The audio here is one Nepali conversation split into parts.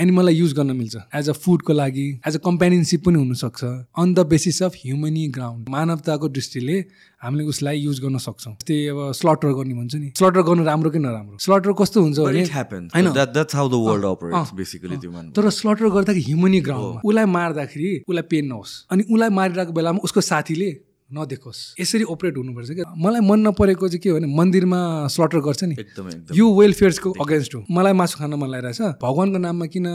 एनिमललाई युज गर्न मिल्छ। एज अ फुडको लागि एज अ कम्पेनियनसिप पनि हुनसक्छ। On the basis of humanity ground मानवताको दृष्टिले हामीले उसलाई युज गर्न सक्छौँ। त्यही अब स्लटर गर्ने भन्छ नि। स्लटर गर्नु राम्रो कि नराम्रो? स्लटर कस्तो हुन्छ भने तर स्लटर गर्दाखेरि ह्युमनी ग्राउन्डमा उसलाई मार्दाखेरि उसलाई पेन नहोस्। अनि उसलाई मारिरहेको बेलामा उसको साथीले नदेखोस्। यसरी अपरेट हुनुपर्छ क्या। मलाई मन नपरेको चाहिँ के हो भने मन्दिरमा स्लटर गर्छ नि। एकदमै एकदम। यो वेलफेयर्सको अगेन्स्ट हो। मलाई मासु खान मन लागिरहेछ। भगवान्को नाममा किन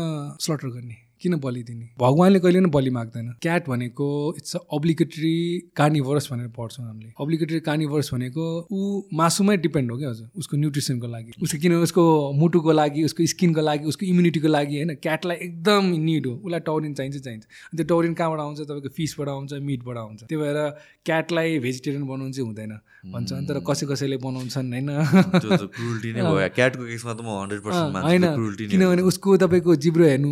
स्लटर गर्ने? किन बलि दिने? भगवान्ले कहिले पनि बलि माग्दैन। क्याट भनेको इट्स अ अब्लिगेटरी कार्निभरस भनेर पढ्छौँ हामीले। अब्लिगेटरी कार्निभरस भनेको ऊ मासुमै डिपेन्ड हो क्या हजुर। उसको न्युट्रिसनको लागि। उसको किन उसको मुटुको लागि उसको स्किनको लागि उसको इम्युनिटीको लागि होइन। क्याटलाई एकदम निड हो। उसलाई टौरिन चाहिन्छ चाहिन्छ। त्यो टौरिन कहाँबाट आउँछ? तपाईँको फिसबाट आउँछ मिटबाट आउँछ। त्यही भएर क्याटलाई भेजिटेरियन बनाउनु चाहिँ हुँदैन। भन्छ तर कसै कसैले बनाउँछन् होइन। त्यो त क्रुल्टी नै भयो। क्याटको केसमा त म हन्ड्रेड पर्सेन्ट होइन। किनभने उसको तपाईँको जिब्रो हेर्नु।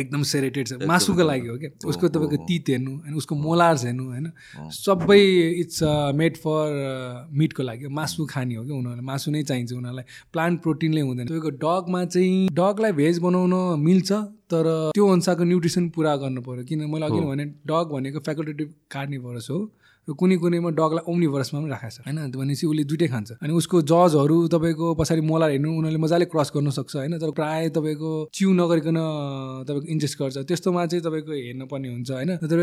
एकदम सेरेटेड छ। मासुको लागि हो क्या? उसको तपाईँको तित हेर्नु अनि उसको मोलार्स हेर्नु होइन। सबै इट्स मेड फर मिटको लागि मासु खाने हो क्या उनीहरूलाई। मासु नै चाहिन्छ उनीहरूलाई। प्लान्ट प्रोटिनले हुँदैन। तपाईँको डगमा चाहिँ डगलाई भेज बनाउन मिल्छ तर त्यो अनुसारको न्युट्रिसन पुरा गर्नु पऱ्यो किन मैले अघि भने डग भनेको फ्याकल्टेटिभ कार्निभरस हो। र कुनै कुनैमा डगलाई ओम्निभरसमा पनि राखेको छ। होइन भनेपछि उसले दुइटै खान्छ। अनि उसको जजहरू तपाईँको पछाडि मोलार हेर्नु उनीहरूले मजाले क्रस गर्न सक्छ होइन? तर प्रायः तपाईँको च्यु नगरिकन तपाईँको इन्जेस्ट गर्छ। त्यस्तोमा चाहिँ तपाईँको हेर्नुपर्ने हुन्छ होइन? तर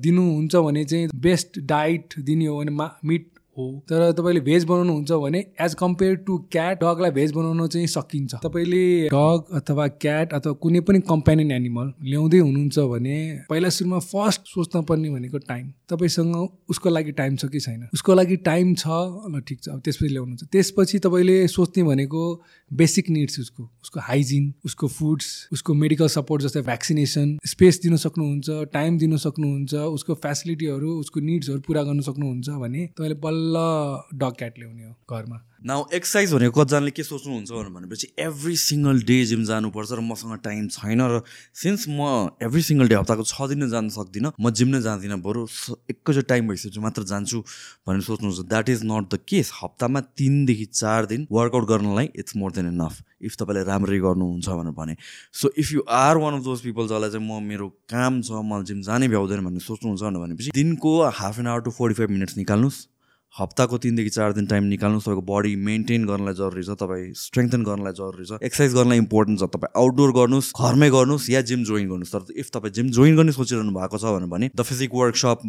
दिनुहुन्छ भने चाहिँ बेस्ट डाइट दिने हो भने मा मिट हो। तर तपाईँले भेज बनाउनु हुन्छ भने एज कम्पेयर टु क्याट डगलाई भेज बनाउन चाहिँ सकिन्छ। तपाईँले डग अथवा क्याट अथवा कुनै पनि कम्पेनियन एनिमल ल्याउँदै हुनुहुन्छ भने पहिला सुरुमा फर्स्ट सोच्न पर्ने भनेको टाइम तपाईँसँग उसको लागि टाइम छ कि छैन? उसको लागि टाइम छ ल ठिक छ अब त्यसपछि ल्याउनुहुन्छ। त्यसपछि तपाईँले सोच्ने भनेको बेसिक निड्स उसको। उसको हाइजिन उसको फुड्स उसको मेडिकल सपोर्ट जस्तै भ्याक्सिनेसन स्पेस दिन सक्नुहुन्छ टाइम दिन सक्नुहुन्छ उसको फेसिलिटीहरू उसको निड्सहरू पुरा गर्न सक्नुहुन्छ भने तपाईँले बल्ल डग क्याट ल्याउने हो घरमा। नाउ एक्सर्साइज भनेको कतिजनाले के सोच्नुहुन्छ भनेर भनेपछि एभ्री सिङ्गल डे जिम जानुपर्छ र मसँग टाइम छैन र सिन्स म एभ्री सिङ्गल डे हप्ताको छ दिन जान सक्दिनँ म जिम नै जाँदिनँ बरु एकैचोटि टाइम भइसकेपछि मात्र जान्छु भनेर सोच्नुहुन्छ। That is not the case हप्तामा तिनदेखि चार दिन वर्कआउट गर्नलाई it's more than enough if तपाईँले राम्ररी गर्नुहुन्छ भनेर भने। So if you are one of those people जसलाई चाहिँ म मेरो काम छ मलाई जिम जानै भ्याउँदैन भन्ने सोच्नुहुन्छ भनेर भनेपछि दिनको half an hour to forty five minutes निकाल्नुहोस्। हप्ताको तिनदेखि चार दिन टाइम निकाल्नुहोस् तपाईँको बडी मेन्टेन गर्नलाई जरुरी छ तपाईँ स्ट्रेङ्थन गर्नलाई जरुरी छ। एक्सर्साइज गर्नलाई इम्पोर्टेन्ट छ तपाईँ आउटडोर गर्नुहोस् घरमै गर्नुहोस् या जिम जोइन गर्नुहोस्। तर इफ तपाईँ जिम जोइन गर्ने सोचिरहनु भएको छ भने द फिजिक वर्कसप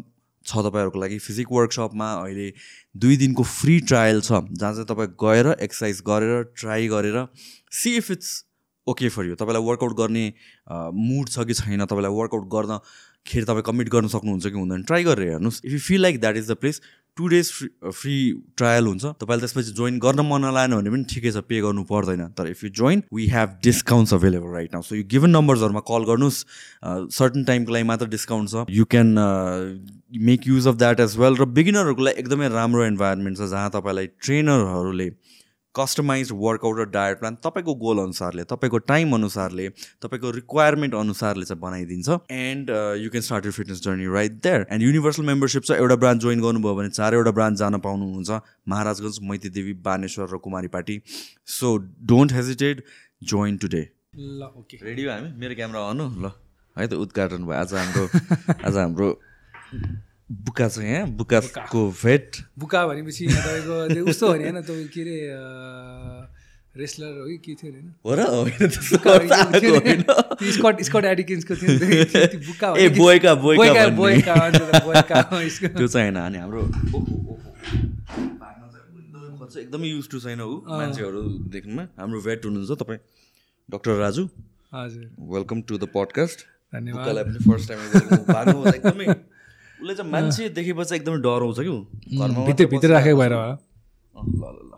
छ तपाईँहरूको लागि। फिजिक वर्कसपमा अहिले दुई दिनको फ्री ट्रायल छ जहाँ चाहिँ तपाईँ गएर एक्सर्साइज गरेर ट्राई गरेर see if it's okay for you. तपाईँलाई वर्कआउट गर्ने मुड छ कि छैन तपाईँलाई वर्कआउट गर्दाखेरि तपाईँ कमिट गर्न सक्नुहुन्छ कि हुँदैन। ट्राई गरेर हेर्नुहोस्। If you feel like that is the place two days free free trial हुन्छ। तपाईँले त्यसपछि जोइन गर्न मन नलाएन भने पनि ठिकै छ पे गर्नु पर्दैन। तर if you join we have discounts available right now so you given नम्बर्सहरूमा call गर्नुहोस्। सर्टन टाइमको लागि मात्र डिस्काउन्ट छ। You can make use of that as well र बिगिनरहरूको लागि एकदमै राम्रो इन्भाइरोमेन्ट छ जहाँ तपाईँलाई ट्रेनरहरूले कस्टमाइज वर्कआउट र डायट प्लान तपाईँको गोल अनुसारले तपाईँको टाइम अनुसारले तपाईँको रिक्वायरमेन्ट अनुसारले चाहिँ बनाइदिन्छ। And you can start your fitness journey right there and universal membership छ एउटा ब्रान्च जोइन गर्नुभयो भने चारवटा ब्रान्च जान पाउनुहुन्छ। महाराजगञ्ज मैती देवी बानेश्वर र Kumari Pati. So don't hesitate join today ल ओके रेडी हो हामी? मेरो क्यामेरा अनु ल। है त उद्घाटन भयो। आज हाम्रो आज हाम्रो बुका छ यहाँ बुकाको भेट बुका भनेपछि तपाईँको उस्तो भने होइन तपाईँ के अरे रेस्लर हो कि के थियो अरे होइन हो र होइन हो स्कट स्कट एडिकिन्सको थियो नि बुका हो ए बोयका बोयका बोयका। बोयका हो, त्यो चाहिँ होइन अनि हाम्रो एकदमै युज टु छैन ऊ मान्छेहरू देख्नुमा हाम्रो भेट हुनुहुन्छ तपाईँ डक्टर राजु हजुर वेलकम टु द पडकास्ट धन्यवाद पनि फर्स्ट टाइम एकदमै उसले चाहिँ मान्छे देखेपछि एकदमै डराउँछ कि ऊ घरमा भित्र भित्र राखेको भएर होला अँ, ल ल ल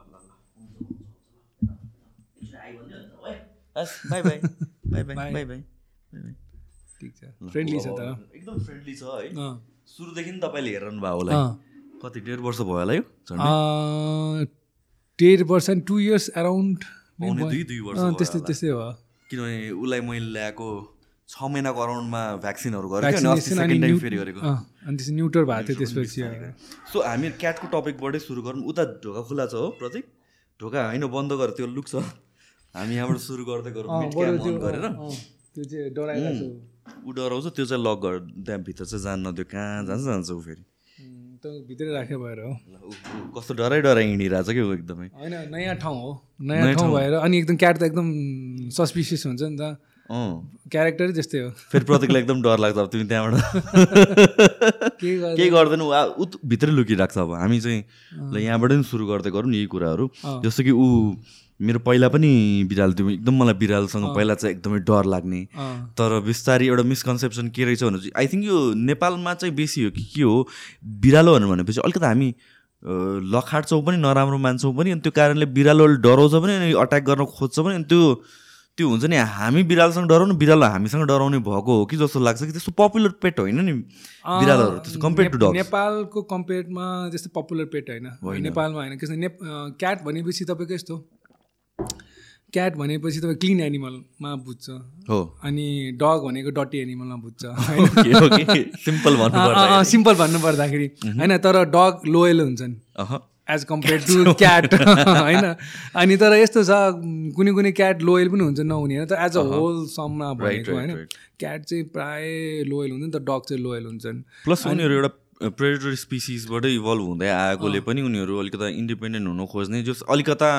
bye bye bye bye bye. Bye bye ठिक छ। फ्रेन्डली छ त एकदम फ्रेन्डली छ है। अँ। सुरुदेखि नि तपाईँले हेर्नु भयो होला अँ। कति डेढ वर्ष भयो होला यो डेढ पर्सेन्ट टु इयर्स एराउन्ड पाउने दुई दुई वर्ष भयो त्यस्तै। त्यस्तै हो। किनभने उसलाई मैले ल्याएको छ महिनाको अराउन्डमा भ्याक्सिनहरू गरेको न्युटर भएको थियो त्यसपछि सो हामी क्याटको टपिकबाटै सुरु गरौँ। उता ढोका खुला छ हो प्रतीक। ढोका होइन बन्द गर त्यो लुक्छ। हामी यहाँबाट सुरु गर्दै गरौँ। गरेर। छु। ऊ डराउँछ त्यो चाहिँ लक गर त्यहाँभित्र चाहिँ जान्न त्यो कहाँ जान्छ जान्छ ऊ फेरि। भित्रै राख्यो भएर हो। कस्तो डराइ डराइ हिँडिरहेछ कि एकदमै। होइन नयाँ ठाउँ हो। नयाँ ठाउँ भएर अनि एकदम क्याट त एकदम सस्पिसियस हुन्छ नि त। क्यारेक्टरै त्यस्तै हो। फेरि प्रतीकलाई एकदम डर लाग्छ अब तिमी त्यहाँबाट। केही गर्दैन ऊ भित्रै लुकिरहेको छ अब। हामी चाहिँ ल यहाँबाट नि सुरु गर्दै गरौँ नि यही कुराहरू। जस्तो कि ऊ मेरो पहिला पनि बिरालो थियो एकदम मलाई बिरालोसँग पहिला चाहिँ एकदमै डर लाग्ने। तर बिस्तारै एउटा मिसकन्सेप्सन के रहेछ भने चाहिँ आई थिङ्क यो नेपालमा चाहिँ बेसी हो कि के हो? बिरालोहरू भनेपछि अलिकति हामी लखाट्छौँ पनि नराम्रो मान्छौँ पनि अनि त्यो कारणले बिरालोले डराउँछ पनि अनि अट्याक गर्न खोज्छ पनि अनि त्यो त्यो हुन्छ नि हामी बिरालोसँग डराउनु बिरालो हामीसँग डराउने भएको हो कि जस्तो लाग्छ कि त्यस्तो पपुलर पेट होइन नि बिरालोहरू त्यस्तो कम्पेयर टु डग नेपालको कम्पेयरमा त्यस्तो पपुलर पेट होइन। नेपालमा होइन किनभने नेप क्याट भनेपछि तपाईँको यस्तो। क्याट भनेपछि तपाईँ क्लिन एनिमलमा बुझ्छ। हो। अनि डग भनेको डटी एनिमलमा बुझ्छ। सिम्पल सिम्पल भन्नु पर्दाखेरि होइन तर डग लोयल हुन्छन्। एज कम्पेयर टु क्याट होइन? अनि तर यस्तो छ कुनै कुनै क्याट लोयल पनि हुन्छ नहुने होइन तर एज अ होल सममा right, होइन. क्याट चाहिँ प्राय लोयल हुन्छ नि त डग चाहिँ लोयल हुन्छन्। प्लस उनीहरू एउटा प्रेडेटर स्पिसिसबाटै इभल्भ हुँदै आएकोले पनि उनीहरू अलिकता इन्डिपेन्डेन्ट हुन खोज्ने जस अलिकता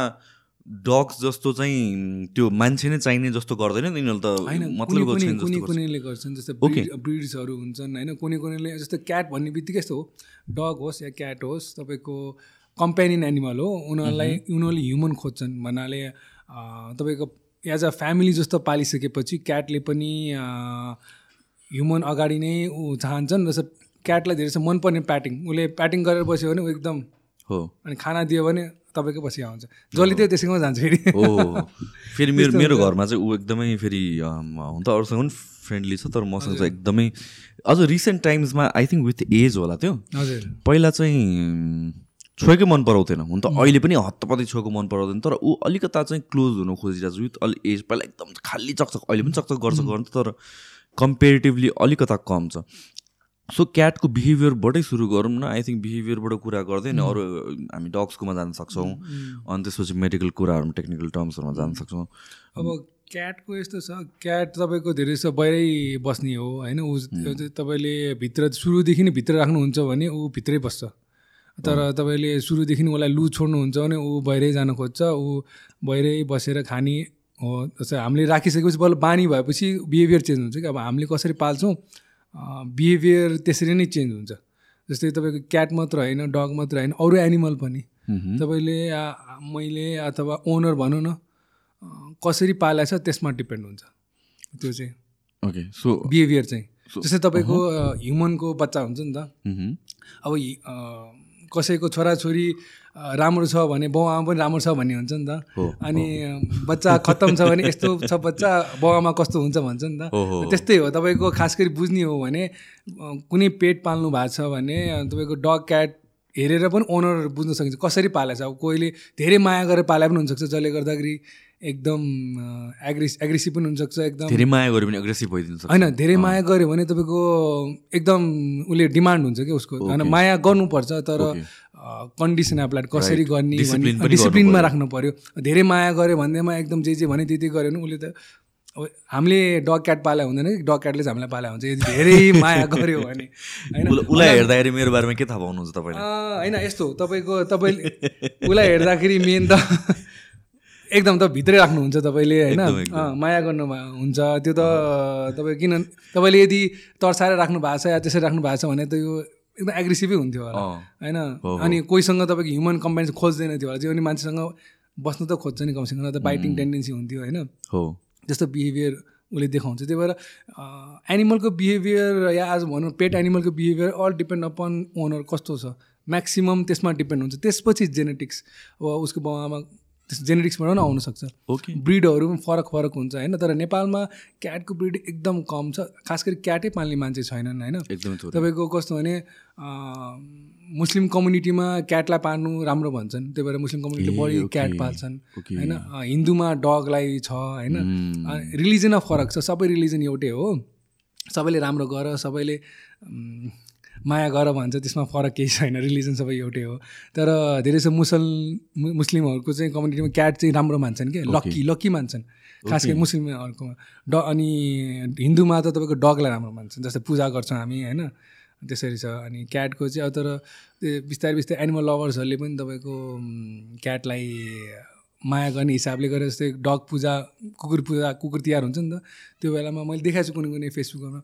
डग्स जस्तो चाहिँ त्यो मान्छे नै चाहिने जस्तो गर्दैन नि यिनीहरू त होइन कुनै। कुनैले गर्छन् जस्तै ब्रिड ब्रिड्सहरू हुन्छन् होइन? कुनै कुनैले जस्तै क्याट भन्ने बित्तिकै यस्तो हो। डग होस् या क्याट होस् तपाईँको कम्पेनियन एनिमल हो। उनीहरूलाई उनीहरूले ह्युमन खोज्छन्। भन्नाले तपाईँको एज अ फ्यामिली जस्तो पालिसकेपछि क्याटले पनि ह्युमन अगाडि नै ऊ चाहन्छन् जस्तो क्याटलाई धेरै मनपर्ने प्याटिङ उसले प्याटिङ गरेर बस्यो भने ऊ एकदम हो। अनि खाना दियो भने तपाईँकै पछि आउँछ। जसले त्यो त्यसैमा जान्छ फेरि। हो। फेरि मेरो मेरो घरमा चाहिँ ऊ एकदमै फेरि हुन त अरूसँग पनि फ्रेन्डली छ तर मसँग चाहिँ एकदमै अझ रिसेन्ट टाइम्समा आई थिङ्क विथ एज होला त्यो। हजुर। पहिला चाहिँ छोएकै मन पराउँथेन। हुन त अहिले पनि हत्तपत्ती छोएको मन पराउँदैन तर ऊ अलिकता चाहिँ क्लोज हुनु खोजिरहेको छ। विथ अलि एज पहिला एकदम खाली चकचक अहिले पनि चकचक गर्छ गर्नु तर कम्पेरिटिभली अलिकता कम छ। सो क्याटको बिहेभियरबाटै सुरु गरौँ न। आई थिङ्क बिहेभियरबाट कुरा गर्दै नि अरू हामी डग्सकोमा जान सक्छौँ अनि त्यसपछि मेडिकल कुराहरूमा टेक्निकल टर्म्सहरूमा जान सक्छौँ। अब क्याटको यस्तो छ क्याट तपाईँको धेरै जस्तो बाहिरै बस्ने हो होइन? ऊ तपाईँले भित्र सुरुदेखि नै भित्र राख्नुहुन्छ भने ऊ भित्रै बस्छ। तर तपाईँले सुरुदेखि उसलाई लु छोड्नुहुन्छ भने ऊ बाहिरै जान खोज्छ ऊ बाहिरै बसेर खाने हो। जस्तै हामीले राखिसकेपछि बल्ल बानी भएपछि बिहेभियर चेन्ज हुन्छ कि। अब हामीले कसरी पाल्छौँ बिहेभियर त्यसरी नै चेन्ज हुन्छ। जस्तै तपाईँको क्याट मात्र होइन डग मात्र होइन अरू एनिमल पनि। तपाईँले मैले अथवा ओनर भनौँ न कसरी पालेको छ त्यसमा डिपेन्ड हुन्छ। त्यो चाहिँ। ओके सो बिहेभियर चाहिँ। जस्तै तपाईँको ह्युमनको बच्चा हुन्छ नि त। अब कसैको छोराछोरी राम्रो छ भने बाउ आमा पनि राम्रो छ भन्ने हुन्छ नि त। अनि बच्चा खत्तम छ भने यस्तो छ बच्चा बाउ आमा कस्तो हुन्छ भन्छ नि त। त्यस्तै हो। तपाईँको खास गरी बुझ्ने हो भने कुनै पेट पाल्नु भएको छ भने तपाईँको डग क्याट हेरेर पनि ओनर बुझ्न सकिन्छ। कसरी पालेको छ अब कोहीले धेरै माया गरेर पाले पनि हुनसक्छ जसले गर्दाखेरि। एकदम एग्रेस एग्रेसिभ पनि हुनसक्छ एकदम। धेरै माया गऱ्यो भने एग्रेसिभ भइदिन्छ होइन धेरै माया गऱ्यो भने तपाईँको एकदम उसले डिमान्ड हुन्छ क्या उसको। होइन माया गर्नुपर्छ तर कन्डिसन एप्लाइड कसरी गर्ने डिसिप्लिनमा राख्नु पर्यो धेरै माया गऱ्यो भन्दैमा एकदम जे जे भने त्यति गऱ्यो भने उसले त अब हामीले डग क्याट पाले हुँदैन कि? डग क्याटले चाहिँ हामीलाई पाले हुन्छ। यदि धेरै माया गऱ्यो भने होइन? उसलाई- हेर्दाखेरि मेरो बारेमा के थाहा पाउनुहुन्छ तपाईँले अँ, होइन यस्तो तपाईँको तपाईँले उसलाई हेर्दाखेरि मेन त एकदम त भित्रै राख्नुहुन्छ तपाईँले होइन? माया गर्नु हुन्छ। त्यो त तपाईँ किन तपाईँले यदि तर्साएर राख्नु भएको छ या त्यसरी राख्नु भएको छ भने त यो एकदम एग्रेसिभै हुन्थ्यो होला। होइन? अनि कोहीसँग तपाईँको ह्युमन कम्पेन्स खोज्दैन थियो होला अनि मान्छेसँग बस्नु त खोज्छ नि कमसेकम त बाइटिङ टेन्डेन्सी हुन्थ्यो होइन? हो। जस्तो बिहेभियर उसले देखाउँछ। त्यही भएर एनिमलको बिहेभियर या आज भनौँ pet एनिमलको behaviour all depend upon owner कस्तो छ। म्याक्सिमम् त्यसमा डिपेन्ड हुन्छ। त्यसपछि जेनेटिक्स अब उसको बाउ आमा त्यस जेनेटिक्सबाट पनि आउनसक्छ। ओके। ब्रिडहरू पनि फरक फरक हुन्छ होइन? तर नेपालमा क्याटको ब्रिड एकदम कम छ खास गरी क्याटै पाल्ने मान्छे छैनन् होइन? एकदमै तपाईँको कस्तो भने मुस्लिम कम्युनिटीमा क्याटलाई पाल्नु राम्रो भन्छन् त्यही भएर मुस्लिम कम्युनिटीले बढी क्याट पाल्छन्। होइन? हिन्दूमा डगलाई छ होइन? रिलिजनमा फरक छ सबै रिलिजन एउटै हो। सबैले राम्रो गर सबैले माया गर भन्छ त्यसमा फरक केही छैन रिलिजन सबै एउटै हो। तर धेरै जसो मुसल मुस्लिमहरूको चाहिँ कम्युनिटीमा क्याट चाहिँ राम्रो मान्छन् कि लक्की लक्की मान्छन्। खास गरी मुस्लिमहरूको ड अनि हिन्दूमा त तपाईँको डगलाई राम्रो मान्छन् जस्तै पूजा गर्छौँ हामी होइन? त्यसरी छ अनि क्याटको चाहिँ अब तर बिस्तारै बिस्तारै एनिमल लभर्सहरूले पनि तपाईँको क्याटलाई माया गर्ने हिसाबले गरेर जस्तै डग पूजा कुकुर पूजा कुकुर तिहार हुन्छ नि त त्यो बेलामा मैले देखाएको छु कुनै कुनै फेसबुकमा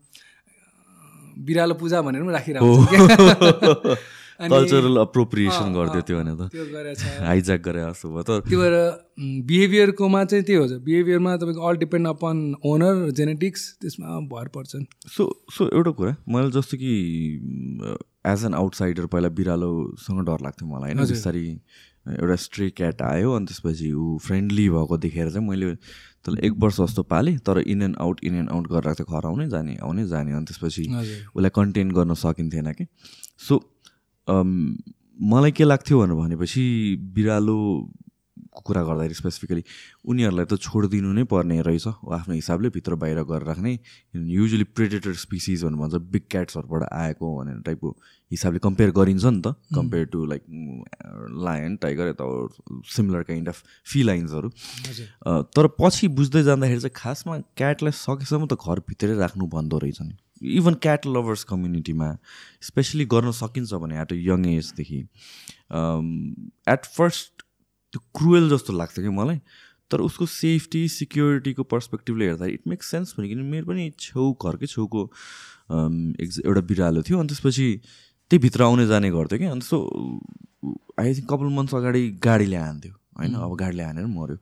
बिरालो पूजा भनेर पनि राखिरहेको हुन्छ कल्चरल अप्रोप्रिएसन गरिदियो त्यो भने त। त्यो गरेछ। हाइज्याक गरे जस्तो भयो तर त्यो भएर बिहेभियरकोमा चाहिँ त्यही हो। बिहेभियरमा तपाईँको all depend upon owner genetics त्यसमा भर पर्छन्। सो सो एउटा कुरा मैले जस्तो कि एज एन आउटसाइडर पहिला बिरालोसँग डर लाग्थ्यो मलाई होइन? बिस्तारै एउटा स्ट्रे क्याट आयो अनि त्यसपछि ऊ फ्रेन्डली भएको देखेर चाहिँ मैले त्यसलाई एक वर्ष जस्तो पालेँ तर in and out in and out गरेर चाहिँ घर आउने जाने आउने जाने अनि त्यसपछि उसलाई कन्टेन गर्न सकिन्थेन कि। सो मलाई के लाग्थ्यो भनेर भनेपछि बिरालो कुरा गर्दाखेरि स्पेसिफिकली उनीहरूलाई त छोडिदिनु नै पर्ने रहेछ। आफ्नो हिसाबले भित्र बाहिर गरेर राख्ने। युजली प्रेडेटर स्पिसिज भनेर भन्छ बिग क्याट्सहरूबाट आएको भनेर टाइपको हिसाबले कम्पेयर गरिन्छ नि त। Compare to like lion tiger यता सिमिलर काइन्ड अफ फिलाइन्सहरू तर पछि बुझ्दै जाँदाखेरि चाहिँ खासमा क्याटलाई सकेसम्म त घरभित्रै राख्नु भन्दो रहेछ नि इभन क्याट लभर्स कम्युनिटीमा स्पेसली गर्न सकिन्छ भने एट अ यङ एजदेखि एट फर्स्ट त्यो क्रुएल जस्तो लाग्छ कि मलाई। तर उसको सेफ्टी सिक्योरिटीको पर्सपेक्टिभले हेर्दा इट मेक्स सेन्स भने किन मेरो पनि छेउ घरकै छेउको अम, एक एउटा बिरालो थियो। अनि त्यसपछि त्यही भित्र आउने जाने गर्थ्यो कि अनि so I think couple months अगाडि गाडीले हान्थ्यो होइन? अब गाडीले हानेर मऱ्यो।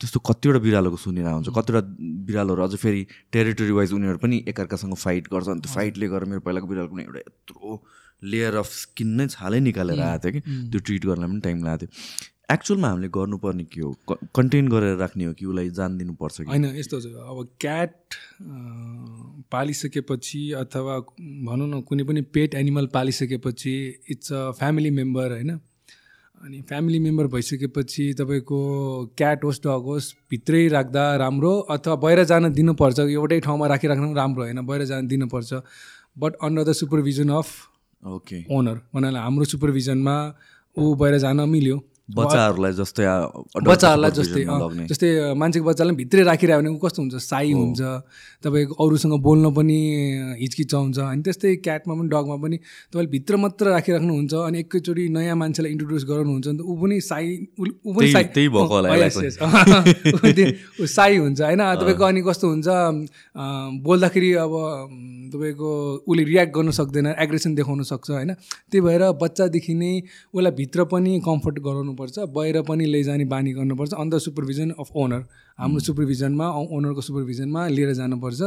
त्यस्तो कतिवटा बिरालोको सुनेर हुन्छ कतिवटा बिरालोहरू अझ फेरि टेरिटोरी वाइज उनीहरू पनि एकअर्कासँग फाइट गर्छ। अनि त्यो फाइटले गर्दा मेरो पहिलाको बिरालोको पनि एउटा यत्रो लेयर अफ स्किन नै छालै निकालेर आएको थियो कि। त्यो ट्रिट गर्नलाई पनि टाइम लागेको थियो एक्चुअलमा हामीले गर्नुपर्ने के हो? कन्टेन गरेर राख्ने हो कि उसलाई जान दिनुपर्छ कि? होइन यस्तो छ। अब क्याट पालिसकेपछि अथवा भनौँ न कुनै पनि पेट एनिमल पालिसकेपछि इट्स अ फ्यामिली मेम्बर होइन? अनि फ्यामिली मेम्बर भइसकेपछि तपाईँको क्याट होस् डग होस् भित्रै राख्दा राम्रो अथवा बाहिर जान दिनुपर्छ। एउटै ठाउँमा राखिराख्नु पनि राम्रो होइन बाहिर जान दिनुपर्छ। But under the supervision of okay owner भन्नाले हाम्रो सुपरभिजनमा ऊ बाहिर जान मिल्यो। बच्चाहरूलाई जस्तै बच्चाहरूलाई जस्तै। जस्तै मान्छेको बच्चालाई भित्रै राखिरह्यो भने कस्तो हुन्छ साई हुन्छ तपाईँको अरूसँग बोल्न पनि हिचकिचाउँछ। अनि त्यस्तै क्याटमा पनि डगमा पनि तपाईँले भित्र मात्र राखिराख्नुहुन्छ अनि एकैचोटि नयाँ मान्छेलाई इन्ट्रोड्युस गराउनुहुन्छ भने त ऊ पनि साई ऊ पनि साई त्यही भएको होला. ऊ साई हुन्छ होइन? तपाईँको अनि कस्तो हुन्छ बोल्दाखेरि अब तपाईँको उसले रियाक्ट गर्न सक्दैन एग्रेसन देखाउन सक्छ होइन? त्यही भएर बच्चादेखि नै उसलाई भित्र पनि कम्फर्ट गराउनुपर्छ बाहिर पनि लैजाने बानी गर्नुपर्छ अन्डर सुपरभिजन अफ ओनर हाम्रो सुपरभिजनमा ओनरको सुपरभिजनमा लिएर जानुपर्छ।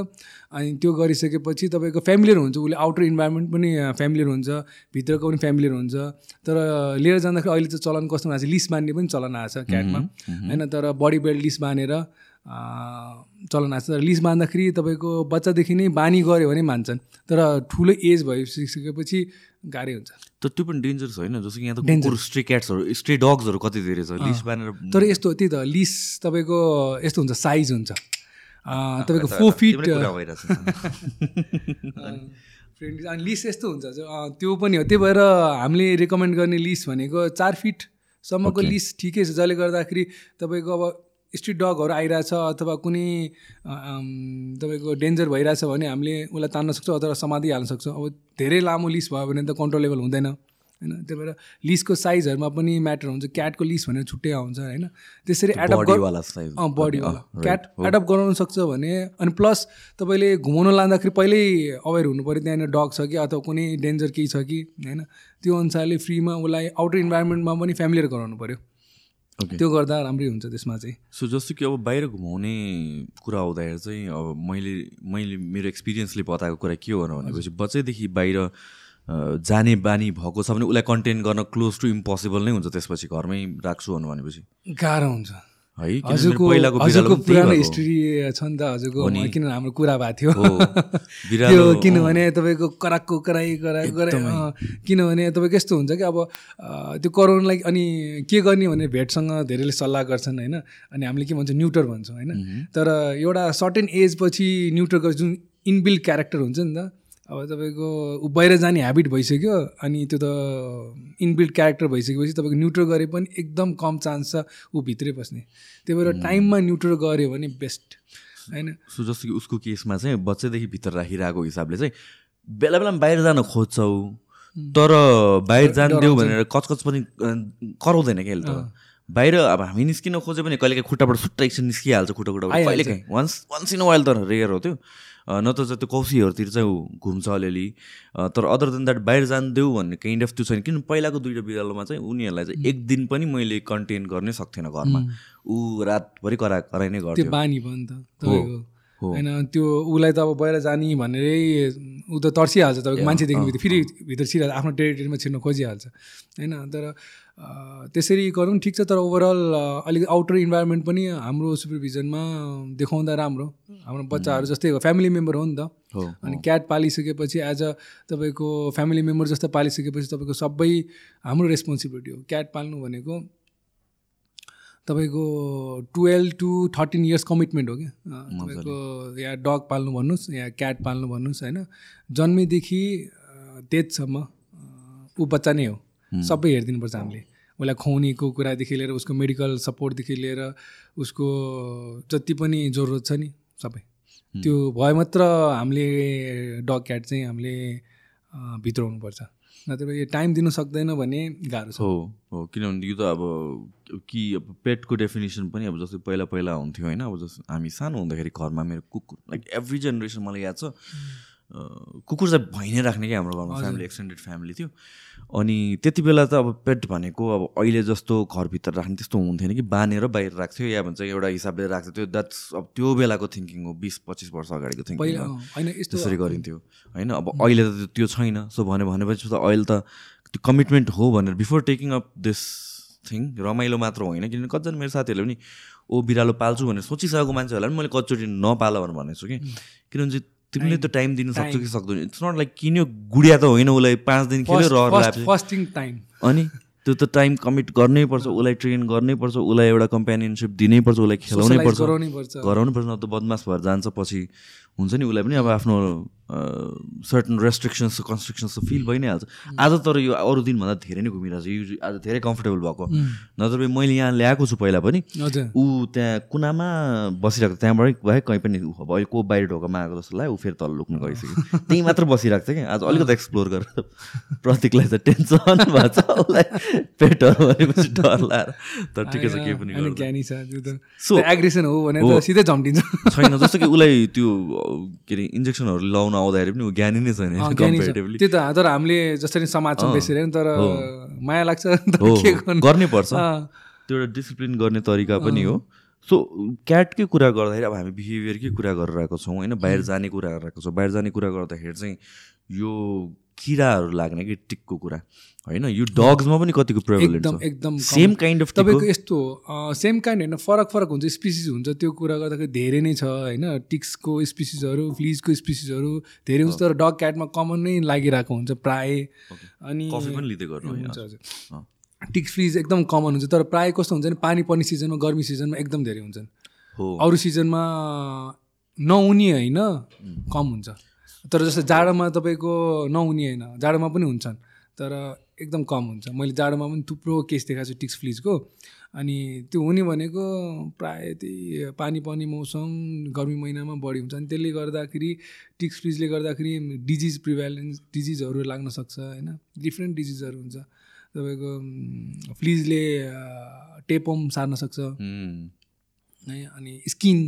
अनि त्यो गरिसकेपछि तपाईँको फ्यामिलियर हुन्छ उसले आउटर इन्भाइरोमेन्ट पनि फ्यामिलियर हुन्छ भित्रको पनि फ्यामिलियर हुन्छ। तर लिएर जाँदाखेरि अहिले चाहिँ चलन कस्तो आएको छ लिस बान्ने पनि चलन आएको छ क्याटमा। होइन तर बडी बेल्ट लिस बाँधेर चलन आएको छ। तर लिस बाँध्दाखेरि तपाईँको बच्चादेखि नै बानी गऱ्यो भने मान्छन्। तर ठुलो एज भइसकेपछि गाह्रै हुन्छ। तर त्यो पनि डेन्जरस होइन जस्तो कि यहाँ त स्ट्रे क्याट्सहरू स्ट्रे डग्सहरू कति धेरै छ लिस बानेर तर यस्तो त्यही त लिस तपाईँको यस्तो हुन्छ साइज हुन्छ। तपाईँको फोर फिट। फ्रेन्डली अनि लिस यस्तो हुन्छ त्यो पनि हो। त्यही भएर हामीले रेकमेन्ड गर्ने लिस भनेको चार फिटसम्मको लिस ठिकै छ जसले गर्दाखेरि तपाईँको अब स्ट्रिट डगहरू आइरहेछ अथवा कुनै तपाईँको डेन्जर भइरहेछ भने हामीले उसलाई तान्न सक्छौँ अथवा समातिहाल्न सक्छौँ। अब धेरै लामो लिस भयो भने त कन्ट्रोलेबल हुँदैन होइन? त्यही भएर लिसको साइजहरूमा पनि म्याटर हुन्छ। क्याटको लिस भनेर छुट्टै आउँछ होइन? त्यसरी एडप्ट बडीवाला क्याट एडप्ट गराउन सक्छ भने अनि प्लस तपाईँले घुमाउन लाँदाखेरि पहिल्यै अवेर हुनु पऱ्यो त्यहाँनिर डग छ कि अथवा कुनै डेन्जर केही छ कि होइन? त्यो अनुसारले फ्रीमा उसलाई आउटर इन्भाइरोमेन्टमा पनि फ्यामिलियर गराउनु पऱ्यो. त्यो गर्दा राम्रै हुन्छ त्यसमा चाहिँ। सो जस्तो कि अब बाहिर घुमाउने कुरा आउँदाखेरि चाहिँ अब मैले मैले मेरो एक्सपिरियन्सले बताएको कुरा के हो भनेपछि बच्चैदेखि बाहिर जाने बानी भएको छ भने उसलाई कन्टेन गर्न क्लोज टु इम्पोसिबल नै हुन्छ त्यसपछि घरमै राख्छु भनेपछि। गाह्रो हुन्छ। है हजुरको पुरानो। हिस्ट्री छ नि त हजुरको। किनभने हाम्रो कुरा भएको थियो? त्यो किनभने तपाईँको कराकको कराई कराई कराई किनभने तपाईँको यस्तो हुन्छ कि अब त्यो कोरोनालाई अनि के गर्ने भने भेटसँग धेरैले सल्लाह गर्छन् होइन? अनि हामीले के भन्छौँ न्युटर भन्छौँ होइन? तर एउटा सर्टेन एज पछि न्युटर गर्छ जुन इनबिल्ड क्यारेक्टर हुन्छ नि त अब तपाईँको ऊ बाहिर जाने ह्याबिट भइसक्यो अनि त्यो त इनबिल्ड क्यारेक्टर भइसकेपछि तपाईँको न्युट्रल गरे पनि एकदम कम चान्स छ ऊ भित्रै बस्ने। त्यही भएर टाइममा न्युट्रल गऱ्यो भने बेस्ट होइन? सो जस्तो कि उसको केसमा चाहिँ बच्चैदेखि भित्र राखिरहेको हिसाबले चाहिँ बेला बेलामा बाहिर जान खोज्छौ तर बाहिर जान देऊ भनेर कचकच पनि कराउँदैन क्या त। बाहिर अब हामी निस्किन खोज्यो भने कहिले काहीँ खुट्टाबाट सुट्टा एकछिन निस्किहाल्छ खुट्टा खुट्टा आइहाल्छ। कहिले काहीँ वान्स वान्स इन वाइल तर रेयर हो त्यो। नत्र चाहिँ त्यो कौसीहरूतिर चाहिँ ऊ घुम्छ अलिअलि। तर अदर देन द्याट बाहिर जान देऊ भन्ने काइन्ड अफ त्यो छैन। किन पहिलाको दुइटा बिरालोमा चाहिँ उनीहरूलाई चाहिँ एक दिन पनि मैले कन्टेन गर्नै सक्थेन घरमा। ऊ रातभरि करा कराइ नै गर्थ्यो। बानी भयो। होइन त्यो उसलाई त अब बाहिर जाने भनेरै ऊ त तर्सिहाल्छ तपाईँको मान्छे देख्ने फेरि भित्र छिरिहाल्छ आफ्नो टेरिटरीमा छिर्न खोजिहाल्छ। होइन तर त्यसरी गरौँ ठिक छ तर ओभरअल अलिक आउटर इन्भाइरोमेन्ट पनि हाम्रो सुपरभिजनमा देखाउँदा राम्रो। हाम्रो बच्चाहरू जस्तै हो फ्यामिली मेम्बर हो नि त। अनि क्याट पालिसकेपछि एज अ तपाईँको फ्यामिली मेम्बर जस्तो पालिसकेपछि तपाईँको सबै हाम्रो रेस्पोन्सिबिलिटी हो। क्याट पाल्नु भनेको तपाईँको twelve to thirteen years commitment हो क्या तपाईँको या डग पाल्नु भन्नुहोस् या क्याट पाल्नु भन्नुहोस् होइन? जन्मेदेखि अँ, ऊ बच्चा नै हो। सबै हेरिदिनुपर्छ हामीले। उसलाई खुवाउनेको कुरादेखि लिएर उसको मेडिकल सपोर्टदेखि लिएर उसको जति पनि जरुरत छ नि सबै। त्यो भए मात्र हामीले डग क्याट चाहिँ हामीले अँ, भित्राउनुपर्छ नत्र यो टाइम दिनु सक्दैन भने गाह्रो छ। हो हो किनभने यो त अब कि अब पेटको डेफिनेसन पनि अब जस्तै पहिला पहिला हुन्थ्यो होइन अब जस्तो हामी सानो हुँदाखेरि घरमा मेरो कुकुर लाइक एभ्री जेनेरेसन मलाई याद छ। कुकुर चाहिँ भइ नै राख्ने क्या हाम्रो घरमा फ्यामिली एक्सटेन्डेड फ्यामिली थियो। अनि त्यति बेला त अब पेट भनेको अब अहिले जस्तो घरभित्र राख्ने त्यस्तो हुन्थेन कि बाँधेर बाहिर राख्थ्यो। या भन्छ एउटा हिसाबले राख्थ्यो। त्यो द्याट्स अब त्यो बेलाको थिङ्किङ हो बिस पच्चिस वर्ष अगाडिको थिङ्किङ त्यसरी गरिन्थ्यो। होइन अब अहिले त त्यो- छैन। सो भने भनेपछि त अहिले त त्यो कमिटमेन्ट हो भनेर before taking up this thing रमाइलो मात्र होइन। किनभने कतिजना मेरो साथीहरूले पनि ओ बिरालो पाल्छु भनेर सोचिसकेको मान्छेहरूलाई पनि मैले कतिचोटि नपाल भनेर भनेको छु कि। किनभने तिमीले त टाइम दिनु सक्छौ कि सक्दैन। इट्स नट लाइक किन्यो गुडिया त होइन उसलाई पाँच दिन खेल्यो लाग्यो फर्स्टिङ टाइम अनि त्यो त टाइम कमिट गर्नै पर्छ उसलाई ट्रेन गर्नै पर्छ उसलाई एउटा कम्पेनियनसिप दिनै पर्छ उसलाई खेलाउनै पर्छ। गराउनै पर्छ। गराउनु पर्छ न त बदमास भएर जान्छ पछि। हुन्छ नि उसलाई पनि अब आफ्नो सर्टन रेस्ट्रिक्सन्स कन्स्ट्रिक्सन्स त फिल भइ नै हाल्छ आज तर यो अरू दिनभन्दा धेरै नै घुमिरहेको छ यो आज धेरै कम्फर्टेबल भएको। नत्र मैले यहाँ ल्याएको छु पहिला पनि। ऊ त्यहाँ कुनामा बसिरहेको थियो। त्यहाँबाट भए कहीँ पनि को बाहिर ढोकामा आएको जस्तो लाग्यो। ऊ फेरि तल लुक्नु गइसक्यो। त्यहीँ मात्र बसिरहेको थियो कि आज अलिकति एक्सप्लोर गरेर प्रतीकलाई चाहिँ टेन्सन भएको छ उसलाई। पेटहरू भनेपछि डर लाएर तर ठिकै छ केही पनि छ। त So- एग्रेसन हो भने त सिधै झम्टिन्छ। छैन। जस्तो कि उसलाई त्यो के अरे इन्जेक्सनहरू लाउन आउँदाखेरि पनि ज्ञानी नै छैन कम्पेरिटिभली त्यो त तर हामीले जसरी समाजमा बेसेर नि तर माया लाग्छ। गर्नु? पर्छ। त्यो एउटा डिसिप्लिन गर्ने तरिका पनि हो। सो क्याटकै कुरा गर्दाखेरि अब हामी बिहेभियरकै कुरा गरिरहेको छौँ होइन? बाहिर जाने कुरा गरिरहेको छौँ। बाहिर जाने कुरा गर्दाखेरि चाहिँ यो किराहरू लाग्ने कि टिकको कुरा। होइन? यो डग्समा पनि कतिको प्रेभलेन्ट एकदम छ। एकदम सेम काइन्ड अफ तपाईँको यस्तो सेम काइन्ड होइन फरक फरक हुन्छ। स्पिसिस हुन्छ त्यो कुरा गर्दाखेरि धेरै नै छ होइन? टिक्सको स्पिसिसहरू फ्लिजको स्पिसिसहरू धेरै हुन्छ। तर डग क्याटमा कमन नै लागिरहेको हुन्छ प्राय। अनि टिक्स फ्लिज एकदम कमन हुन्छ। तर प्रायः कस्तो हुन्छ भने पानी पर्ने सिजनमा गर्मी सिजनमा एकदम धेरै हुन्छन्। अरू सिजनमा नहुने होइन कम हुन्छ। तर जस्तो जाडोमा तपाईँको नहुने होइन जाडोमा पनि हुन्छन्। तर एकदम कम हुन्छ। मैले जाडोमा पनि थुप्रो केस देखाएको छु टिक्स फ्लिजको अनि त्यो हुने भनेको प्रायः त्यही पानी पर्ने मौसम गर्मी महिनामा बढी हुन्छ। अनि त्यसले गर्दाखेरि टिक्स फ्लिजले गर्दाखेरि डिजिज प्रिभ्यालेन्स डिजिजहरू लाग्न सक्छ होइन? डिफ्रेन्ट डिजिजहरू हुन्छ। तपाईँको फ्लिजले टेपोम सार्न सक्छ। है अनि स्किन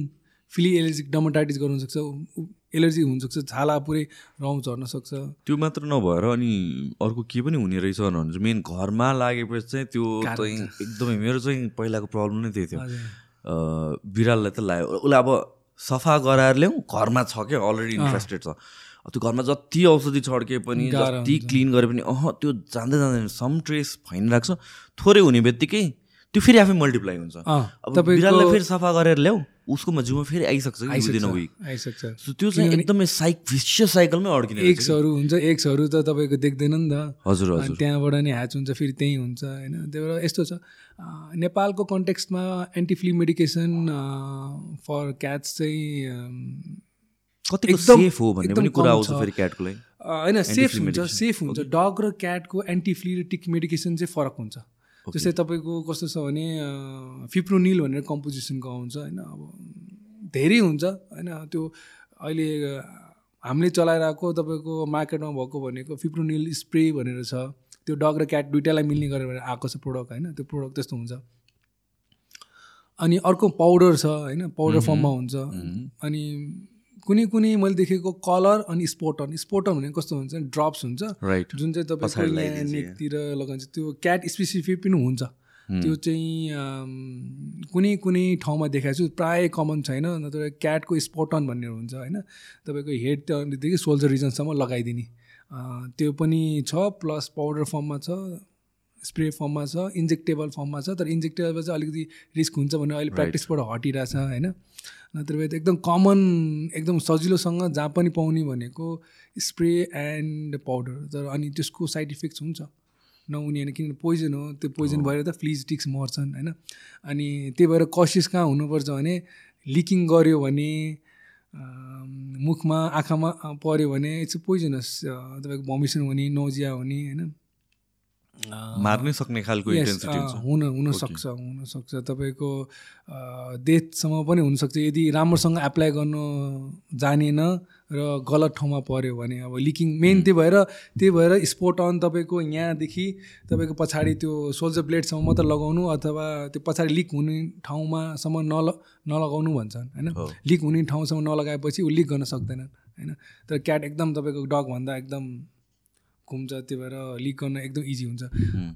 फिली एलर्जिक डमोटाइटिस गर्नु सक्छ। एलर्जी हुनसक्छ छाला पुरै रौँ झर्न सक्छ। त्यो मात्र नभएर अनि अर्को के पनि हुने रहेछ भने चाहिँ मेन घरमा लागेपछि चाहिँ त्यो एकदमै मेरो चाहिँ पहिलाको प्रब्लम नै त्यही थियो। बिरालोलाई त लाग्यो उसलाई अब सफा गराएर ल्याउँ घरमा छ क्या अलरेडी इन्ट्रेस्टेड छ। त्यो घरमा जति औषधि छड्के पनि जति क्लिन गरे पनि अह त्यो जाँदै जाँदैन। सम ट्रेस भइरहेको छ थोरै हुने बित्तिकै त्यो फेरि आफै मल्टिप्लाई हुन्छ। अब बिरालोलाई फेरि सफा गरेर ल्याऊ उसको जिउमा फेरि आइसक्छ आइसक्छ विदिन विक आइसक्छ सो त्यो चाहिँ एकदमै साइक भिसियस साइकलमै अड्किने। एक्सहरू हुन्छ एक्सहरू त तपाईँको देख्दैन नि त। हजुर हजुर। त्यहाँबाट नि ह्याच हुन्छ फेरि त्यहीँ हुन्छ होइन। त्यही भएर यस्तो छ। नेपालको कन्टेक्स्टमा एन्टिफ्ली मेडिकेसन फर क्याट्स चाहिँ कतिको एकदम- सेफ हो भन्ने पनि कुरा आउँछ। फेरि क्याटको लागि। होइन सेफ हुन्छ सेफ हुन्छ। डग र क्याटको एन्टिफ्लिटिक मेडिकेसन चाहिँ फरक हुन्छ। जस्तै तपाईँको कस्तो छ भने फिप्रोनिल भनेर कम्पोजिसनको आउँछ होइन? अब धेरै हुन्छ होइन? त्यो अहिले हामीले चलाइरहेको तपाईँको मार्केटमा भएको भनेको फिप्रोनिल स्प्रे भनेर छ। त्यो डग र क्याट दुइटालाई मिल्ने गरेर आएको छ प्रोडक्ट होइन? त्यो प्रोडक्ट त्यस्तो हुन्छ। अनि अर्को पाउडर छ होइन? पाउडर फर्ममा हुन्छ। अनि कुनै कुनै मैले देखेको कलर अनि स्पोटन स्पोटन भनेको कस्तो हुन्छ? ड्रप्स हुन्छ। राइट जुन चाहिँ तपाईँको नेकतिर लगाउँछ त्यो क्याट स्पेसिफिक पनि हुन्छ। त्यो चाहिँ कुनै कुनै ठाउँमा देखाएको छु। प्रायः कमन छैन। नत्र क्याटको स्पोटन भन्ने हुन्छ होइन? तपाईँको हेडदेखि सोल्जर रिजनसम्म लगाइदिने। त्यो पनि छ प्लस पाउडर फर्ममा छ स्प्रे फर्ममा छ इन्जेक्टेबल फर्ममा छ। तर इन्जेक्टेबल चाहिँ अलिकति रिस्क हुन्छ भने अहिले प्र्याक्टिसबाट हटिरहेछ होइन? नत्र भए त एकदम कमन एकदम सजिलोसँग जहाँ पनि पाउने भनेको स्प्रे एन्ड पाउडर तर अनि त्यसको साइड इफेक्ट्स हुन्छ। नहुने होइन किनभने पोइजन हो त्यो पोइजन भएर त फ्लिज टिक्स मर्छन् होइन? अनि त्यही भएर कसिस कहाँ हुनुपर्छ भने लिकिङ गऱ्यो भने मुखमा आँखामा पऱ्यो भने इट्स पोइजनस तपाईँको भमिसन हुने नोजिया हुने होइन? मार्नै सक्ने खालको हुन हुनसक्छ हुनसक्छ तपाईँको डेथसम्म पनि हुनसक्छ यदि राम्रोसँग एप्लाई गर्नु जानेन र गलत ठाउँमा पऱ्यो भने अब लिकिङ मेन त्यही भएर त्यही भएर स्पोर्ट अन तपाईँको यहाँदेखि तपाईँको पछाडि त्यो सोल्जर ब्लेडसम्म मात्र लगाउनु अथवा त्यो पछाडि लिक हुने ठाउँमासम्म नल नलगाउनु भन्छन् होइन? लिक हुने ठाउँसम्म नलगाएपछि ऊ लिक गर्न सक्दैनन् होइन? तर क्याट एकदम तपाईँको डगभन्दा एकदम घुम्छ त्यही भएर लिक गर्न एकदम इजी हुन्छ।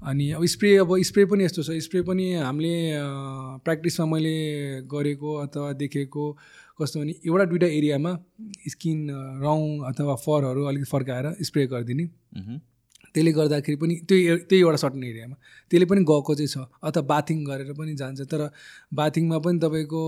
अनि अब स्प्रे अब स्प्रे पनि यस्तो छ। स्प्रे पनि हामीले प्र्याक्टिसमा मैले गरेको अथवा देखेको कस्तो भने एउटा दुइटा एरियामा स्किन रौँ अथवा फरहरू अलिकति फर्काएर स्प्रे गरिदिने। त्यसले गर्दाखेरि पनि त्यही त्यही एउटा सर्टन एरियामा त्यसले पनि गएको चाहिँ छ। अथवा बाथिङ गरेर पनि जान्छ। तर बाथिङमा पनि तपाईँको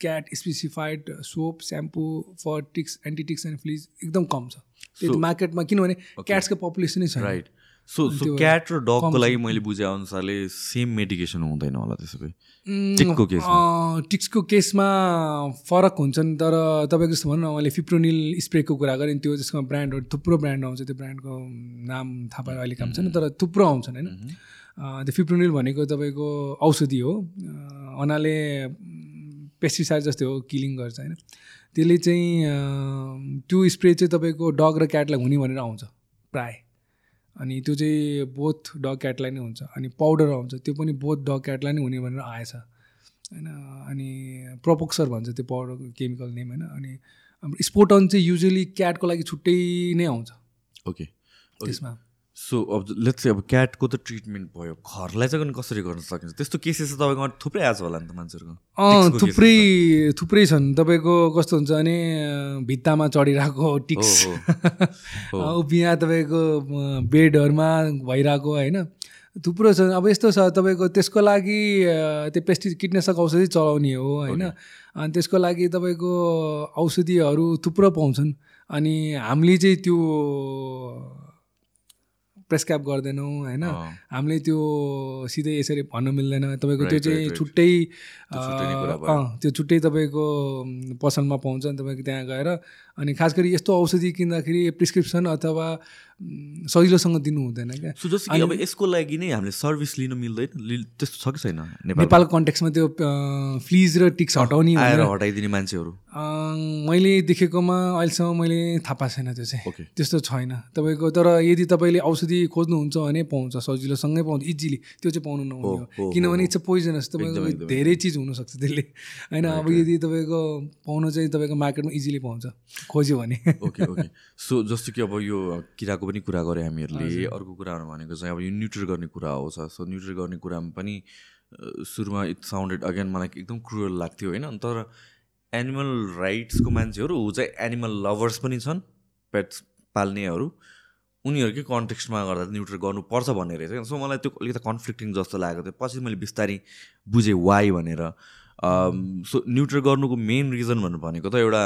cat specified soap shampoo for ticks antiticks and fleas एकदम कम छ। त्यो मार्केटमा किनभने क्याट्सको पपुलेसनै छ राइट सो सो क्याट र डगको लागि मैले बुझे अनुसारले सेम मेडिकेसन हुँदैन होला त्यसो भए। टिक्सको केसमा। टिक्सको केसमा फरक हुन्छन् तर तपाईँको जस्तो भनौँ न मैले फिप्रोनिल स्प्रेको कुरा गरेँ त्यो जसमा ब्रान्डहरू थुप्रो ब्रान्ड आउँछ त्यो ब्रान्डको नाम थाहा पाएर अहिले काम छैन तर थुप्रो आउँछन् होइन? त्यो फिप्रोनिल भनेको तपाईँको औषधि हो। अनाले पेस्टिसाइड जस्तै हो किलिङ गर्छ होइन? त्यसले चाहिँ त्यो स्प्रे चाहिँ तपाईँको डग र क्याटलाई हुने भनेर आउँछ प्राय। अनि त्यो चाहिँ बोथ डग क्याटलाई नै हुन्छ। अनि पाउडर आउँछ। त्यो पनि बोथ डग क्याटलाई नै हुने भनेर आएछ। होइन अनि प्रोपोक्सर भन्छ त्यो पाउडरको केमिकल नेम होइन। अनि स्पोटन चाहिँ युजली क्याटको लागि छुट्टै नै आउँछ। ओके त्यसमा। सो अब लेट्स अब क्याटको त ट्रिटमेन्ट भयो। घरलाई चाहिँ कसरी गर्न सकिन्छ? त्यस्तो केसेस तपाईँको थुप्रै आएको होला नि त मान्छेहरूको। थुप्रै थुप्रै छन्। तपाईँको कस्तो हुन्छ भने भित्तामा चढिरहेको टिक्स बिहा तपाईँको बेडहरूमा भइरहेको होइन? थुप्रो छ। अब यस्तो छ तपाईँको त्यसको लागि त्यो पेस्टि किटनाशक औषधि चलाउने हो होइन? अनि त्यसको लागि तपाईँको औषधिहरू थुप्रो पाउँछन्। अनि हामीले चाहिँ त्यो प्रेस्क्राइब गर्दैनौँ होइन? हामीले त्यो सिधै यसरी भन्न मिल्दैन। तपाईँको त्यो चाहिँ छुट्टै त्यो छुट्टै तपाईँको पसलमा पाउँछ तपाईँको त्यहाँ गएर। अनि खास गरी यस्तो औषधि किन्दाखेरि प्रिस्क्रिप्सन अथवा सजिलोसँग दिनु हुँदैन क्या। जस्तो कि अब यसको लागि नै हामीले सर्भिस लिनु मिल्दैन त्यस्तो छ कि छैन नेपाल कन्टेक्समा त्यो फ्लिज र टिक्स हटाउने आएर हटाइदिने मान्छेहरू। मैले देखेकोमा अहिलेसम्म मैले थाहा पाएको छैन त्यो चाहिँ। त्यस्तो छैन। तपाईँको तर यदि तपाईँले औषधि खोज्नुहुन्छ भने पाउँछ सजिलोसँगै पाउँछ इजिली त्यो चाहिँ पाउनु नहुने हो। किनभने इट्स पोइजनस तपाईँको धेरै चिज हुनसक्छ त्यसले। होइन अब यदि तपाईँको पाउनु चाहिँ तपाईँको मार्केटमा इजिली पाउँछ खोज्यो भने। ओके ओके सो जस्तो कि अब यो किराको पनि कुरा गऱ्यो हामीहरूले। अर्को कुराहरू भनेको चाहिँ अब यो न्युट्री गर्ने कुरा आउँछ सो न्युट्री गर्ने कुरामा पनि सुरुमा इट साउन्डेड अगेन मलाई एकदम क्रुअल लाग्थ्यो होइन। तर एनिमल राइट्सको मान्छेहरू ऊ चाहिँ एनिमल लभर्स पनि छन् पेट्स पाल्नेहरू उनीहरूकै कन्टेक्स्टमा गर्दा न्युट्री गर्नुपर्छ भन्ने रहेछ सो मलाई त्यो अलिकति कन्फ्लिक्टिङ जस्तो लागेको थियो। पछि मैले बिस्तारै बुझेँ वाइ भनेर। सो न्युट्री गर्नुको मेन रिजन भन्नु भनेको त एउटा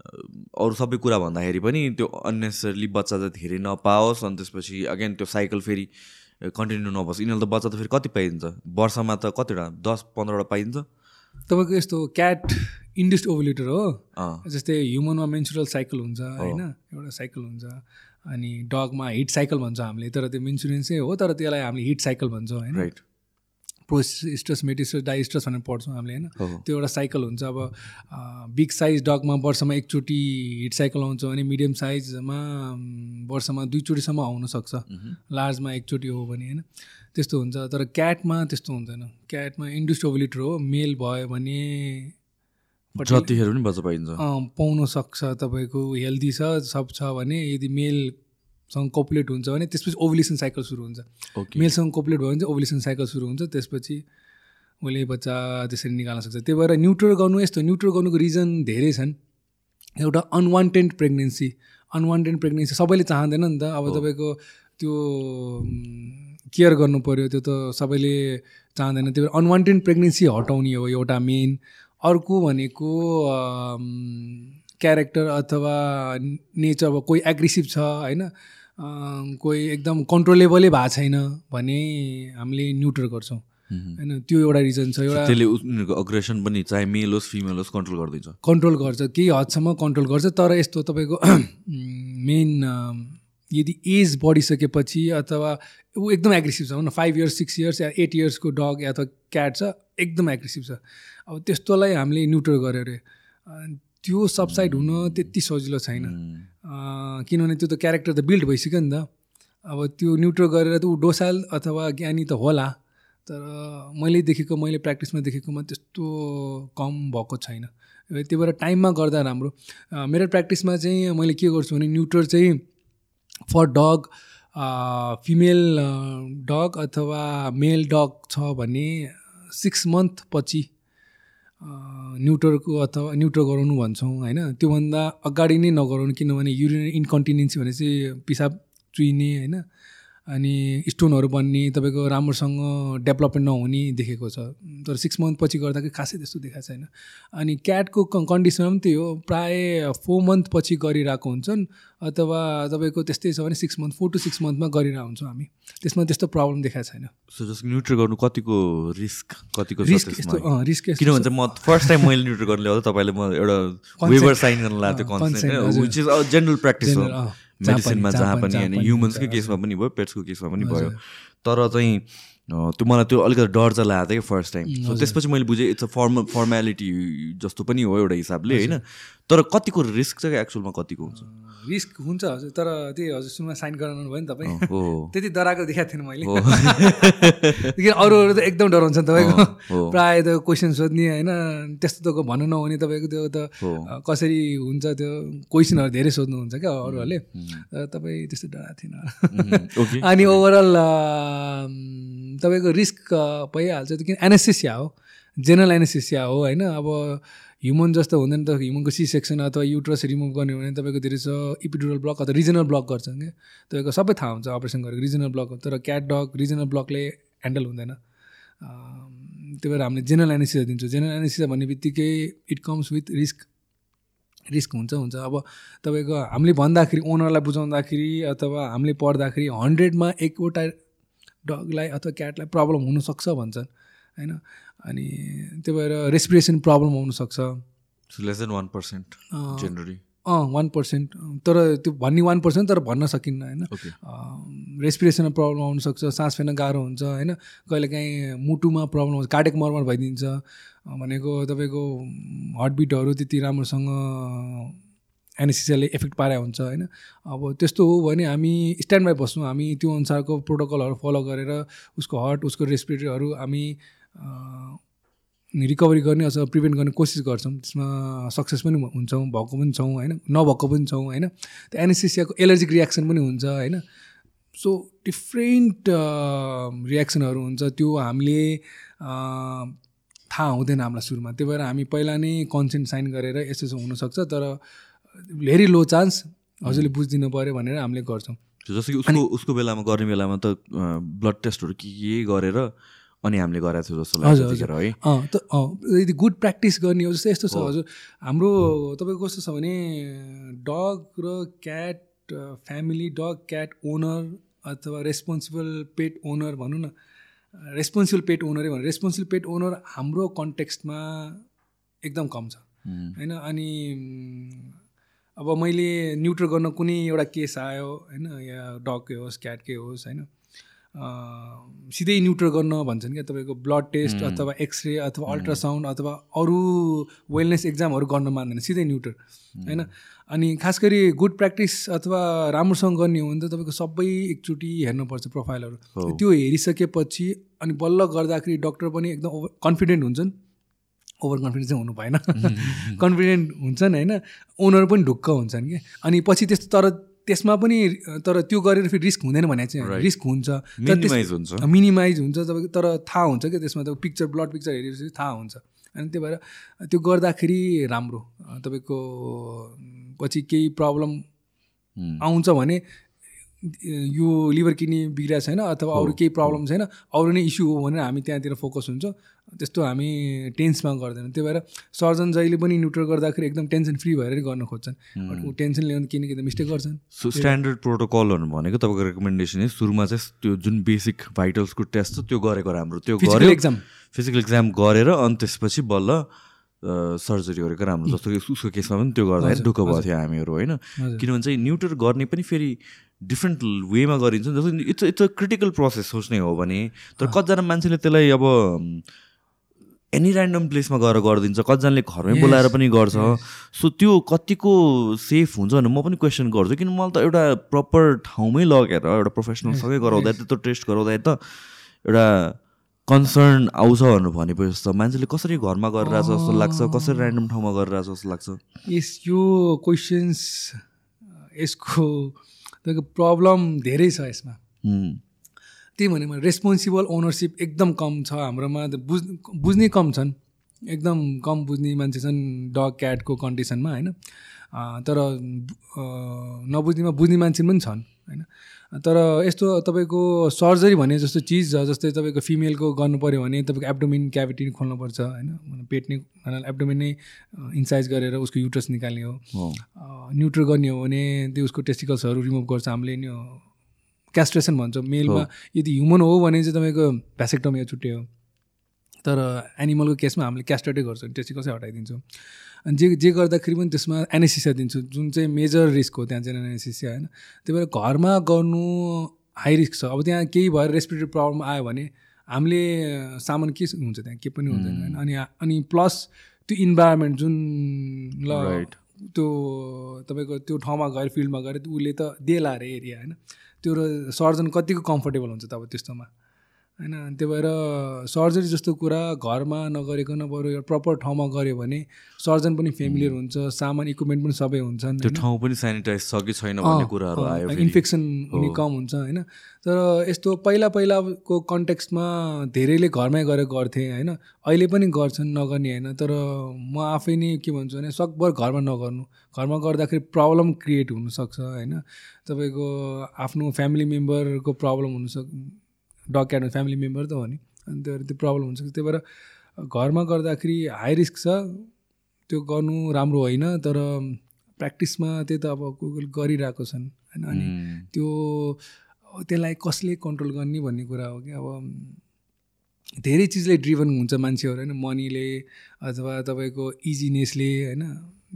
अरू सबै कुरा भन्दाखेरि पनि त्यो अन्नेसरली बच्चा त धेरै नपाओस् अनि त्यसपछि अगेन त्यो साइकल फेरि कन्टिन्यू नभोस् यिनीहरूले त बच्चा त फेरि कति पाइदिन्छ? वर्षमा त कतिवटा? दस पन्ध्रवटा पाइन्छ तपाईँको यस्तो क्याट इन्ड्युस्ड ओभुलेटर हो। जस्तै ह्युमनमा मेन्सुरल साइकल हुन्छ होइन? एउटा साइकल हुन्छ अनि डगमा हिट साइकल भन्छ हामीले तर त्यो मेन्सुरेन्सै हो तर त्यसलाई हामीले हिट साइकल भन्छौँ होइन? राइट प्रोस्टस मेटिस्टस डाइस्टस भनेर पढ्छौँ हामीले होइन? त्यो एउटा साइकल हुन्छ। अब बिग साइज डगमा वर्षमा एकचोटि हिट साइकल आउँछ भने मिडियम साइजमा म, वर्षमा दुईचोटिसम्म आउनसक्छ लार्जमा एकचोटि हो भने होइन? त्यस्तो हुन्छ। तर क्याटमा त्यस्तो हुँदैन। क्याटमा इन्ड्युस्ड ओभुलेटर हो। मेल भयो भने जतिखेर पनि बच्चा पाइन्छ। पाउन सक्छ। तपाईँको हेल्दी छ सब छ भने यदि मेलसँग कोपुलेट हुन्छ भने त्यसपछि ओभुलेसन साइकल सुरु हुन्छ। मेलसँग कोपुलेट भयो भने चाहिँ ओभुलेसन साइकल सुरु हुन्छ त्यसपछि उसले बच्चा त्यसरी निकाल्न सक्छ। त्यही भएर न्युट्रल गर्नु यस्तो न्युट्रल गर्नुको रिजन धेरै छन्। एउटा अनवान्टेड प्रेग्नेन्सी अनवान्टेड प्रेग्नेन्सी सबैले चाहँदैन नि त। अब तपाईँको त्यो केयर गर्नु पऱ्यो त्यो त सबैले चाहँदैन। त्यही भएर अनवान्टेड प्रेग्नेन्सी हटाउने हो एउटा मेन अर्को भनेको क्यारेक्टर अथवा नेचर अब कोही एग्रेसिभ छ होइन? कोही एकदम कन्ट्रोलेबलै भएको छैन भने हामीले न्युट्रल गर्छौँ। होइन त्यो एउटा रिजन छ एउटा त्यसले उनीहरूको अग्रेसन पनि चाहे मेल होस् फिमेल होस् कन्ट्रोल गरिदिन्छ कन्ट्रोल गर्छ केही हदसम्म कन्ट्रोल गर्छ तर यस्तो तपाईँको मेन यदि एज बढिसकेपछि अथवा ऊ एकदम एग्रेसिभ छ भनौँ फाइभ इयर्स सिक्स इयर्स या एट इयर्सको डग या अथवा क्याट छ एकदम एग्रेसिभ छ। अब त्यस्तोलाई हामीले न्युट्रल गऱ्यो अरे त्यो सबसाइड हुन त्यति सजिलो छैन। किनभने त्यो त क्यारेक्टर त बिल्ड भइसक्यो नि त। अब त्यो न्युट्रल गरेर त ऊ डोसाल अथवा ज्ञानी त होला तर मैले देखेको मैले प्र्याक्टिसमा देखेकोमा त्यस्तो कम भएको छैन। त्यही भएर टाइममा गर्दा राम्रो। मेरो प्र्याक्टिसमा चाहिँ मैले के गर्छु भने न्युट्रल चाहिँ फर डग फिमेल डग अथवा मेल डग छ भने सिक्स मन्थ पछि न्युट्रलको अथवा न्युट्रल गराउनु भन्छौँ होइन? त्योभन्दा अगाडि नै नगराउनु किनभने युरिन इन्कन्टिनेन्सी भने चाहिँ पिसाब चुइने होइन? अनि स्टोनहरू बन्ने तपाईँको राम्रोसँग डेभलपमेन्ट नहुने देखेको छ। तर सिक्स मन्थ पछि गर्दाखेरि खासै त्यस्तो देखाएको छैन। अनि क्याटको कन्डिसनमा पनि त्यही हो। प्राय फोर मन्थ पछि गरिरहेको हुन्छन् अथवा तपाईँको त्यस्तै छ भने six month four to six मन्थमा गरिरहेको हुन्छौँ हामी। त्यसमा त्यस्तो प्रब्लम देखाएको छैन। सो जस्ट न्युट्रल गर्नु कतिको रिस्क कतिको रिस्क? यस्तो रिस्क चाहिँ म फर्स्ट टाइम मैले न्युट्रल गर्नु ल्याउँदा तपाईँले म एउटा. वेबर साइन गर्न लाग्थ्यो जेनरल प्र्याक्टिस हो? मेडिसिनमा जहाँ पनि होइन ह्युमन्सकै केसमा पनि भयो पेट्सको केसमा पनि भयो। तर चाहिँ त्यो मलाई त्यो अलिकति डर चाहिँ लागेको थियो कि फर्स्ट टाइम सो त्यसपछि मैले बुझेँ इट्स अ फर्म फर्मेलिटी जस्तो पनि हो एउटा हिसाबले होइन? तर कतिको रिस्क चाहिँ एक्चुअलमा कतिको हुन्छ? रिस्क हुन्छ हजुर तर त्यही हजुर सुनमा साइन गराउनु भयो नि तपाईँ। हो। त्यति डराएको देखाएको थिएन मैले। किन अरू अरू त एकदम डराउँछ नि तपाईँको। प्रायः त क्वेसन सोध्ने होइन? त्यस्तो त भन्नु नहुने तपाईँको त्यो त कसरी हुन्छ त्यो क्वेसनहरू धेरै सोध्नुहुन्छ क्या अरूहरूले। तपाईँ त्यस्तो डराएको थिएन। अनि ओभरअल तपाईँको रिस्क भइहाल्छ किन एनेस्थेसिया हो? जेनरल एनेस्थेसिया हो होइन? अब ह्युमन जस्तो हुँदैन त ह्युमनको सी सेक्सन अथवा युट्रस रिमुभ गर्ने हो भने तपाईँको धेरै छ इपिडुरल ब्लक अथवा रिजनल ब्लक गर्छन् क्या। तपाईँको सबै थाहा हुन्छ अपरेसन गरेको रिजनल ब्लक तर क्याट डग रिजनल ब्लकले ह्यान्डल हुँदैन। त्यही भएर हामीले जेनरल एनेसिया दिन्छौँ। जेनरल एनेसिया भन्ने बित्तिकै it comes with risk. Risk हुन्छ हुन्छ। अब तपाईँको हामीले भन्दाखेरि ओनरलाई बुझाउँदाखेरि अथवा हामीले पढ्दाखेरि हन्ड्रेडमा एकवटा डगलाई अथवा क्याटलाई प्रब्लम हुनसक्छ भन्छन् होइन? अनि त्यही भएर रेस्पिरेसन प्रब्लम आउनसक्छ less than one percent generally uh one percent तर त्यो भन्ने वान पर्सेन्ट तर भन्न सकिन्न होइन? रेस्पिरेसनमा प्रब्लम आउनसक्छ सास फेर्न गाह्रो हुन्छ होइन? कहिलेकाहीँ मुटुमा प्रब्लम हुन्छ कार्डिक मर्मर भइदिन्छ। भनेको तपाईँको हार्टबिटहरू त्यति राम्रोसँग एनेसिसियाले इफेक्ट पारे हुन्छ होइन? अब त्यस्तो हो भने हामी स्ट्यान्ड बाई बस्छौँ हामी त्यो अनुसारको प्रोटोकलहरू फलो गरेर उसको हार्ट उसको रेस्पिरेटरीहरू हामी रिकभरी गर्ने अथवा प्रिभेन्ट गर्ने कोसिस गर्छौँ। त्यसमा सक्सेस पनि हुन्छौँ भएको पनि छौँ होइन? नभएको पनि छौँ होइन? त्यो एनेसिसियाको एलर्जिक रियाक्सन पनि हुन्छ होइन? सो डिफ्रेन्ट रियाक्सनहरू हुन्छ। त्यो हामीले थाहा हुँदैन हामीलाई सुरुमा। त्यही भएर हामी पहिला नै कन्सेन्ट साइन गरेर यस्तो हुनसक्छ तर भेरी लो चान्स हजुरले बुझिदिनु पऱ्यो भनेर हामीले गर्छौँ। जस्तो कि उसको उसको बेलामा गर्ने बेलामा त ब्लड टेस्टहरू के के गरेर अनि हामीले गराएको थियौँ जस्तो लाग्छ हजुर, है। त यदि गुड प्र्याक्टिस गर्ने हो जस्तै यस्तो छ। हजुर। हाम्रो तपाईँको कस्तो छ भने डग र cat family dog cat owner अथवा रेस्पोन्सिबल पेट ओनर भनौँ न रेस्पोन्सिबल पेट ओनरै भनौँ रेस्पोन्सिबल पेट ओनर हाम्रो कन्टेक्स्टमा एकदम कम छ। होइन अनि अब मैले न्युट्रल गर्न कुनै एउटा केस आयो होइन? या डगकै होस् क्याटकै होस् होइन? सिधै न्युट्रल गर्न भन्छन् क्या तपाईँको ब्लड टेस्ट अथवा एक्सरे अथवा अल्ट्रासाउन्ड अथवा अरू वेलनेस एक्जामहरू गर्न मान्दैन सिधै न्युट्रल होइन? अनि खास गरी गुड प्र्याक्टिस अथवा राम्रोसँग गर्ने हो भने त तपाईँको सबै एकचोटि हेर्नुपर्छ प्रोफाइलहरू। त्यो हेरिसकेपछि अनि बल्ल गर्दाखेरि डक्टर पनि एकदम कन्फिडेन्ट हुन्छन्। ओभर कन्फिडेन्स चाहिँ हुनु भएन। कन्फिडेन्ट हुन्छन् होइन? ओनर पनि ढुक्क हुन्छन् कि? अनि पछि त्यस्तो तर त्यसमा पनि तर त्यो गरेर फेरि रिस्क हुँदैन भने चाहिँ रिस्क हुन्छ। हुन्छ। मिनिमाइज हुन्छ तपाईँको तर थाहा हुन्छ क्या त्यसमा त पिक्चर ब्लड पिक्चर हेरेपछि थाहा हुन्छ। अनि त्यही भएर त्यो गर्दाखेरि राम्रो। तपाईँको पछि केही प्रब्लम आउँछ भने यो लिभर किडनी बिग्रिएको छैन अथवा अरू केही प्रब्लम छैन अरू नै इस्यु हो भनेर हामी त्यहाँतिर फोकस हुन्छ। त्यस्तो हामी टेन्समा गर्दैनौँ। त्यही भएर सर्जन जहिले पनि न्युट्रल गर्दाखेरि एकदम टेन्सन फ्री भएर गर्न खोज्छन्। ऊ टेन्सन ल्याउनु किनकि त मिस्टेक गर्छन्। सो स्ट्यान्डर्ड प्रोटोकलहरू भनेको तपाईँको रेकमेन्डेसन सुरुमा चाहिँ त्यो जुन बेसिक भाइटल्सको टेस्ट छ त्यो गरेको राम्रो। त्यो गऱ्यो एक्जाम फिजिकल एक्जाम गरेर अनि त्यसपछि बल्ल सर्जरी गरेको राम्रो। जस्तो कि उसको केसमा पनि त्यो गर्दाखेरि दुःख भएको थियो हामीहरू होइन? किनभने चाहिँ न्युट्रल गर्ने पनि फेरि डिफ्रेन्ट वेमा गरिन्छ। जस्तो it's it's a critical process सोच्ने हो भने तर कतिजना मान्छेले त्यसलाई अब एनी ऱ्यान्डम प्लेसमा गएर गरिदिन्छ कतिजनाले घरमै बोलाएर पनि गर्छ। सो त्यो कतिको सेफ हुन्छ भने म पनि क्वेसन गर्छु किन मलाई त एउटा प्रपर ठाउँमै लगेर एउटा प्रोफेसनलसँगै गराउँदा त्यत्रो टेस्ट गराउँदा त एउटा कन्सर्न आउँछ भनेर भनेपछि त मान्छेले कसरी घरमा गरिरहेछ जस्तो लाग्छ कसरी ऱ्यान्डम ठाउँमा गरिरहेछ जस्तो लाग्छ। यस यो क्वेसन्स यसको प्रब्लम धेरै छ यसमा। त्यही भने रेस्पोन्सिबल ओनरसिप एकदम कम छ हाम्रोमा। बुझ बुझ्ने कम छन्। एकदम कम बुझ्ने मान्छे छन् डग क्याटको कन्डिसनमा होइन? तर नबुझ्नेमा बुझ्ने मान्छे पनि छन् होइन? तर यस्तो तपाईँको सर्जरी भन्ने जस्तो चिज छ जस्तै तपाईँको फिमेलको गर्नु पऱ्यो भने तपाईँको एब्डोमिन क्याभिटी खोल्नुपर्छ होइन? पेट नै एब्डोमिन नै इन्साइज गरेर उसको युट्रस निकाल्ने हो। न्युट्रो गर्ने हो भने त्यो उसको टेस्टिकल्सहरू रिमुभ गर्छ। हामीले नि क्यास्ट्रेसन भन्छ। मेलमा यदि ह्युमन हो भने चाहिँ तपाईँको भ्यासेक्टोमिया छुट्टै हो। तर एनिमलको केसमा हामीले क्यास्ट्रेटै गर्छौँ। टेस्टिकल्सै हटाइदिन्छौँ? अनि जे जे गर्दाखेरि पनि त्यसमा एनेसिसिया दिन्छु। जुन चाहिँ मेजर रिस्क हो त्यहाँ चाहिँ एनेसिसिया होइन। त्यही भएर घरमा गर्नु हाई रिस्क छ। अब त्यहाँ केही भएर रेस्पिरेटरी प्रब्लम आयो भने हामीले सामान के हुन्छ त्यहाँ? के पनि हुँदैन होइन। अनि अनि प्लस त्यो इन्भाइरोमेन्ट जुन ल त्यो तपाईँको त्यो ठाउँमा गएर फिल्डमा गएर उसले त देला अरे एरिया होइन। त्यो सर्जन कतिको कम्फर्टेबल हुन्छ त अब त्यस्तोमा? होइन त्यही भएर सर्जरी जस्तो कुरा घरमा नगरिकन बरु एउटा प्रपर ठाउँमा गऱ्यो भने सर्जन पनि फेमिलियर हुन्छ सामान इक्विपमेन्ट पनि सबै हुन्छन् त्यो ठाउँ पनि सेनिटाइज छ कि छैन भन्ने कुराहरू आयो इन्फेक्सन हुने कम हुन्छ होइन। तर यस्तो पहिला पहिलाको कन्टेक्स्टमा धेरैले घरमै गएर गर्थे होइन। अहिले पनि गर्छन् नगर्ने होइन। तर म आफै नै के भन्छु भने सकभर घरमा नगर्नु। घरमा गर्दाखेरि प्रब्लम क्रिएट हुनसक्छ होइन। तपाईँको आफ्नो फ्यामिली मेम्बरको प्रब्लम हुनसक्छ डग क्याट फ्यामिली मेम्बर त हो नि। अनि त्यो त्यो प्रब्लम हुन्छ। त्यही भएर घरमा गर्दाखेरि हाई रिस्क छ। त्यो गर्नु राम्रो होइन तर प्र्याक्टिसमा त्यही त अब गुगल गरिरहेको छन्। होइन अनि त्यो त्यसलाई कसले कन्ट्रोल गर्ने भन्ने कुरा हो कि अब धेरै चिजले ड्रिभन हुन्छ मान्छेहरू होइन। मनीले अथवा तपाईँको इजिनेसले होइन।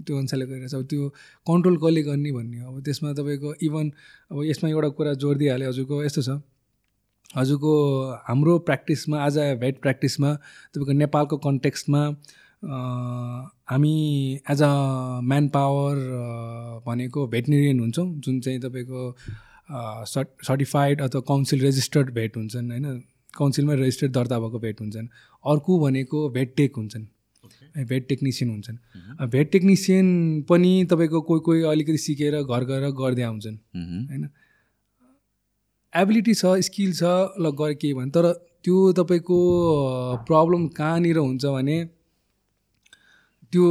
त्यो अनुसारले गरिरहेको छ। अब त्यो कन्ट्रोल कसले गर्ने भन्ने हो। अब त्यसमा तपाईँको इभन अब यसमा एउटा कुरा जोड दिइहाल्यो हजुरको। यस्तो छ। हजुरको हाम्रो प्र्याक्टिसमा आज भेट प्र्याक्टिसमा तपाईँको नेपालको कन्टेक्स्टमा हामी एज अ म्यान पावर भनेको भेटनेरियन हुन्छौँ जुन चाहिँ तपाईँको सर्ट सर्टिफाइड अथवा काउन्सिल रेजिस्टर्ड भेट हुन्छन् होइन? काउन्सिलमा रेजिस्टर्ड दर्ता भएको भेट हुन्छन्। अर्को भनेको भेट टेक हुन्छन्। भेट टेक्निसियन हुन्छन्। भेट टेक्निसियन पनि तपाईँको कोही कोही अलिकति सिकेर घर गएर गर्दै आउँछन् होइन? एबिलिटी छ स्किल छ ल गरे केही भने तर त्यो तपाईँको प्रब्लम कहाँनिर हुन्छ भने त्यो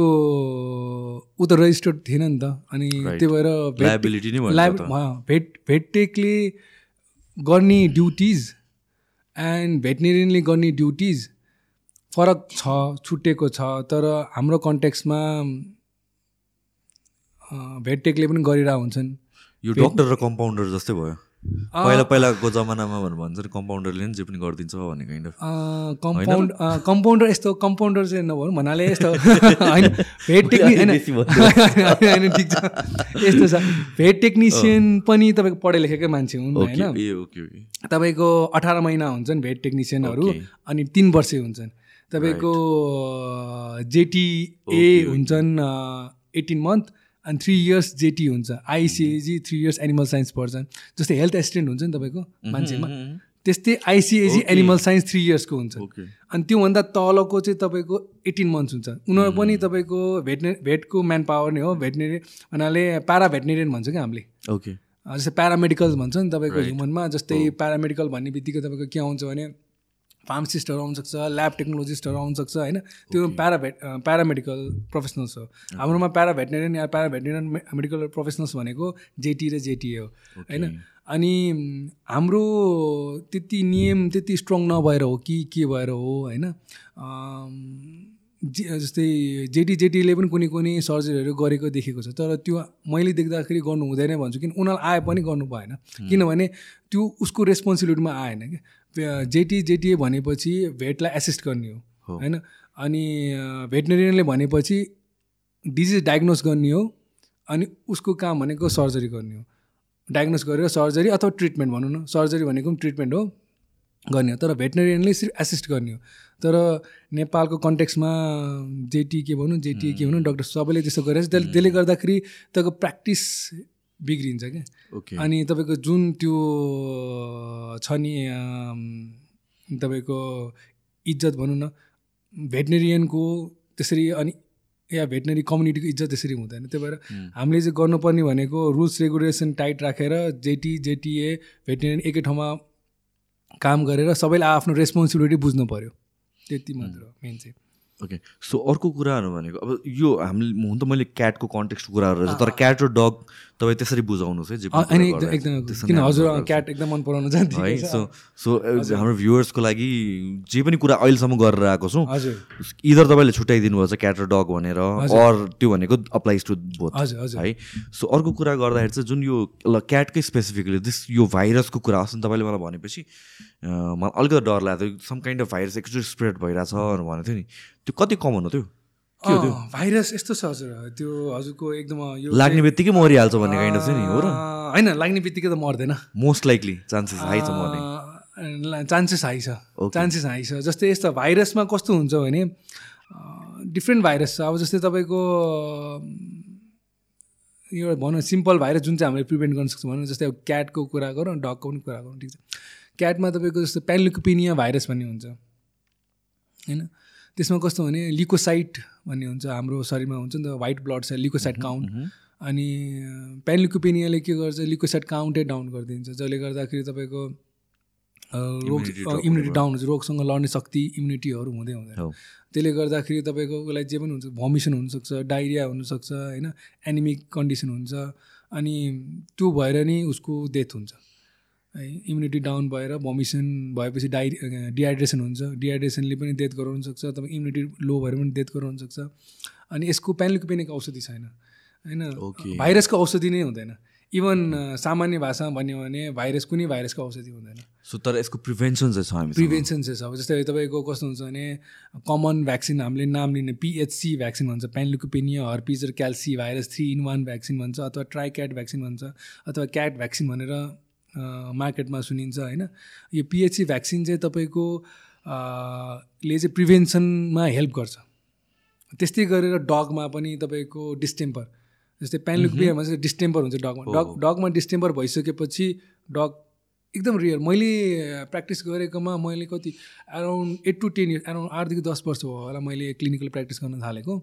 ऊ त रेजिस्टर्ड थिएन नि त। अनि त्यही भएर भेट भेटटेकले गर्ने ड्युटिज एन्ड भेटनेरियनले गर्ने ड्युटिज फरक छ छुट्टिएको छ। तर हाम्रो कन्टेक्समा भेटटेकले पनि गरिरहेको हुन्छन्। यो डक्टर र कम्पाउन्डर जस्तै भयो। पहिला पहिलाको जमानामा भनेर भन्छ नि कम्पाउन्डरले नि जे पनि गरिदिन्छ भन्ने काइन्ड अफ कम्पाउन्ड कम्पाउन्डर यस्तो कम्पाउन्डर चाहिँ नभनौँ भन्नाले यस्तो होइन भेट होइन। ठिक छ। यस्तो छ। भेट टेक्निसियन पनि तपाईँको पढे लेखेकै मान्छे हुन् होइन? तपाईँको अठार महिना हुन्छन् भेट टेक्निसियनहरू अनि तिन वर्षे हुन्छन्। तपाईँको जेटिए हुन्छन् एटिन मन्थ अनि थ्री इयर्स जेटी हुन्छ ICAG three years animal science पढ्छन् जस्तै हेल्थ एसिस्टेन्ट हुन्छ नि तपाईँको मान्छेमा। त्यस्तै आइसिएजी एनिमल साइन्स थ्री इयर्सको हुन्छ। अनि त्योभन्दा तलको चाहिँ तपाईँको एटिन मन्थ्स हुन्छ। उनीहरू पनि तपाईँको भेटने भेटको म्यान पावर नै हो। भेटनेरी भन्नाले पारा भेटनेरियन भन्छ क्या हामीले। ओके जस्तै प्यारामेडिकल भन्छ नि तपाईँको ह्युमनमा जस्तै प्यारामेडिकल भन्ने बित्तिकै तपाईँको के आउँछ भने फार्मासिस्टहरू आउनसक्छ ल्याब टेक्नोलोजिस्टहरू आउनसक्छ होइन? त्यो प्याराभेट प्यारामेडिकल प्रोफेसनल्स हो। हाम्रोमा प्याराभेटनेरियन या प्याराभेटनेरियन मेडिकल प्रोफेसनल्स भनेको जेटी र जेटिए हो होइन? अनि हाम्रो त्यति नियम त्यति स्ट्रङ नभएर हो कि के भएर हो होइन? जस्तै जेटी जेटीले पनि कुनै कुनै सर्जरीहरू गरेको देखेको छ। तर त्यो मैले देख्दाखेरि गर्नु हुँदैन भन्छु किन उनीहरू आए पनि गर्नु भएन। किनभने त्यो उसको रेस्पोन्सिबिलिटीमा आएन क्या जेटी जेटिए भनेपछि भेटलाई एसिस्ट गर्ने हो होइन? अनि भेटनेरियनले भनेपछि डिजिज डायग्नोस गर्ने हो अनि उसको काम भनेको सर्जरी गर्ने हो। डायग्नोस गरेर सर्जरी अथवा ट्रिटमेन्ट भनौँ न सर्जरी भनेको पनि ट्रिटमेन्ट हो गर्ने हो। तर भेटनेरियनले सिर्फ एसिस्ट गर्ने हो। तर नेपालको कन्टेक्समा जेटी के भनौँ जेटिए के भनौँ डक्टर सबैले त्यस्तो गरेर त्यसले गर्दाखेरि तपाईँको प्र्याक्टिस बिग्रिन्छ क्या। अनि तपाईँको जुन त्यो छ नि तपाईँको इज्जत भनौँ न भेटनेरियनको त्यसरी अनि या भेटनरी कम्युनिटीको इज्जत त्यसरी हुँदैन। त्यही भएर हामीले चाहिँ गर्नुपर्ने भनेको रुल्स रेगुलेसन टाइट राखेर जेटी जेटिए भेटनेरियन एकै ठाउँमा काम गरेर सबैले आफ्नो रेस्पोन्सिबिलिटी बुझ्नु पऱ्यो त्यति मात्र हो मेन चाहिँ। ओके। सो अर्को कुराहरू भनेको अब यो हामीले हुन त मैले क्याटको कन्टेक्सको कुराहरू रहेछ तर क्याट र डग तपाईँ त्यसरी बुझाउनुहोस् है किन हजुर क्याट एकदम मन पराउनु जान्छ है सो सो हाम्रो भ्युवर्सको लागि जे पनि कुरा अहिलेसम्म गरेर आएको छौँ इधर तपाईँले छुट्याइदिनु भएको छ क्याट र डग भनेर अर त्यो भनेको अप्लाइज टु बोथ है। सो अर्को कुरा गर्दाखेरि चाहिँ जुन यो ल क्याटकै स्पेसिफिकली दिस यो भाइरसको कुरा अस्ति तपाईँले मलाई भनेपछि मलाई अलिकति डर लाग्यो सम काइन्ड अफ भाइरस एकचोटि स्प्रेड भइरहेछ भनेको थियो नि। त्यो कति कमन हो त्यो? के हो त्यो? भाइरस यस्तो छ हजुर। त्यो हजुरको एकदम यो लाग्ने बित्तिकै मरिहाल्छ भन्ने काइन्ड अफ नि हो र? होइन लाग्ने बित्तिकै त मर्दैन। मोस्ट लाइकली चान्सेस हाई छ मर्ने। चान्सेस हाई छ। चान्सेस हाई छ। जस्तै यस्तो भाइरसमा कस्तो हुन्छ भने डिफ्रेन्ट भाइरस छ। अब जस्तै तपाईँको यो भनौँ सिम्पल भाइरस जुन चाहिँ हामीले प्रिभेन्ट गर्न सक्छौँ भनौँ जस्तै अब क्याटको कुरा गरौँ डगको पनि कुरा गरौँ ठिक छ। क्याटमा तपाईँको जस्तो प्यानलिकोपिनिया भाइरस भन्ने हुन्छ। होइन? त्यसमा कस्तो भने लिकोसाइट भन्ने हुन्छ हाम्रो शरीरमा हुन्छ नि त वाइट ब्लड छ लिकोसाइट काउन्ट अनि प्यानलिकोपिनियाले के गर्छ लिकोसाइट काउन्टै डाउन गरिदिन्छ जसले गर्दाखेरि तपाईँको रोग इम्युनिटी डाउन हुन्छ रोगसँग लड्ने शक्ति इम्युनिटीहरू हुँदै हुँदैन। त्यसले गर्दाखेरि तपाईँको उसलाई जे पनि हुन्छ भमिसन हुनसक्छ डाइरिया हुनसक्छ होइन एनिमिक कन्डिसन हुन्छ। अनि त्यो भएर नै उसको डेथ हुन्छ। है इम्युनिटी डाउन भएर भमिसन भएपछि डाइ डिहाइड्रेसन हुन्छ। डिहाइड्रेसनले पनि डेथ गराउन सक्छ तपाईँ इम्युनिटी लो भएर पनि डेथ गराउन सक्छ अनि यसको पेनलिको पेनेको औषधि छैन होइन। भाइरसको औषधि नै हुँदैन। इभन सामान्य भाषामा भन्यो भने भाइरस कुनै भाइरसको औषधि हुँदैन। सो तर यसको प्रिभेन्सन चाहिँ छ प्रिभेन्सन चाहिँ छ। जस्तै तपाईँको कस्तो हुन्छ भने कमन भ्याक्सिन हामीले नाम लिने पिएचसी भ्याक्सिन भन्छ। पेनिया हर्पिज र calici virus three in one vaccine भन्छ अथवा ट्राई क्याट भ्याक्सिन भन्छ अथवा क्याट भ्याक्सिन भनेर मार्केटमा सुनिन्छ होइन? यो पिएचसी भ्याक्सिन चाहिँ तपाईँको ले चाहिँ प्रिभेन्सनमा हेल्प गर्छ। त्यस्तै गरेर डगमा पनि तपाईँको डिस्टेम्पर जस्तै प्यानलुक्रियामा चाहिँ डिस्टेम्पर हुन्छ डगमा। डग डगमा डिस्टेम्पर भइसकेपछि डग एकदम रियर मैले प्र्याक्टिस गरेकोमा मैले कति around eight to ten years around आठदेखि दस वर्ष भयो होला मैले क्लिनिकल प्र्याक्टिस गर्न थालेको।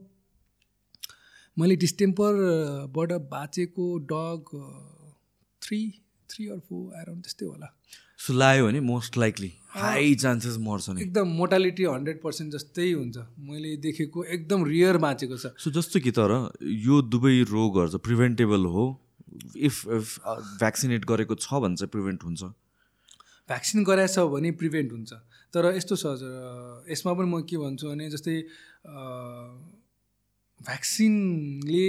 मैले डिस्टेम्परबाट बाँचेको dog three three or four around त्यस्तै होला। सो लायो भने मोस्ट लाइकली हाई चान्सेस मर्छ नि। एकदम मोटालिटी हन्ड्रेड पर्सेन्ट जस्तै हुन्छ। मैले देखेको एकदम रियर बाँचेको छ। सो जस्तो कि तर यो दुवै रोगहरू चाहिँ प्रिभेन्टेबल हो। इफ भ्याक्सिनेट गरेको छ भने चाहिँ प्रिभेन्ट हुन्छ। भ्याक्सिन गराएछ भने प्रिभेन्ट हुन्छ। तर यस्तो छ यसमा पनि म के भन्छु भने जस्तै भ्याक्सिनले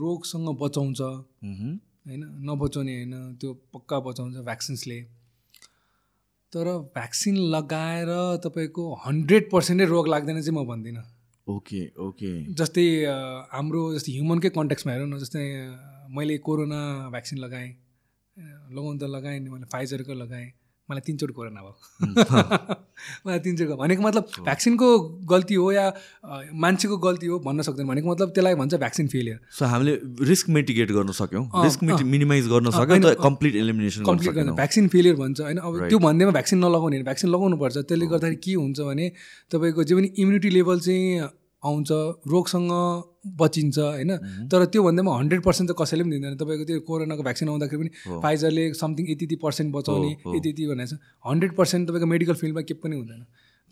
रोगसँग बचाउँछ। होइन? नबचाउने होइन त्यो पक्का बचाउँछ भ्याक्सिन्सले तर भ्याक्सिन लगाएर तपाईँको हन्ड्रेड पर्सेन्टै रोग लाग्दैन चाहिँ म भन्दिनँ। ओके ओके जस्तै हाम्रो जस्तै ह्युमनकै कन्ट्याक्समा हेरौँ न जस्तै मैले कोरोना भ्याक्सिन लगाएँ लगाउनु त लगाएँ नि मैले फाइजरको लगाएँ। मलाई तिनचोटि कोरोना भयो मलाई तिनचोटि भनेको मतलब भ्याक्सिनको गल्ती हो या मान्छेको गल्ती हो भन्न सक्दैन। भनेको मतलब त्यसलाई भन्छ भ्याक्सिन फेलियर। सो हामीले रिस्क मिटिगेट गर्न सक्यौँ। रिस्क मिनिमाइज गर्न सक्यौँ कम्प्लिट एलिमिनेसन कम्प्लिट गर्न। भ्याक्सिन फेलियर भन्छ होइन। अब त्यो भन्दैमा भ्याक्सिन नलगाउने भ्याक्सिन लगाउनुपर्छ। त्यसले गर्दाखेरि के हुन्छ भने तपाईँको जे पनि इम्युनिटी लेभल चाहिँ आउँछ रोगसँग बचिन्छ होइन? तर त्यो भन्दैमा हन्ड्रेड पर्सेन्ट त कसैले पनि दिँदैन। तपाईँको त्यो कोरोनाको भ्याक्सिन आउँदाखेरि पनि फाइजरले समथिङ यति यति पर्सेन्ट बचाउने यति यति भनेको छ हन्ड्रेड पर्सेन्ट तपाईँको मेडिकल फिल्डमा के पनि हुँदैन।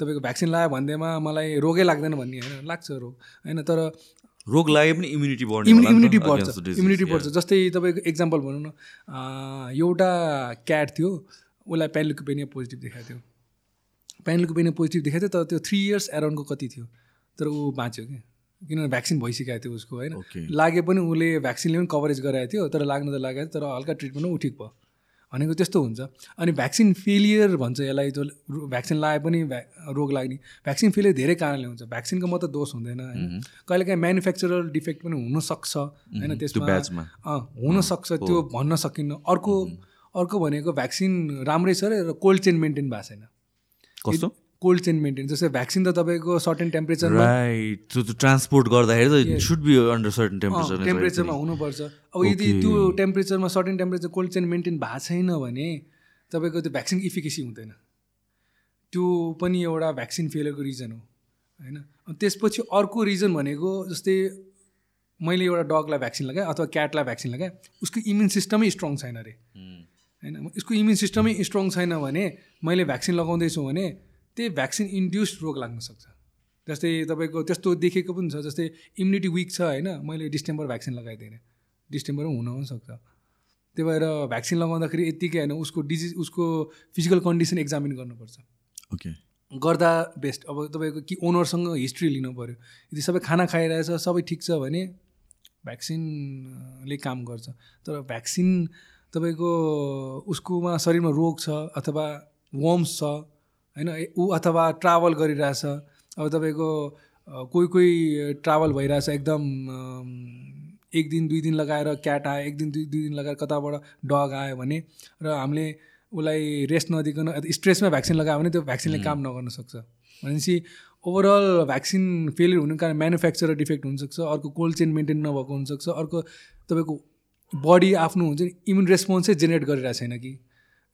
तपाईँको भ्याक्सिन लगायो भन्दैमा मलाई रोगै लाग्दैन भन्ने होइन? लाग्छ रोग होइन? तर रोग लाग्यो पनि इम्युनिटी बढ्छ। इम्युनिटी बढ्छ इम्युनिटी बढ्छ। जस्तै तपाईँको एक्जाम्पल भनौँ न। एउटा क्याट थियो उसलाई पेनिया पोजिटिभ देखाएको थियो। पेनिया पोजिटिभ देखाएको थियो तर त्यो थ्री इयर्स एराउन्डको कति थियो? तर ऊ बाँच्यो कि किनभने भ्याक्सिन भइसकेको थियो उसको होइन? लागे पनि उसले भ्याक्सिनले पनि कभरेज गराएको थियो तर लाग्न त लागेको थियो तर हल्का ट्रिटमेन्ट ऊ ठिक भयो। भनेको त्यस्तो हुन्छ। अनि भ्याक्सिन फेलियर भन्छ यसलाई जो भ्याक्सिन लगाए पनि रोग लाग्ने। भ्याक्सिन फेलियर धेरै कारणले हुन्छ। भ्याक्सिनको मात्रै दोष हुँदैन होइन? कहिलेकाहीँ म्यानुफ्याक्चरल डिफेक्ट पनि हुनसक्छ होइन? त्यसमा हुनसक्छ त्यो भन्न सकिन्न। अर्को अर्को भनेको भ्याक्सिन राम्रै छ र कोल्ड चेन मेन्टेन भएको छैन। कस्तो? कोल्ड चेन मेन्टेन जस्तै भ्याक्सिन त तपाईँको सर्टेन टेम्परेचर राइट त्यो ट्रान्सपोर्ट गर्दाखेरि त should be under certain temperature टेम्परेचरमा हुनुपर्छ। अब यदि त्यो टेम्परेचरमा certain temperature cold chain maintain भएको छैन भने तपाईँको त्यो भ्याक्सिन इफिकेसी हुँदैन। त्यो पनि एउटा भ्याक्सिन फेलरको रिजन हो होइन? त्यसपछि अर्को रिजन भनेको जस्तै मैले एउटा डगलाई भ्याक्सिन लगाएँ अथवा क्याटलाई भ्याक्सिन लगाएँ उसको इम्युन सिस्टमै स्ट्रङ छैन अरे होइन? उसको इम्युन सिस्टमै स्ट्रङ छैन भने मैले भ्याक्सिन लगाउँदैछु भने त्यही भ्याक्सिन इन्ड्युस्ड रोग लाग्न सक्छ। जस्तै तपाईँको त्यस्तो देखेको पनि छ जस्तै इम्युनिटी विक छ होइन मैले डिसेम्बर भ्याक्सिन लगाइदिएँ डिसेम्बर हुन पनि सक्छ। त्यही भएर भ्याक्सिन लगाउँदाखेरि यत्तिकै होइन उसको डिजिज उसको फिजिकल कन्डिसन एक्जामिन गर्नुपर्छ। ओके गर्दा बेस्ट अब तपाईँको कि ओनरसँग हिस्ट्री लिनु पऱ्यो यदि सबै खाना खाइरहेछ सबै ठिक छ भने भ्याक्सिनले काम गर्छ। तर भ्याक्सिन तपाईँको उसकोमा शरीरमा रोग छ अथवा वर्म्स छ होइन ऊ अथवा ट्राभल गरिरहेछ। अब तपाईँको कोही कोही ट्राभल भइरहेछ एकदम एक दिन दुई दिन लगाएर क्याट आयो एक दिन दुई दुई दिन लगाएर कताबाट डग आयो भने र हामीले उसलाई रेस्ट नदिकन स्ट्रेसमा भ्याक्सिन लगायो भने त्यो भ्याक्सिनले काम नगर्न सक्छ। भनेपछि ओभरअल भ्याक्सिन फेलियर हुनु कारण म्यानुफ्याक्चर डिफेक्ट हुनसक्छ अर्को कोल्ड चेन मेन्टेन नभएको हुनसक्छ अर्को तपाईँको बडी आफ्नो हुन्छ नि इम्युन रेस्पोन्सै जेनेरेट गरिरहेको छैन कि।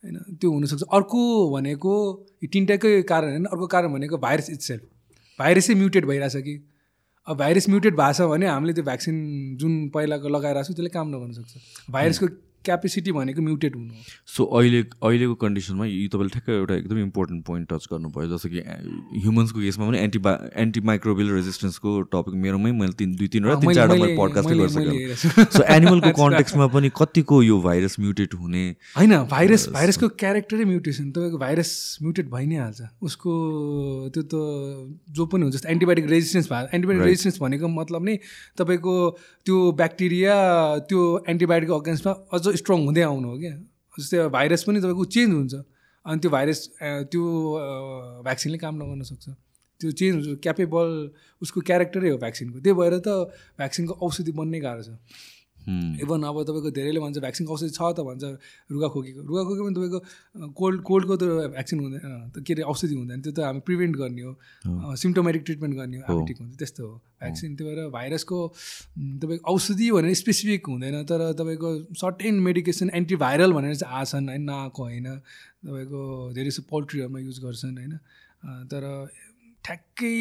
होइन त्यो हुनसक्छ। अर्को भनेको यो तिनवटाकै कारण होइन अर्को कारण भनेको भाइरस इट्सेल्फ भाइरसै म्युटेड भइरहेछ कि? अब भाइरस म्युटेड भएको छ भने हामीले त्यो भ्याक्सिन जुन पहिलाको लगाइरहेको छ त्यसले काम नगर्न सक्छ। भाइरसको क्यापेसिटी भनेको म्युटेड हुनु सो अहिले अहिलेको कन्डिसनमा यी तपाईँले ठ्याक्कै एउटा एकदम इम्पोर्टेन्ट पोइन्ट टच गर्नुभयो जस्तो कि ह्युमन्सको केसमा पनि एन्टिबा एन्टिमाइक्रोबियल रेजिस्टेन्सको टपिक मेरोमै मैले तिन दुई तिनवटा तिन चारवटा पडकास्टै गरिसकेँ सो एनिमलको कन्टेक्समा पनि कतिको यो भाइरस म्युटेट हुने। होइन भाइरस भाइरसको क्यारेक्टरै म्युटेसन तपाईँको भाइरस म्युटेट भइ नै हाल्छ। उसको त्यो त जो पनि हुन्छ एन्टिबायोटिक रेजिस्टेन्स भयो एन्टिबायोटिक रेजिस्टेन्स भनेको मतलब नै तपाईँको त्यो ब्याक्टेरिया त्यो एन्टिबायोटिकको अगेन्स्टमा अझ स्ट्रङ हुँदै आउनु हो क्या? जस्तै भाइरस पनि तपाईँको चेन्ज हुन्छ। अनि त्यो भाइरस त्यो भ्याक्सिनले काम नगर्न सक्छ। त्यो चेन्ज हुन्छ। क्यापेबल उसको क्यारेक्टरै हो भ्याक्सिनको त्यही भएर त भ्याक्सिनको औषधि बन्नै गाह्रो छ। इभन अब तपाईँको धेरैले भन्छ भ्याक्सिनको औषधि छ त भन्छ रुगाखोकीको रुगाखोकी पनि तपाईँको कोल्ड कोल्डको त भ्याक्सिन हुँदैन के अरे औषधि हुँदैन त्यो त हामी प्रिभेन्ट गर्ने हो। सिम्टोमेटिक ट्रिटमेन्ट गर्ने हो। हामी ठिक हुन्छ त्यस्तो हो। भ्याक्सिन त्यही भएर भाइरसको तपाईँको औषधि भनेर स्पेसिफिक हुँदैन तर तपाईँको सर्टेन मेडिकेसन एन्टिभाइरल भनेर चाहिँ आछन् होइन नआएको होइन। तपाईँको धेरै जस्तो पोल्ट्रीहरूमा युज गर्छन् होइन। तर ठ्याक्कै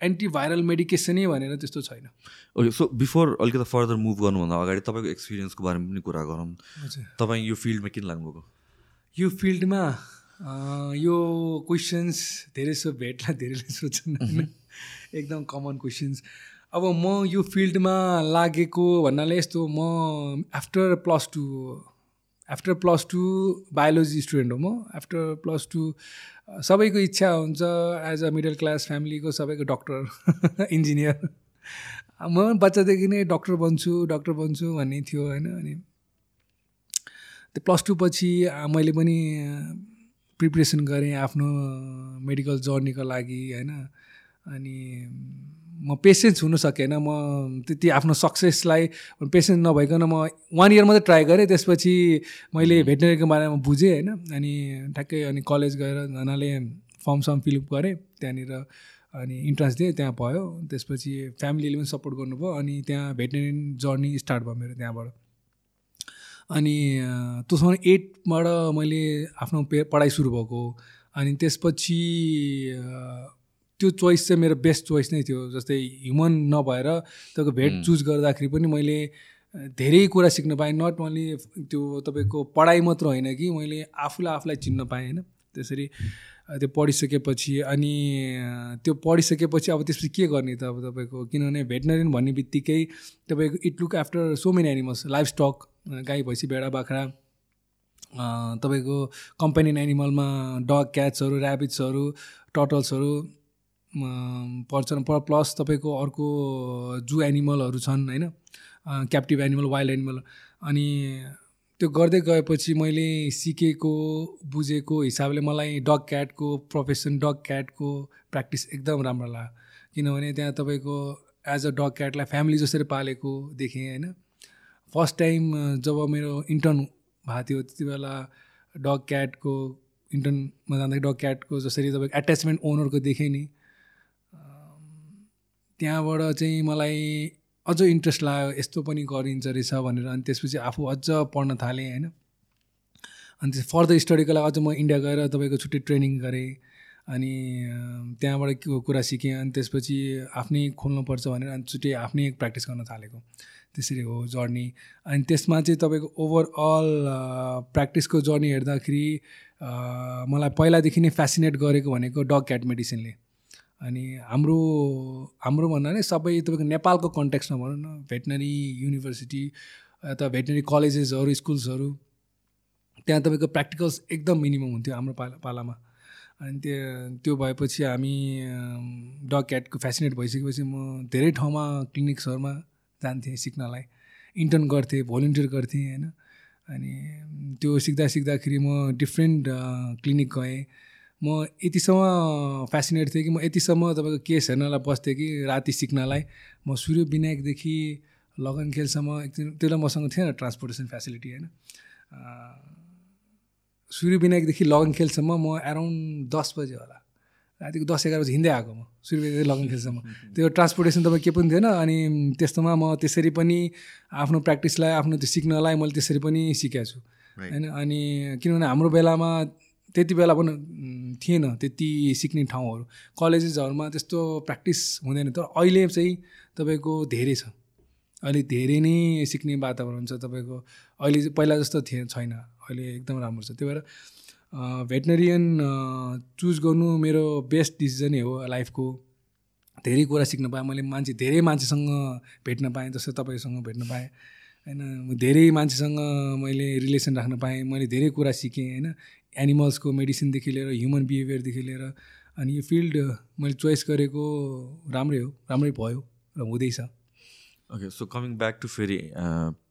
एन्टिभाइरल मेडिकेसनै भनेर त्यस्तो छैन। ओके सो बिफोर अलिकति फर्दर मुभ गर्नुभन्दा अगाडि तपाईँको एक्सपिरियन्सको बारेमा पनि कुरा गरौँ। तपाईँ यो फिल्डमा किन लाग्नुभएको? यो फिल्डमा यो क्वेसन्स धेरै सो भेटलाई धेरैले सोध्छन् होइन एकदम कमन क्वेसन्स अब म यो फिल्डमा लागेको भन्नाले यस्तो म after plus two after plus two biology student हो म. आफ्टर प्लस टू सबैको इच्छा हुन्छ एज अ मिडल क्लास फ्यामिलीको सबैको डक्टर इन्जिनियर म बच्चादेखि नै डक्टर बन्छु डक्टर बन्छु भन्ने थियो होइन अनि त्यो प्लस टू पछि मैले पनि प्रिपरेसन गरेँ आफ्नो मेडिकल जर्नीको लागि होइन अनि म पेसेन्स हुनु सकेन म त्यति आफ्नो सक्सेसलाई पेसेन्स नभइकन म वान इयर मात्रै ट्राई गरेँ त्यसपछि मैले भेटनेरीको बारेमा बुझेँ होइन? अनि ठ्याक्कै अनि कलेज गएर जनाले फर्म फिलअप गरेँ त्यहाँनिर अनि इन्ट्रान्स दिएँ त्यहाँ भयो। त्यसपछि फ्यामिलीले पनि सपोर्ट गर्नुभयो अनि त्यहाँ भेटनेरी जर्नी स्टार्ट भयो मेरो त्यहाँबाट। अनि टु थाउजन्ड एटबाट मैले आफ्नो पे पढाइ सुरु भएको। अनि त्यसपछि त्यो चोइस चाहिँ मेरो बेस्ट चोइस नै थियो जस्तै ह्युमन नभएर तपाईँको भेट चुज गर्दाखेरि पनि मैले धेरै कुरा सिक्न पाएँ। नट ओन्ली त्यो तपाईँको पढाइ मात्र होइन कि मैले आफूलाई आफूलाई चिन्न पाएँ होइन? त्यसरी त्यो पढिसकेपछि अनि त्यो पढिसकेपछि अब त्यसपछि के गर्ने त अब तपाईँको? किनभने भेटनरियन भन्ने बित्तिकै तपाईँको it look after so many animals livestock गाई भैँसी भेडा बाख्रा तपाईँको कम्पेनियन एनिमलमा डग क्याट्सहरू ऱ्याबिट्सहरू टटल्सहरू पर्छन्। प्लस तपाईँको अर्को जू एनिमलहरू छन् होइन? क्याप्टिभ एनिमल वाइल्ड एनिमल अनि त्यो गर्दै गएपछि मैले सिकेको बुझेको हिसाबले मलाई डग क्याटको प्रोफेसन डग क्याटको प्र्याक्टिस एकदम राम्रो लाग्यो। किनभने त्यहाँ तपाईँको एज अ डग क्याटलाई फ्यामिली जसरी पालेको देखेँ होइन? फर्स्ट टाइम जब मेरो इन्टर्न भएको थियो त्यति बेला डग क्याटको इन्टर्नमा जाँदाखेरि डग क्याटको जसरी तपाईँको एट्याचमेन्ट ओनरको देखेँ नि त्यहाँबाट चाहिँ मलाई अझ इन्ट्रेस्ट लाग्यो यस्तो पनि गरिन्छ रहेछ भनेर। अनि त्यसपछि आफू अझ पढ्न थालेँ होइन। अनि त्यस फर्दर स्टडीको लागि अझ म इन्डिया गएर तपाईँको छुट्टै ट्रेनिङ गरेँ। अनि त्यहाँबाट कुरा सिकेँ। अनि त्यसपछि आफ्नै खोल्नुपर्छ भनेर अनि छुट्टै आफ्नै प्र्याक्टिस गर्न थालेको। त्यसरी हो जर्नी। अनि त्यसमा चाहिँ तपाईँको ओभरअल प्र्याक्टिसको जर्नी हेर्दाखेरि मलाई पहिलादेखि नै फेसिनेट गरेको भनेको डग क्याट मेडिसिनले। अनि हाम्रो हाम्रो भन्दा नै सबै तपाईँको नेपालको कन्ट्याक्समा भनौँ न भेटनरी युनिभर्सिटी अथवा भेटनरी कलेजेसहरू स्कुल्सहरू त्यहाँ तपाईँको प्र्याक्टिकल्स एकदम मिनिमम हुन्थ्यो हाम्रो पाला पालामा। अनि त्यो त्यो भएपछि हामी डग क्याटको फेसिनेट भइसकेपछि म धेरै ठाउँमा क्लिनिक्सहरूमा जान्थेँ सिक्नलाई। इन्टर्न गर्थेँ भोलिन्टियर गर्थेँ होइन। अनि त्यो सिक्दा सिक्दाखेरि म डिफ्रेन्ट क्लिनिक गएँ। म यतिसम्म फेसिनेट थिएँ कि म यतिसम्म तपाईँको केस हेर्नलाई बस्थेँ कि राति सिक्नलाई। म सूर्य विनायकदेखि लगन खेलसम्म एकदिन त्यसलाई मसँग थिएन ट्रान्सपोर्टेसन फेसिलिटी होइन? सूर्य विनायकदेखि लगन खेलसम्म म एराउन्ड दस बजे होला। रातिको दस एघार बजी हिँड्दै आएको म सूर्य विनायक लगन खेलसम्म। त्यो ट्रान्सपोर्टेसन तपाईँ के पनि थिएन अनि त्यस्तोमा म त्यसरी पनि आफ्नो प्र्याक्टिसलाई आफ्नो त्यो सिक्नलाई मैले त्यसरी पनि सिकेको छु। होइन? अनि किनभने हाम्रो बेलामा त्यति बेला पनि थिएन त्यति सिक्ने ठाउँहरू। कलेजेसहरूमा त्यस्तो प्र्याक्टिस हुँदैन। तर अहिले चाहिँ तपाईँको धेरै छ। अहिले धेरै नै सिक्ने वातावरण छ तपाईँको। अहिले पहिला जस्तो थिए छैन। अहिले एकदम राम्रो छ। त्यही भएर भेटनरियन चुज गर्नु मेरो बेस्ट डिसिजनै हो लाइफको। धेरै कुरा सिक्न पाएँ। मैले मान्छे धेरै मान्छेसँग भेट्न पाएँ जस्तो तपाईँसँग भेट्न पाएँ। होइन धेरै मान्छेसँग मैले रिलेसन राख्न पाएँ। मैले धेरै कुरा सिकेँ होइन। एनिमल्सको मेडिसिनदेखि लिएर ह्युमन बिहेभियरदेखि लिएर अनि यो फिल्ड मैले चोइस गरेको राम्रै हो राम्रै भयो र हुँदैछ okay so coming back to फेरि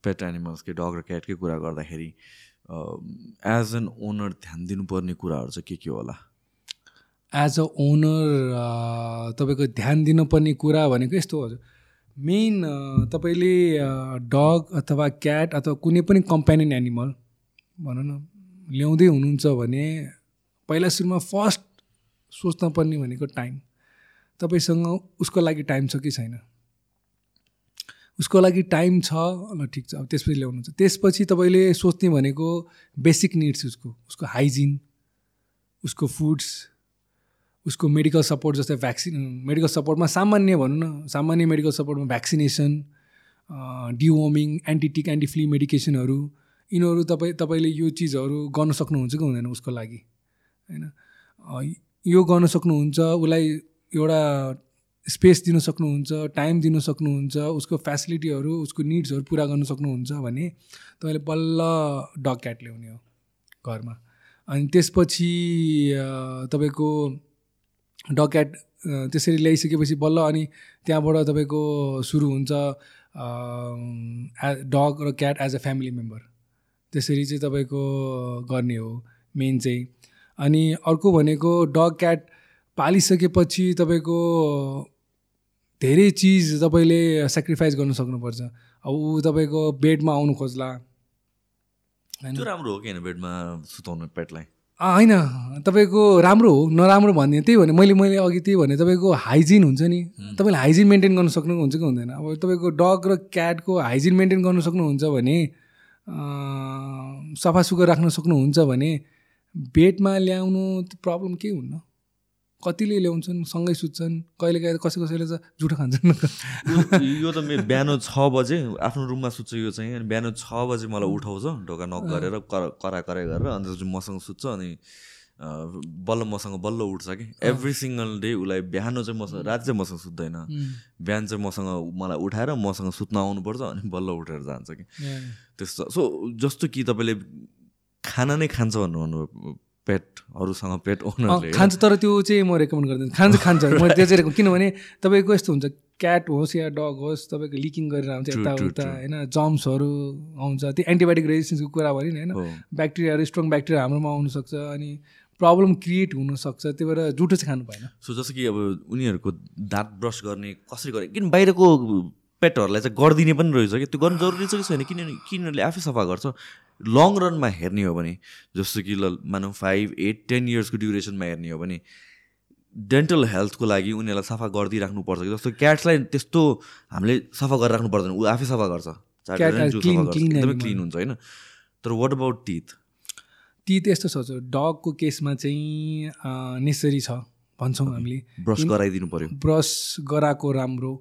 पेट एनिमल्सकै डग र क्याटकै कुरा गर्दाखेरि एज एन ओनर ध्यान दिनुपर्ने कुराहरू चाहिँ के के होला? एज अ ओनर तपाईँको ध्यान दिनुपर्ने कुरा भनेको यस्तो हजुर। मेन तपाईँले डग अथवा क्याट अथवा कुनै पनि कम्पेनियन एनिमल भनौँ न ल्याउँदै हुनुहुन्छ भने पहिला सुरुमा फर्स्ट सोच्नुपर्ने भनेको टाइम तपाईँसँग उसको लागि टाइम छ कि छैन? उसको लागि टाइम छ ल ठिक छ अब त्यसपछि ल्याउनुहुन्छ। त्यसपछि तपाईँले सोच्ने भनेको बेसिक निड्स उसको उसको हाइजिन उसको फुड्स उसको मेडिकल सपोर्ट जस्तै भ्याक्सिन मेडिकल सपोर्टमा सामान्य भनौँ न सामान्य मेडिकल सपोर्टमा भ्याक्सिनेसन डिवोमिङ एन्टिटिक एन्टिफ्ली मेडिकेसनहरू यिनीहरू तपाईँ तपाईँले यो चिजहरू गर्न सक्नुहुन्छ कि हुँदैन उसको लागि? होइन? यो गर्न सक्नुहुन्छ उसलाई एउटा स्पेस दिन सक्नुहुन्छ टाइम दिन सक्नुहुन्छ उसको फेसिलिटीहरू उसको निड्सहरू पुरा गर्न सक्नुहुन्छ भने तपाईँले बल्ल डग क्याट ल्याउने हो घरमा। अनि त्यसपछि तपाईँको डग क्याट त्यसरी ल्याइसकेपछि बल्ल अनि त्यहाँबाट तपाईँको सुरु हुन्छ डग र cat as a family member. त्यसरी चाहिँ तपाईँको गर्ने हो मेन चाहिँ। अनि अर्को भनेको डग क्याट पालिसकेपछि तपाईँको धेरै चिज तपाईँले सेक्रिफाइस गर्नु सक्नुपर्छ। अब ऊ तपाईँको बेडमा आउनु खोज्ला। त्यो राम्रो हो कि होइन बेडमा सुताउनु पेटलाई? होइन। तपाईँको राम्रो हो नराम्रो भन्ने त्यही भने मैले मैले अघि त्यही भने तपाईँको हाइजिन हुन्छ नि। तपाईँले हाइजिन मेन्टेन गर्न सक्नुहुन्छ कि हुँदैन? अब तपाईँको डग र क्याटको हाइजिन मेन्टेन गर्न सक्नुहुन्छ भने सफा सुग्घर राख्न सक्नुहुन्छ भने बेडमा ल्याउनु प्रब्लम केही हुन्न? कतिले ल्याउँछन्? सँगै सुत्छन्? कहिले कहिले कसै कसैले त जुठो खान्छन्। यो त मेरो बिहान छ बजे आफ्नो रुममा सुत्छ यो चाहिँ। अनि बिहान छ बजे मलाई उठाउँछ ढोका नक गरेर करा कराई गरेर अन्त मसँग सुत्छ अनि बल्ल मसँग बल्ल उठ्छ कि। एभ्री सिङ्गल डे उसलाई बिहान चाहिँ मसँग राति चाहिँ मसँग सुत्दैन। बिहान चाहिँ मसँग मलाई उठाएर मसँग सुत्न आउनुपर्छ अनि बल्ल उठेर जान्छ कि। त्यस्तो। सो जस्तो कि तपाईँले खाना नै खान्छ भन्नु पेटहरूसँग पेट ओनरले। खान्छ तर त्यो चाहिँ म रेकमेन्ड गर्दैन। खान्छ खान्छ। म त्यो चाहिँ किनभने तपाईँको यस्तो हुन्छ क्याट होस् या डग होस् तपाईँको लिकिङ गरेर आउँछ यताउता होइन जम्सहरू आउँछ। त्यो एन्टिबायोटिक रेजिस्टेन्सको कुरा भयो नि होइन ब्याक्टेरियाहरू स्ट्रङ ब्याक्टेरिया हाम्रोमा आउनसक्छ अनि प्रब्लम क्रिएट हुनसक्छ त्यही भएर जुठो चाहिँ खानु भएन। सो जस्तो कि अब उनीहरूको दाँत ब्रस गर्ने कसरी गर्ने किन बाहिरको पेटहरूलाई चाहिँ गरिदिने पनि रहेछ कि? त्यो गर्नु जरुरी छ कि छैन? किनभने किनभने आफै सफा गर्छ। लङ रनमा हेर्ने हो भने जस्तो कि ल मानौँ फाइभ एट टेन इयर्सको ड्युरेसनमा हेर्ने हो भने डेन्टल हेल्थको लागि उनीहरूलाई सफा गरिदिइराख्नुपर्छ जस्तो क्याट्सलाई त्यस्तो हामीले सफा गरेर राख्नु पर्दैन। ऊ आफै सफा गर्छ। एकदमै क्लिन हुन्छ होइन? तर वाट अबाउट टिथ टिथ यस्तो छ डगको केसमा चाहिँ नेसरी छ। भन्छौँ हामीले। ब्रस गराइदिनु पऱ्यो ब्रस गराएको राम्रो।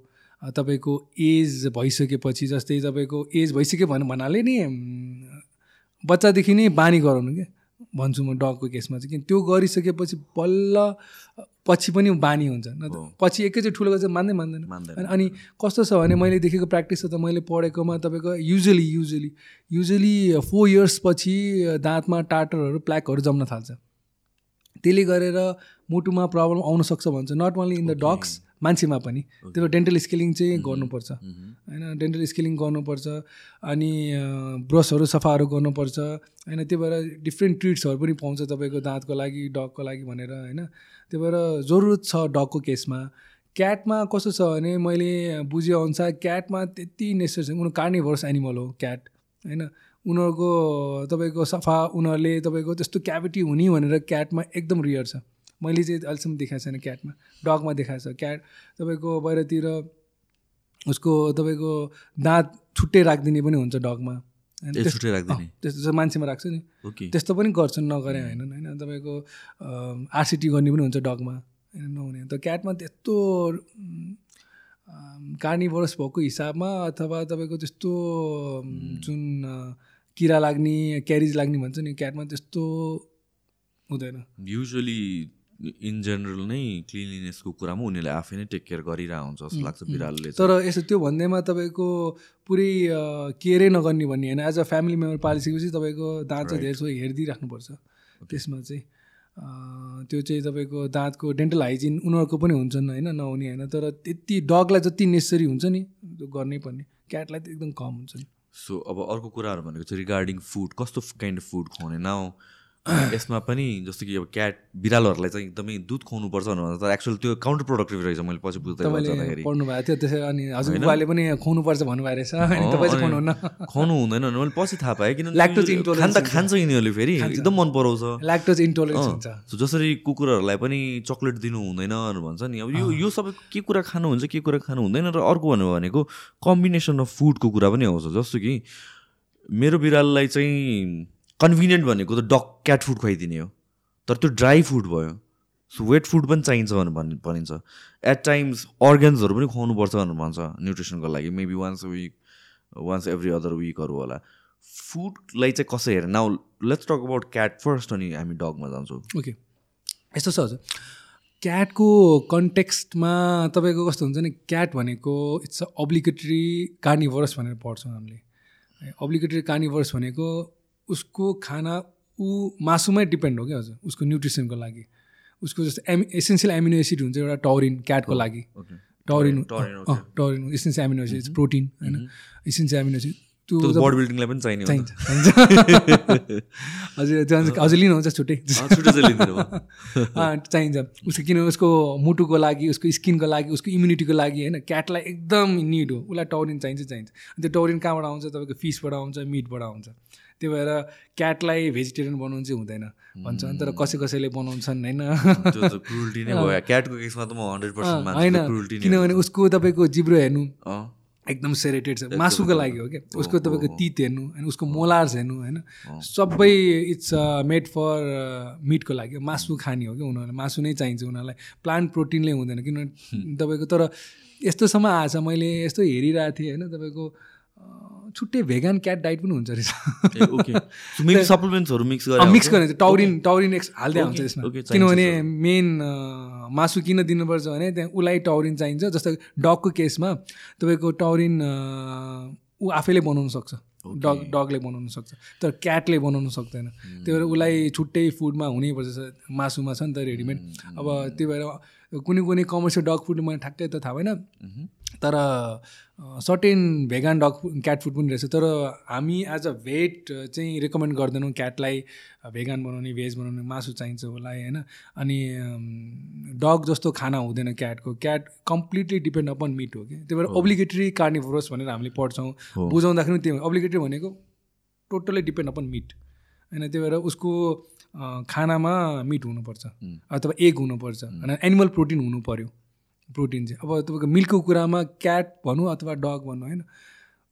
तपाईँको एज भइसकेपछि जस्तै तपाईँको एज भइसक्यो भने भन्नाले नि बच्चादेखि नै बानी गराउनु क्या भन्छु म डगको केसमा चाहिँ। किन त्यो गरिसकेपछि बल्ल पछि पनि बानी हुन्छ। न पछि एकैचोटि ठुलो गर्छ मान्दै मान्दैन। अनि कस्तो छ भने मैले देखेको प्र्याक्टिस त मैले पढेकोमा तपाईँको usually usually usually four years पछि दाँतमा टाटरहरू प्ल्याकहरू जम्न थाल्छ। त्यसले गरेर मुटुमा प्रब्लम आउनसक्छ भन्छ। Not only in the dogs मान्छेमा पनि त्यो डेन्टल स्केलिङ चाहिँ गर्नुपर्छ। होइन डेन्टल स्केलिङ गर्नुपर्छ अनि ब्रसहरू सफाहरू गर्नुपर्छ। होइन त्यो भएर डिफ्रेन्ट ट्रिट्सहरू पनि पाउँछ तपाईँको दाँतको लागि डगको लागि भनेर होइन। त्यो भएर जरुरत छ डगको केसमा। क्याटमा कस्तो छ भने मैले बुझेअनुसार क्याटमा त्यति नेसेसरी उनीहरू कार्निभर्स एनिमल हो क्याट। होइन उनीहरूको तपाईँको सफा उनीहरूले तपाईँको त्यस्तो क्याभिटी हुने भनेर क्याटमा एकदम रियर छ। मैले चाहिँ अहिलेसम्म देखाएको छैन क्याटमा डगमा देखाएको छ। क्याट तपाईँको बाहिरतिर उसको तपाईँको दाँत छुट्टै राखिदिने पनि हुन्छ डगमा। त्यस्तो मान्छेमा राख्छ नि। त्यस्तो पनि गर्छन् नगरे होइन होइन। तपाईँको आरसिटी गर्ने पनि हुन्छ डगमा होइन नहुने। त क्याटमा त्यस्तो कार्निभरस भएको हिसाबमा अथवा तपाईँको त्यस्तो जुन किरा लाग्ने क्यारिज लाग्ने भन्छ नि क्याटमा त्यस्तो हुँदैन। युजली इन जेनरल नै क्लिनलिनेसको कुरामा उनीहरूले आफै नै टेक केयर गरिरहेको हुन्छ जस्तो लाग्छ बिरालोले तर यसो त्यो भन्दैमा तपाईँको पुरै केयरै नगर्ने भन्ने होइन। एज अ फ्यामिली मेम्बर पालिसकेपछि तपाईँको दाँत चाहिँ धेरै सो हेरिदिइराख्नुपर्छ। त्यसमा चाहिँ त्यो चाहिँ तपाईँको दाँतको डेन्टल हाइजिन उनीहरूको पनि हुन्छन् होइन नहुने होइन। तर त्यति डगलाई जति नेसेसरी हुन्छ नि त्यो गर्नै पर्ने। क्याटलाई त एकदम कम हुन्छ नि। सो अब अर्को कुराहरू भनेको चाहिँ रिगार्डिङ फुड कस्तो काइन्ड अफ फुड खुवाउने? नाउ यसमा पनि जस्तो कि अब क्याट बिरालोहरूलाई चाहिँ एकदमै दुध खुवाउनुपर्छ भनेर तर एक्चुअल त्यो काउन्टर प्रोडक्टिभ रहेछ मैले पछि बुझ्दै पढ्नु भएको थियो त्यसै अनि हजुरबाले पनि खुवाउनुपर्छ भन्नुभएको रहेछ। खुवाउनु हुँदैन मैले पछि थाहा पाएँ किन ल्याक्टोज खान त खान्छ यिनीहरूले फेरि एकदम मन पराउँछ। ल्याक्टोज इन्टोलेन्स हुन्छ। जसरी कुकुरहरूलाई पनि चक्लेट दिनु हुँदैन भन्छ नि। अब यो यो सबै के कुरा खानुहुन्छ के कुरा खानु हुँदैन र अर्को भन्नु भनेको कम्बिनेसन अफ फुडको कुरा पनि आउँछ। जस्तो कि मेरो बिरालोलाई चाहिँ कन्भिनियन्ट भनेको त डक क्याट फुड खुवाइदिने हो। तर त्यो ड्राई फुड भयो। सो वेट फुड पनि चाहिन्छ भनेर भनिन्छ। एट टाइम्स अर्ग्यान्सहरू पनि खुवाउनुपर्छ भनेर भन्छ न्युट्रिसनको लागि। Maybe once a week once every other विकहरू होला। फुडलाई चाहिँ कसै हेर now let's talk about cat first अनि हामी डगमा जान्छौँ। ओके यस्तो छ हजुर। क्याटको कन्टेक्स्टमा तपाईँको कस्तो हुन्छ नि क्याट भनेको इट्स अ अब्लिगेटरी कार्निभरस भनेर पढ्छौँ हामीले। अब्लिगेटरी कार्निभरस भनेको उसको खाना ऊ मासुमै डिपेन्ड हो क्या हजुर? उसको न्युट्रिसनको लागि। उसको जस्तो एमि एसेन्सियल एमिनो एसिड हुन्छ एउटा टरिन क्याटको लागि। Taurine taurine essential amino acid protein होइन। एसेन्सियल एमिनो एसिड बडी बिल्डिङलाई पनि चाहिने चाहिन्छ। हजुर हजुर लिनुहुन्छ छुट्टै। चाहिन्छ। उसको किन उसको मुटुको लागि उसको स्किनको लागि उसको इम्युनिटीको लागि होइन? क्याटलाई एकदम निड हो। उसलाई टौरिन चाहिन्छ चाहिन्छ। त्यो टौरिन कहाँबाट आउँछ? तपाईँको फिसबाट आउँछ मिटबाट आउँछ। त्यही भएर क्याटलाई भेजिटेरियन बनाउनु चाहिँ हुँदैन। भन्छ। तर कसै कसैले बनाउँछन् होइन? होइन। किनभने उसको तपाईँको जिब्रो हेर्नु। एकदम सेरेटेड छ। मासुको लागि हो क्या। उसको तपाईँको तित हेर्नु अनि उसको मोलार्स हेर्नु होइन। सबै इट्स मेड फर मिटको लागि मासु खाने हो क्या उनीहरूलाई। मासु नै चाहिन्छ उनीहरूलाई। प्लान्ट प्रोटिनले हुँदैन किनभने तपाईँको तर यस्तोसम्म आएछ मैले यस्तो हेरिरहेको थिएँ होइन तपाईँको छुट्टै भेगान क्याट डाइट पनि हुन्छ रहेछ। सप्लिमेन्ट्सहरू मिक्स गरेर मिक्स गर्ने टाउरिन टाउरिन एक्स हाल्दै आउँछ यसमा। किनभने मेन मासु किन दिनुपर्छ भने त्यहाँ उसलाई टाउरिन चाहिन्छ जस्तो डगको केसमा तपाईँको टाउरिन ऊ आफैले बनाउन सक्छ। डग डगले बनाउन सक्छ तर क्याटले बनाउन सक्दैन। त्यही भएर उसलाई छुट्टै फुडमा हुनैपर्छ मासुमा छ नि त रेडिमेड। अब त्यही भएर कुनै कुनै कमर्सियल डग फुड मलाई ठ्याक्कै त थाहा भएन। तर certain vegan dog cat food पनि रहेछ। तर हामी एज अ भेट चाहिँ रेकमेन्ड गर्दैनौँ क्याटलाई भेगान बनाउने भेज बनाउने मासु चाहिन्छ उसलाई होइन। अनि डग जस्तो खाना हुँदैन क्याटको cat completely depend upon meat हो कि त्यही भएर ओब्लिगेटरी कार्निभोरस भनेर हामीले पढ्छौँ। बुझाउँदाखेरि पनि त्यो ओब्लिगेटरी भनेको टोटल्ली डिपेन्ड अपन मिट होइन त्यही भएर उसको खानामा मिट हुनुपर्छ। अथवा एग हुनुपर्छ। होइन एनिमल प्रोटिन हुनु पऱ्यो प्रोटिन चाहिँ। अब तपाईँको मिल्कको कुरामा क्याट भनौँ अथवा डग भनौँ होइन?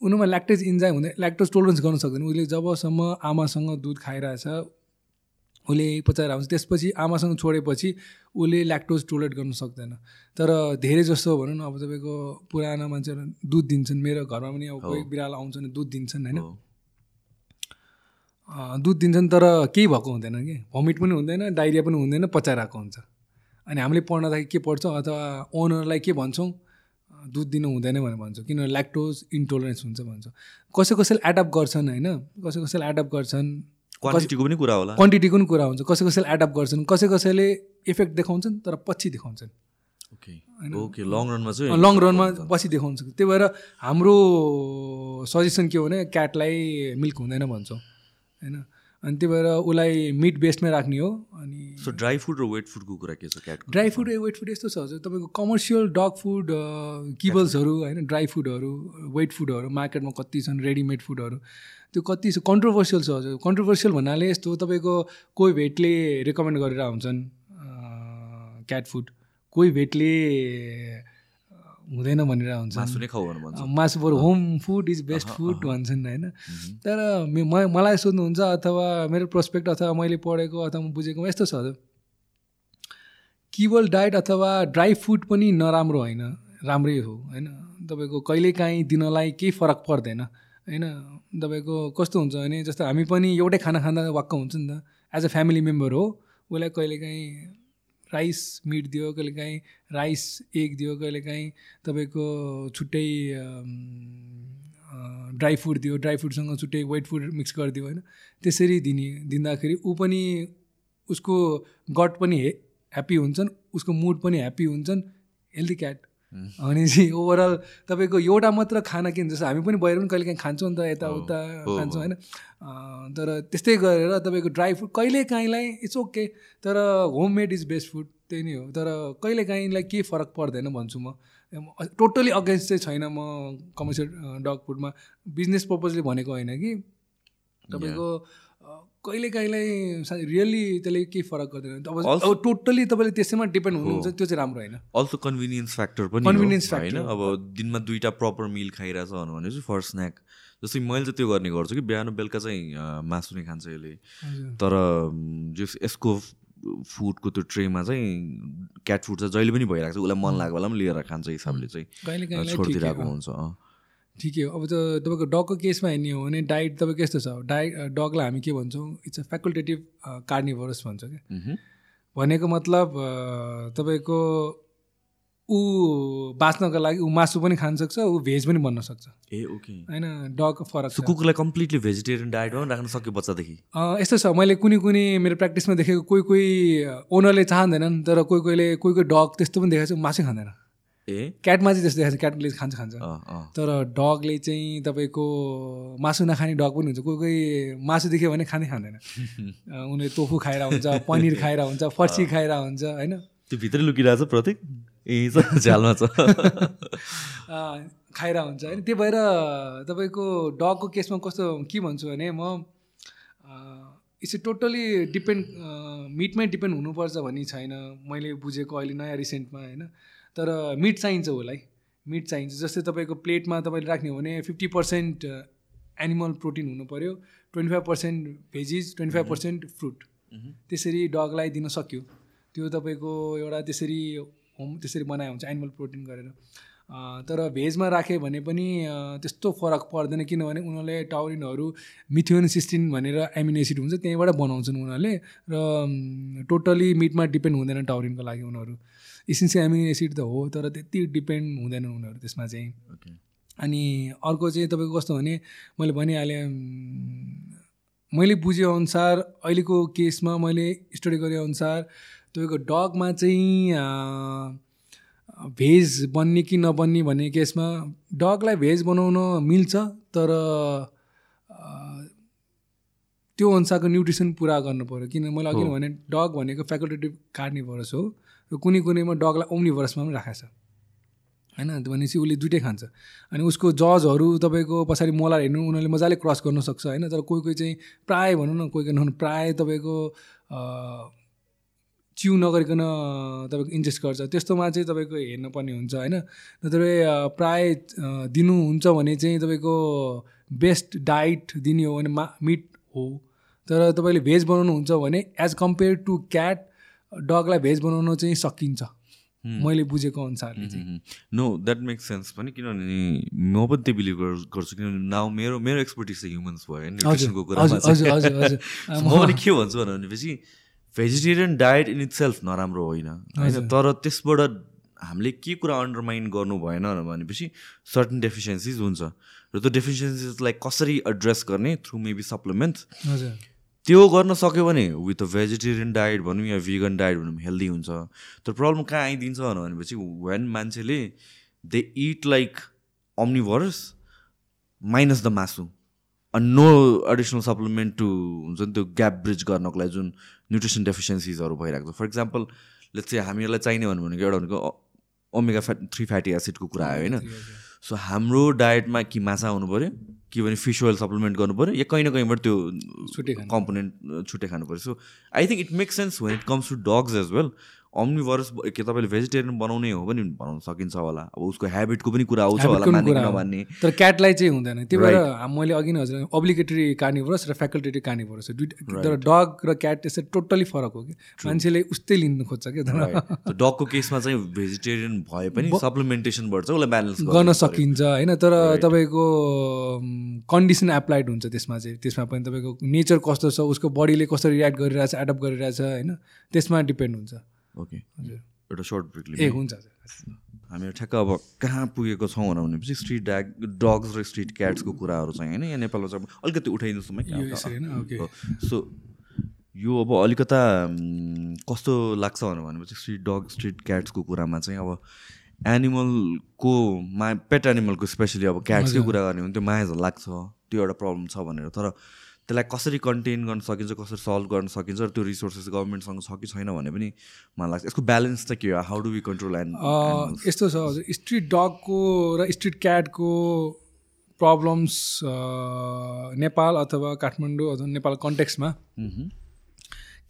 उनीमा ल्याक्टेज इन्जाइम हुँदैन ल्याक्टोज टोलरेन्स गर्न सक्दैन। उसले जबसम्म आमासँग दुध खाइरहेछ उसले पचाएर आउँछ त्यसपछि आमासँग छोडेपछि उसले ल्याक्टोज टोलरेट गर्न सक्दैन। तर धेरै जस्तो भनौँ न अब तपाईँको पुरानो मान्छेहरू दुध दिन्छन्। मेरो घरमा पनि अब कोही बिरालो आउँछ भने दुध दिन्छन् होइन? दुध दिन्छन् तर केही भएको हुँदैन कि? भमिट पनि हुँदैन डाइरिया पनि हुँदैन पचाइरहेको हुन्छ। अनि हामीले पढ्नदाखेरि के पढ्छौँ अथवा ओनरलाई के भन्छौँ? दुध दिनु हुँदैन भनेर भन्छौँ। किनभने ल्याक्टोज इन्टोलरेन्स हुन्छ भन्छौँ। कसै कसैले एडप्ट गर्छन् होइन? कसै कसैले एडप्ट गर्छन्। क्वान्टिटीको पनि कुरा होला। क्वान्टिटीको पनि कुरा हुन्छ। कसै कसैले एडप्ट गर्छन्। कसै कसैले इफेक्ट देखाउँछन् तर पछि देखाउँछन्। ओके ओके लङ रनमा चाहिँ लङ रनमा पछि देखाउँछ। त्यही भएर हाम्रो सजेसन के हो भने क्याटलाई मिल्क हुँदैन भन्छौँ। होइन? अनि त्यही भएर उसलाई मिट बेस्डमै राख्ने हो अनि सो ड्राई फुड र वेट फुडको कुरा के छ क्याटको ड्राई फुड ए वेट फुड यस्तो छ हजुर। तपाईँको कमर्सियल डग फुड किबल्सहरू होइन ड्राई फुडहरू वेट फुडहरू मार्केटमा कति छन् रेडिमेड फुडहरू त्यो कति छ कन्ट्रोभर्सियल छ हजुर। कन्ट्रोभर्सियल भन्नाले यस्तो तपाईँको कोही भेटले रेकमेन्ड गरेर हुन्छन् क्याट फुड कोही भेटले हुँदैन भनेर हुन्छ मासु बरु home food is best food भन्छन् होइन। तर मलाई सोध्नुहुन्छ अथवा मेरो प्रोस्पेक्ट अथवा मैले पढेको अथवा म बुझेको यस्तो छ किबल डाइट अथवा ड्राई फुड पनि नराम्रो होइन राम्रै हो होइन। तपाईँको कहिलेकाहीँ दिनलाई केही फरक पर्दैन होइन। तपाईँको कस्तो हुन्छ भने जस्तो हामी पनि एउटै खाना खाँदा वाक्क हुन्छ नि त। एज अ फ्यामिली मेम्बर हो उसलाई कहिलेकाहीँ राइस मिट दियो कहिलेकाहीँ राइस एग दियो कहिलेकाहीँ तपाईँको छुट्टै ड्राई फुड दियो ड्राई फुडसँग छुट्टै वेट फुड मिक्स गरिदियो होइन? त्यसरी दिने दिँदाखेरि ऊ पनि उसको गट पनि हे ह्याप्पी हुन्छन् उसको मुड पनि ह्याप्पी हुन्छन् हेल्दी क्याट। भनेपछि ओभरअल तपाईँको एउटा मात्र खाना किन जस्तो हामी पनि बाहिर पनि कहिले काहीँ खान्छौँ नि त यताउता खान्छौँ होइन? तर त्यस्तै गरेर तपाईँको ड्राई फुड कहिले काहीँलाई इट्स ओके तर होममेड इज बेस्ट फुड त्यही नै हो। तर कहिले काहीँलाई केही फरक पर्दैन भन्छु म। टोटली अगेन्स्ट चाहिँ छैन म कमर्सियल डग फुडमा बिजनेस पर्पजले भनेको होइन कि। तपाईँको कहिले काहीँलाई रियल्ली त्यसले केही फरक गर्दैन। अब टोटल्ली तपाईँले त्यसैमा डिपेन्ड हुनुहुन्छ त्यो चाहिँ राम्रो होइन। अल्सो कन्भिनियन्स फ्याक्टर पनि हो, होइन? अब दिनमा दुईवटा प्रपर मिल खाइरहेछ भने चाहिँ फर स्न्याक जस्तै मैले चाहिँ त्यो गर्ने गर्छु कि बिहान बेलुका चाहिँ मासु नै खान्छ यसले। तर जस यसको फुडको त्यो ट्रेमा चाहिँ क्याट फुड चाहिँ जहिले पनि भइरहेको छ। उसलाई मन लागेको बेला पनि लिएर खान्छ हिसाबले चाहिँ। छोडिदिरहेको हो। हुन्छ। ठिकै हो। अब त तपाईँको डगको केसमा हेर्ने हो भने डाइट तपाईँको यस्तो छ? डाइट डगलाई हामी के भन्छौँ? इट्स अ फ्याकल्टेटिभ कार्निभरस भन्छ क्या। भनेको मतलब तपाईँको ऊ बाँच्नको लागि ऊ मासु पनि खान सक्छ ऊ भेज पनि बन्न सक्छ। Ah okay. होइन? डग फरक कुकुरलाई कम्प्लिटली भेजिटेरियन डायटमा पनि राख्न सक्यो बच्चादेखि? यस्तो छ। मैले कुनै कुनै मेरो प्र्याक्टिसमा देखेको कोही कोही ओनरले चाहँदैनन् तर कोही कोहीले कोही कोही डग त्यस्तो पनि देखाएको छ मासु खाँदैन। ए? क्याटमा चाहिँ त्यस्तो देखाएको छ क्याटले खान्छ खान्छ। तर डगले चाहिँ तपाईँको मासु नखाने डग पनि हुन्छ। कोही कोही मासु देख्यो भने खाँदै खाँदैन। उनीहरूले तोफु खाएर हुन्छ पनिर खाएर हुन्छ फर्सी खाएर हुन्छ होइन? त्यो भित्रै लुकिरहेको छ प्रतीक? ए झ्यालमा छ। खाएर हुन्छ होइन? त्यही भएर तपाईँको डगको केसमा कस्तो के भन्छु भने म इट्स ए टोटली डिपेन्ड मिटमै डिपेन्ड हुनुपर्छ भन्ने छैन। मैले बुझेको अहिले नयाँ रिसेन्टमा होइन? तर मिट चाहिन्छ उसलाई। मिट चाहिन्छ। जस्तै तपाईँको प्लेटमा तपाईँले राख्ने हो भने फिफ्टी पर्सेन्ट एनिमल प्रोटिन हुनु पऱ्यो twenty five percent veggies twenty five percent fruit. त्यसरी डगलाई दिन सक्यो। त्यो तपाईँको एउटा त्यसरी होम त्यसरी बनाए हुन्छ एनिमल प्रोटिन गरेर। तर भेजमा राख्यो भने पनि त्यस्तो फरक पर्दैन किनभने उनीहरूले टाउरिनहरू मिथियोन सिस्टिन भनेर एमिनो एसिड हुन्छ त्यहीँबाट बनाउँछन् उनीहरूले। र टोटली मिटमा डिपेन्ड हुँदैन टाउरिनको लागि उनीहरू। इसेन्सियल एमिनो एसिड त हो तर त्यति डिपेन्ड हुँदैन उनीहरू त्यसमा चाहिँ. अनि अर्को चाहिँ तपाईँको कस्तो भने मैले भनिहालेँ मैले बुझेअनुसार अहिलेको केसमा मैले स्टडी गरेअनुसार तपाईँको डगमा चाहिँ भेज बन्ने कि नबन्ने भन्ने केसमा डगलाई भेज बनाउन मिल्छ तर त्यो अनुसारको न्युट्रिसन पुरा गर्नु पऱ्यो किन मैले अघि भने डग भनेको फ्याकल्टेटिभ कार्निभरस हो। र कुनै कुनैमा डगलाई ओम्निभरसमा पनि राखेको छ। होइन? भनेपछि उसले दुइटै खान्छ। अनि उसको जजहरू तपाईँको पछाडि मोलार हेर्नु उनीहरूले मजाले क्रस गर्न सक्छ होइन? तर कोही कोही चाहिँ प्रायः भनौँ न कोही कोही प्रायः तपाईँको च्यु नगरिकन तपाईँको इन्जेस्ट गर्छ। त्यस्तोमा चाहिँ तपाईँको हेर्नुपर्ने हुन्छ होइन? नत्र प्राय दिनुहुन्छ भने चाहिँ तपाईँको बेस्ट डाइट दिने हो भने मा मिट हो। तर तपाईँले भेज बनाउनुहुन्छ भने एज कम्पेयर टु क्याट डगलाई भेज बनाउन चाहिँ सकिन्छ। मैले बुझेको अनुसारले चाहिँ। नो द्याट मेक्स सेन्स पनि किनभने म पनि त्यो बिलिभ गर्छु किनभने नाउ मेरो मेरो एक्सपर्टिज चाहिँ ह्युमन्स भयो न्युट्रिसनको So म पनि के भन्छु भनेपछि vegetarian diet in itself नराम्रो होइन होइन? तर त्यसबाट हामीले के कुरा अन्डरमाइन गर्नु भएन भनेपछि सर्टन डेफिसियन्सिज हुन्छ। र त्यो डेफिसियन्सिजलाई कसरी एड्रेस गर्ने? थ्रु मेबी सप्लिमेन्ट हजुर। त्यो गर्न सक्यो भने विथ अ भेजिटेरियन डायट भनौँ या भेगन डायट भनौँ हेल्दी हुन्छ। तर प्रब्लम कहाँ आइदिन्छ? भनेपछि वेन मान्छेले they eat like omnivorous minus the मासु अनि नो एडिसनल सप्लिमेन्ट टु हुन्छ नि त्यो ग्याप ब्रिज गर्नको लागि जुन न्युट्रिसन डेफिसियन्सिजहरू भइरहेको छ। फर इक्जाम्पल चाहिँ हामीहरूलाई चाहिने भन्नु भनेको एउटा भनेको ओमेगा फ्याट थ्री फ्याटी एसिडको कुरा आयो होइन? सो हाम्रो डायटमा कि माछा हुनु पऱ्यो कि भने फिस ओइल सप्लिमेन्ट गर्नु पऱ्यो या कहीँ न कहीँबाट त्यो छुट्टै। कम्पोनेन्ट छुट्टै खानु पऱ्यो so I think it makes sense when it comes to dogs as well omnivorous के तपाईँले भेजिटेरियन बनाउने हो भने बनाउन सकिन्छ होला। अब उसको हेबिटको पनि कुरा आउँछ होला पनि मान्ने। नमान्ने। तर क्याटलाई चाहिँ हुँदैन। त्यही भएर मैले अघि नै हजुर अब्लिगेटरी कार्निभरस र फ्याकल्टेटिभ कार्निभरस दुइटा तर डग र क्याट यसरी टोटल्ली फरक हो कि? मान्छेले उस्तै लिनु खोज्छ क्या तर डगको केसमा चाहिँ भेजिटेरियन भए पनि सप्लिमेन्टेसनबाट चाहिँ उसलाई ब्यालेन्स गर्न सकिन्छ होइन? तर तपाईँको कन्डिसन एप्लाइड हुन्छ त्यसमा चाहिँ। त्यसमा पनि तपाईँको नेचर कस्तो छ उसको बडीले कस्तो रियाक्ट गरिरहेछ एडप्ट गरिरहेछ होइन? त्यसमा डिपेन्ड हुन्छ। ओके। हजुर। एउटा सर्ट ए ब्रेकले हुन्छ हामीहरू ठ्याक्क अब कहाँ पुगेको छौँ भनेपछि स्ट्रिट ड्याग डग्स र स्ट्रिट क्याट्सको कुराहरू चाहिँ होइन यहाँ नेपालमा चाहिँ अब अलिकति उठाइदिनुहोस् ओके। सो यो अब अलिकता कस्तो लाग्छ भनेर भनेपछि स्ट्रिट डग स्ट्रिट क्याट्सको कुरामा चाहिँ अब एनिमलको मा पेट एनिमलको स्पेसली अब क्याट्सकै कुरा गर्ने हो भने त्यो माया लाग्छ त्यो एउटा प्रब्लम छ भनेर। तर त्यसलाई कसरी कन्टेन गर्न सकिन्छ कसरी सल्भ गर्न सकिन्छ र त्यो रिसोर्सेस गभर्मेन्टसँग छ कि छैन भने पनि मलाई लाग्छ। यसको ब्यालेन्स चाहिँ के हो? How do we control and यस्तो छ हजुर स्ट्रिट डगको र स्ट्रिट क्याटको प्रब्लम्स नेपाल अथवा काठमाडौँ अथवा नेपाल कन्टेक्समा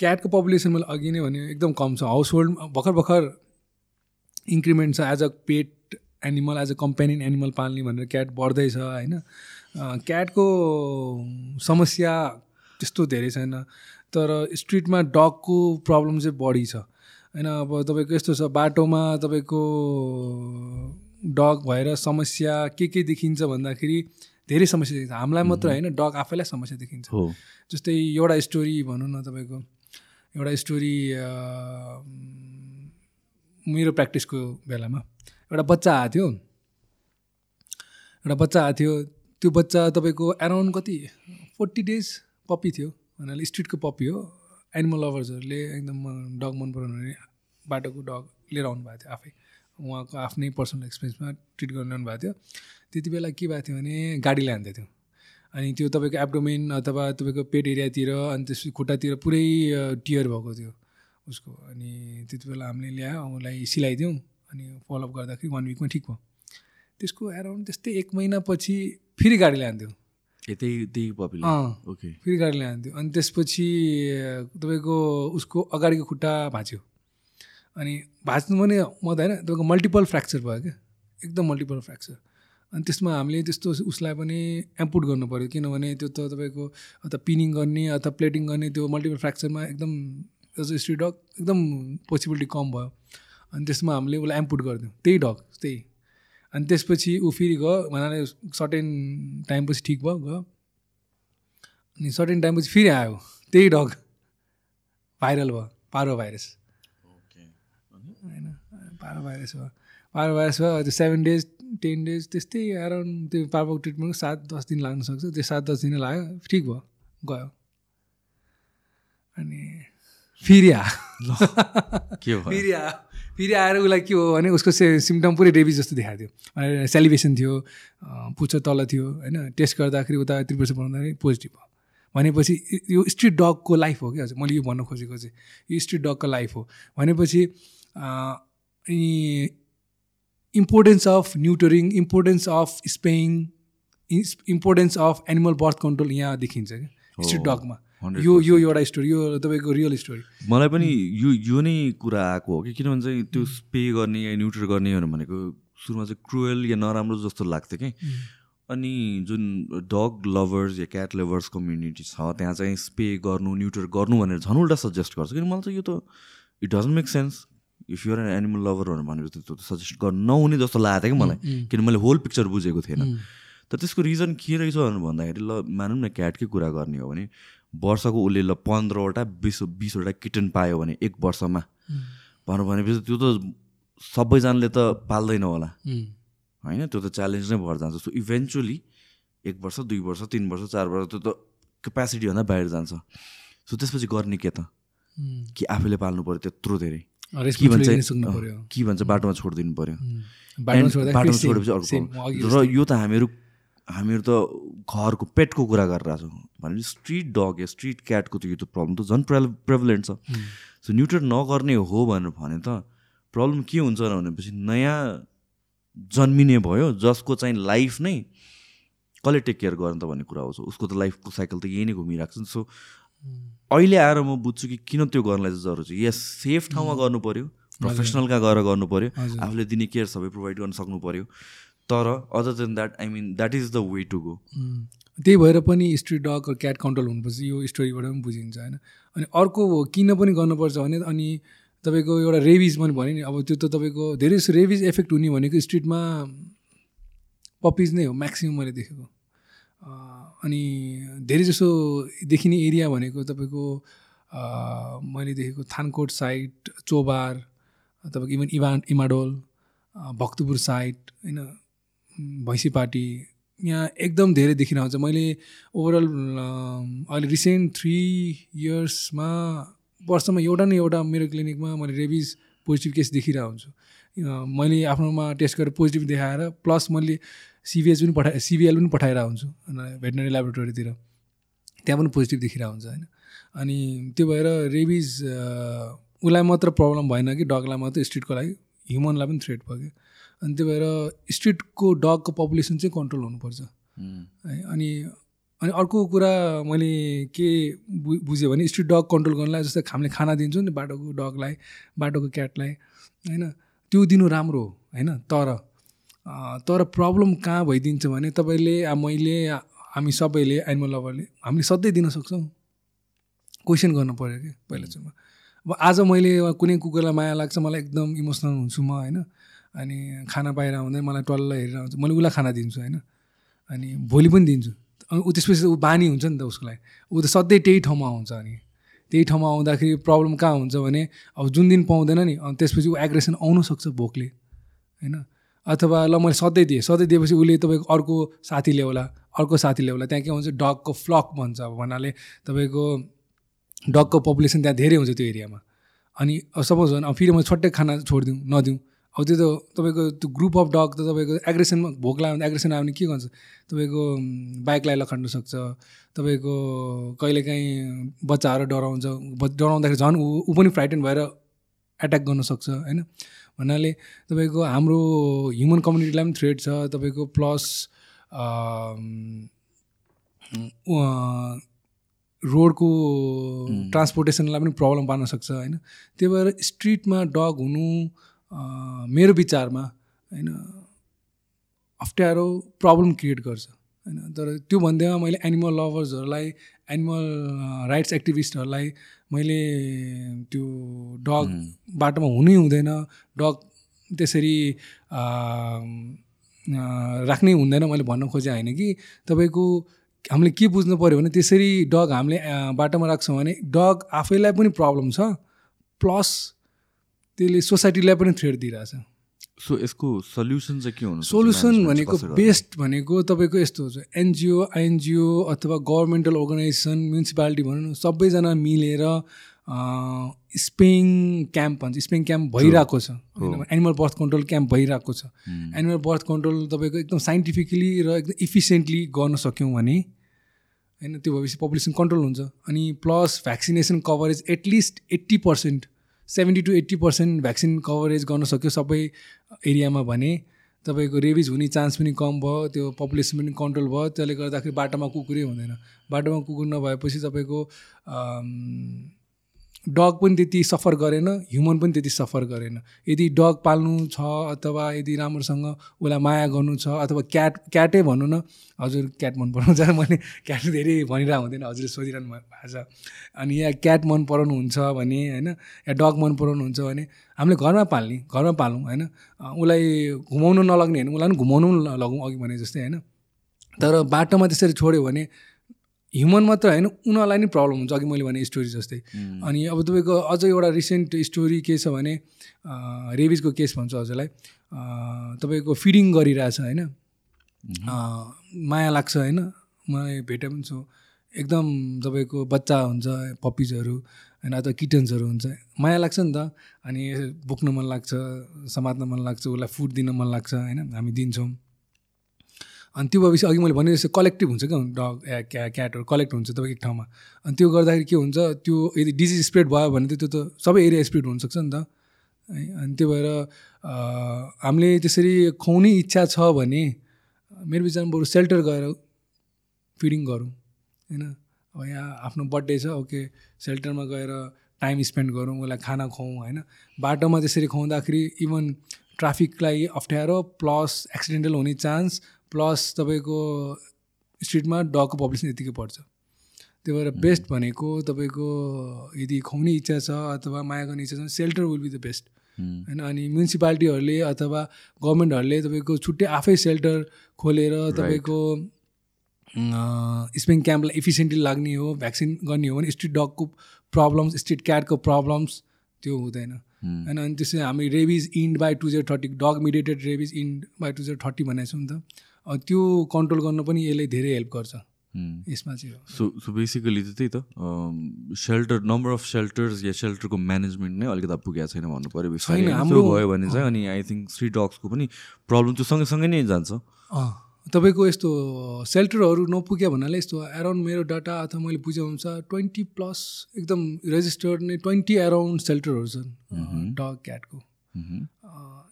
क्याटको पपुलेसन मैले अघि नै भने एकदम कम छ। हाउस होल्ड भर्खर भर्खर इन्क्रिमेन्ट छ। As a pet animal as a companion animal पाल्ने भनेर क्याट बढ्दैछ होइन? क्याटको समस्या त्यस्तो धेरै छैन। तर स्ट्रिटमा डगको प्रब्लम चाहिँ बढी छ। होइन अब तपाईँको यस्तो छ बाटोमा तपाईँको डग भएर समस्या के के देखिन्छ भन्दाखेरि धेरै समस्या देखिन्छ। हामीलाई मात्र होइन डग आफैलाई समस्या देखिन्छ। जस्तै एउटा स्टोरी भनौँ न तपाईँको। एउटा स्टोरी मेरो प्र्याक्टिसको बेलामा। एउटा बच्चा आएको थियो। एउटा बच्चा आएको थियो। त्यो बच्चा तपाईँको एराउन्ड कति? फोर्टी डेज पप्पी थियो। भन्नाले स्ट्रिटको पप्पी हो। एनिमल लभर्सहरूले एकदम डग मन पराउनु भने बाटोको डग लिएर आउनु भएको थियो आफै। उहाँको आफ्नै पर्सनल एक्सपिरियन्समा ट्रिट गरिरहनु भएको थियो। त्यति बेला के भएको थियो भने गाडी ल्याउँदै थियो। अनि त्यो तपाईँको एब्डोमेन अथवा तपाईँको पेट एरियातिर अनि त्यसपछि खुट्टातिर पुरै टियर भएको थियो उसको। अनि त्यति बेला हामीले ल्यायो उसलाई सिलाइदिउँ अनि फलोअप गर्दाखेरि वान विकमा ठिक भयो। त्यसको एराउन्ड त्यस्तै एक महिनापछि फेरि गाडी ल्यान्थ्यो। त्यही त्यही ओके। फेरि गाडी ल्यान्थ्यो। अनि त्यसपछि तपाईँको उसको अगाडिको खुट्टा भाँच्यो। अनि भाँच्नु पनि म त होइन तपाईँको मल्टिपल फ्र्याक्चर भयो क्या। एकदम मल्टिपल फ्र्याक्चर अनि त्यसमा हामीले त्यस्तो उसलाई पनि एम्पुट गर्नु पऱ्यो किनभने त्यो त तपाईँको अथवा पिनिङ गर्ने अथवा प्लेटिङ गर्ने त्यो मल्टिपल फ्र्याक्चरमा एकदम एज अ स्ट्रिट डग एकदम पोसिबिलिटी कम भयो। अनि त्यसमा हामीले उसलाई एम्पुट गरिदिउँ त्यही डग त्यही। अनि त्यसपछि ऊ फेरि गयो भन्नाले सर्टेन टाइमपछि ठिक भयो गयो। अनि सर्टेन टाइमपछि फेरि आयो त्यही डग। भाइरल भयो पारो भाइरस होइन पारो भाइरस भयो। पारो भाइरस भयो त्यो सेभेन डेज टेन डेज त्यस्तै एराउन्ड त्यो पार्पको ट्रिटमेन्टको सात दस दिन लाग्न सक्छ। त्यो सात दस दिन लाग्यो ठिक भयो गयो। अनि फेरि आयो। फेरि आयो। फेरि आएर उसलाई के हो भने उसको से सिम्टम पुरै रेबिज जस्तो देखाएको थियो। सेलिब्रेसन थियो पुच्छ तल थियो होइन टेस्ट गर्दाखेरि उता त्रिपुर बनाउँदाखेरि पोजिटिभ भयो। भनेपछि यो स्ट्रिट डगको लाइफ हो कि हजुर? मैले यो भन्न खोजेको चाहिँ यो स्ट्रिट डगको लाइफ हो। भनेपछि importance of neutering importance of spaying importance of animal birth control यहाँ देखिन्छ क्या स्ट्रिट डगमा यो यो एउटा स्टोरी यो तपाईँको रियल स्टोरी मलाई पनि यो यो नै कुरा आएको हो कि किनभने चाहिँ त्यो स्पे गर्ने या न्युट्र गर्ने भनेको सुरुमा चाहिँ क्रुएल या नराम्रो जस्तो लाग्थ्यो कि। अनि जुन डग लभर्स या क्याट लभर्स कम्युनिटी छ त्यहाँ चाहिँ स्पे गर्नु न्युट्र गर्नु भनेर झन् उल्टा सजेस्ट गर्छ। किन मलाई चाहिँ यो त it doesn't make sense if you're an animal lover भनेर त्यो सजेस्ट गर्नु नहुने जस्तो लागेको थियो कि मलाई। किन मैले होल पिक्चर बुझेको थिएन। तर त्यसको रिजन के रहेछ भन्दाखेरि ल मानौँ न क्याटकै कुरा गर्ने हो भने वर्षको उसले ल पन्ध्रवटा बिस बिसवटा किटन पायो भने एक वर्षमा। भनेर भनेपछि त्यो त सबैजनाले त पाल्दैन होला। होइन? त्यो त च्यालेन्ज नै भएर जान्छ। सो इभेन्चुली एक वर्ष दुई वर्ष तिन वर्ष चार वर्ष त्यो त क्यापेसिटीभन्दा बाहिर जान्छ। सो त्यसपछि गर्ने के त? कि आफूले पाल्नु पऱ्यो त्यत्रो धेरै। के भन्छ के भन्छ बाटोमा छोडिदिनु पऱ्यो बाटोमा छोडेपछि अर्को र यो त हामीहरू हामीहरू त घरको पेटको कुरा गरिरहेको छौँ। भनेपछि स्ट्रिट डग या स्ट्रिट क्याटको त यो त प्रब्लम त झन् प्रे प्रेभलेन्ट छ। सो न्युट्रिट नगर्ने हो भनेर भने त प्रब्लम के हुन्छ भनेपछि नयाँ जन्मिने भयो जसको चाहिँ लाइफ नै कसले टेक केयर गर्ने त भन्ने कुरा आउँछ उसको त लाइफको साइकल त यही नै घुमिरहेको छ। सो अहिले आएर म बुझ्छु कि किन त्यो गर्नलाई चाहिँ जरुरी छ। यस सेफ ठाउँमा गर्नु पऱ्यो प्रोफेसनल कहाँ गएर गर्नु पऱ्यो आफूले दिने केयर सबै प्रोभाइड गर्न सक्नु पऱ्यो तर other than that I mean that is the way to go त्यही भएर पनि स्ट्रिट डग क्याट कन्ट्रोल हुनुपर्छ यो स्टोरीबाट पनि बुझिन्छ होइन? अनि अर्को किन पनि गर्नुपर्छ भने अनि तपाईँको एउटा रेबिज मैले भने नि अब त्यो त तपाईँको धेरै रेबिज एफेक्ट हुने भनेको स्ट्रिटमा पपिज नै हो म्याक्सिमम् मैले देखेको। अनि धेरै जसो देखिने एरिया भनेको तपाईँको मैले देखेको थानकोट साइड चोबार तपाईँको इभन इभा इमाडोल भक्तपुर साइड होइन? भैँसीपाटी यहाँ एकदम धेरै देखिन आउँछ मैले ओभरअल अहिले रिसेन्ट थ्री इयर्समा वर्षमा एउटा न एउटा मेरो क्लिनिकमा मैले रेबिज पोजिटिभ केस देखिरहेको हुन्छु। मैले आफ्नोमा टेस्ट गरेर पोजिटिभ देखाएर प्लस मैले सिबिएच पनि पठाए सिबिएल पनि पठाइरहेको हुन्छु भेटनरी ल्याबोरेटरीतिर त्यहाँ पनि पोजिटिभ देखिरहेको हुन्छ होइन। अनि त्यो भएर रेबिज उसलाई मात्र प्रब्लम भएन कि डगलाई मात्र स्ट्रिटको लागि ह्युमनलाई पनि थ्रेट भयो कि। अनि त्यही भएर स्ट्रिटको डगको पपुलेसन चाहिँ कन्ट्रोल हुनुपर्छ। है अनि अनि अर्को कुरा मैले के बुझेँ भने स्ट्रिट डग कन्ट्रोल गर्नलाई जस्तै हामीले खाना दिन्छौँ नि बाटोको डगलाई बाटोको क्याटलाई होइन? त्यो दिनु राम्रो हो होइन? तर तर प्रब्लम कहाँ भइदिन्छ भने तपाईँले मैले हामी सबैले एनिमल लभरले हामीले सधैँ दिन सक्छौँ। क्वेसन गर्नु पऱ्यो कि पहिला चाहिँ अब आज मैले कुनै कुकुरलाई माया लाग्छ मलाई एकदम इमोसनल हुन्छु म होइन? अनि खाना पाएर हुँदैन मलाई टल्ल हेरेर आउँछ मैले उसलाई खाना दिन्छु होइन? अनि भोलि पनि दिन्छु। ऊ त्यसपछि ऊ बानी हुन्छ नि त उसको लागि। ऊ त सधैँ त्यही ठाउँमा आउँछ अनि। त्यही ठाउँमा आउँदाखेरि प्रब्लम कहाँ हुन्छ भने अब जुन दिन पाउँदैन नि अनि त्यसपछि ऊ एग्रेसन आउनसक्छ भोकले होइन? अथवा ल मैले सधैँ दिएँ सधैँ दिएपछि उसले तपाईँको अर्को साथी ल्याउला अर्को साथी ल्याउला त्यहाँ के हुन्छ डगको फ्लक भन्छ अब भन्नाले तपाईँको डगको पपुलेसन त्यहाँ धेरै हुन्छ त्यो एरियामा। अनि सपोज अब फेरि म छट्टै खाना छोडिदिउँ नदिउँ। अब त्यो त तपाईँको त्यो ग्रुप अफ डग त तपाईँको एग्रेसनमा भोक लाग्यो भने एग्रेसन आयो भने के गर्छ? तपाईँको बाइकलाई लखड्न सक्छ। तपाईँको कहिलेकाहीँ बच्चाहरू डराउँछ। डराउँदाखेरि झन् ऊ ऊ पनि फ्राइटन भएर एट्याक गर्न सक्छ होइन? भन्नाले तपाईँको हाम्रो ह्युमन कम्युनिटीलाई पनि थ्रेड छ। तपाईँको प्लस रोडको ट्रान्सपोर्टेसनलाई पनि प्रब्लम पार्न सक्छ होइन? त्यही भएर स्ट्रिटमा डग हुनु मेरो विचारमा होइन अप्ठ्यारो प्रब्लम क्रिएट गर्छ होइन तर त्यो भन्दैमा मैले एनिमल लभर्सहरूलाई एनिमल राइट्स एक्टिभिस्टहरूलाई मैले त्यो डग बाटोमा हुनै हुँदैन डग त्यसरी राख्नै हुँदैन मैले भन्न खोजेँ होइन कि तपाईँको हामीले के बुझ्नु पऱ्यो भने त्यसरी डग हामीले बाटोमा राख्छौँ भने डग आफैलाई पनि प्रब्लम छ प्लस त्यसले सोसाइटीलाई पनि थ्रेड दिइरहेछ। सो यसको सल्युसन चाहिँ के हुनु सोल्युसन भनेको बेस्ट भनेको तपाईँको यस्तो हुन्छ। एनजिओ आइएनजिओ अथवा गभर्मेन्टल अर्गनाइजेसन म्युनिसिपालिटी भनौँ न सबैजना मिलेर स्पेङ क्याम्प भन्छ। स्पेङ क्याम्प भइरहेको छ। एनिमल बर्थ कन्ट्रोल क्याम्प भइरहेको छ। एनिमल बर्थ कन्ट्रोल तपाईँको एकदम साइन्टिफिकली र एकदम इफिसियन्टली गर्न सक्यौँ भने होइन त्यो भएपछि पपुलेसन कन्ट्रोल हुन्छ। अनि plus vaccination coverage at least eighty percent seventy to eighty percent vaccine coverage गर्न सक्यो सबै एरियामा भने तपाईँको रेबिज हुने चान्स पनि कम भयो त्यो पपुलेसन पनि कन्ट्रोल भयो त्यसले गर्दाखेरि बाटोमा कुकुरै हुँदैन। बाटोमा कुकुर नभएपछि तपाईँको डग पनि त्यति सफर गरेन ह्युमन पनि त्यति सफर गरेन यदि डग पाल्नु छ अथवा यदि राम्रोसँग उसलाई माया गर्नु छ अथवा क्याट क्याटै भनौँ न हजुर क्याट मन पराउनु छ मैले क्याट धेरै भनिरहेको हुँदैन हजुरले सोधिरहनु भएको छ अनि या क्याट मन पराउनुहुन्छ भने होइन या डग मन पराउनुहुन्छ भने हामीले घरमा पाल्ने घरमा पालौँ होइन उसलाई घुमाउनु नलग्ने होइन उसलाई पनि घुमाउनु लगौँ अघि भने जस्तै होइन तर बाटोमा त्यसरी छोड्यो भने ह्युमन मात्र होइन उनीहरूलाई नै प्रब्लम हुन्छ अघि मैले भने स्टोरी जस्तै। अनि अब तपाईँको अझ एउटा रिसेन्ट स्टोरी के छ भने रेबिजको केस भन्छु हजुरलाई। तपाईँको फिडिङ गरिरहेछ होइन। माया लाग्छ होइन। मलाई भेटे पनि छु। एकदम तपाईँको बच्चा हुन्छ पपिजहरू होइन अथवा किटन्सहरू हुन्छ। माया लाग्छ नि त। अनि बोक्न मन लाग्छ समात्न मन लाग्छ उसलाई फुड दिन मन लाग्छ होइन हामी दिन्छौँ। अनि त्यो भएपछि अघि मैले भने जस्तो कलेक्टिभ हुन्छ क्या डग क्या क्याटहरू कलेक्ट हुन्छ तपाईँको एक ठाउँमा। अनि त्यो गर्दाखेरि के हुन्छ त्यो यदि डिजिज स्प्रेड भयो भने त त्यो त सबै एरिया स्प्रेड हुनसक्छ नि त। है अनि त्यो भएर हामीले त्यसरी खुवाउने इच्छा छ भने मेरो विचारमा बरु सेल्टर गएर फिडिङ गरौँ होइन। अब यहाँ आफ्नो बर्थडे छ ओके सेल्टरमा गएर टाइम स्पेन्ड गरौँ उसलाई खाना खुवाउँ होइन। बाटोमा त्यसरी खुवाउँदाखेरि इभन ट्राफिकलाई अप्ठ्यारो प्लस एक्सिडेन्टल हुने चान्स प्लस तपाईँको स्ट्रिटमा डगको पपुलेसन यतिकै पर्छ। त्यही भएर बेस्ट भनेको तपाईँको यदि खुवाउने इच्छा छ अथवा माया गर्ने इच्छा छ shelter will be the best. होइन अनि म्युनिसिपालिटीहरूले अथवा गभर्मेन्टहरूले तपाईँको छुट्टै आफै सेल्टर खोलेर तपाईँको स्पेङ क्याम्पलाई इफिसियन्टली लाग्ने हो भ्याक्सिन गर्ने हो भने स्ट्रिट डगको प्रब्लम्स स्ट्रिट क्याटको प्रब्लम्स त्यो हुँदैन। होइन अनि त्यसै हामी rabies end by two zero thirty dog mediated rabies end by two zero thirty भनेको छौँ नि त। त्यो कन्ट्रोल गर्न पनि यसले धेरै हेल्प गर्छ। यसमा चाहिँ सो सो बेसिकली चाहिँ त्यही त। सेल्टर नम्बर अफ सेल्टर्स या सेल्टरको म्यानेजमेन्ट नै अलिकति पुगेको छैन भन्नु पऱ्यो छैन हाम्रो भयो भने चाहिँ अनि आई थिङ्क स्ट्री डग्सको पनि प्रब्लम त्यो सँगसँगै नै जान्छ। तपाईँको यस्तो सेल्टरहरू नपुग्यो भन्नाले यस्तो एराउन्ड मेरो डाटा अथवा मैले बुझे अनुसार ट्वेन्टी प्लस एकदम रेजिस्टर्ड नै ट्वेन्टी एराउन्ड सेल्टरहरू छन् डग क्याटको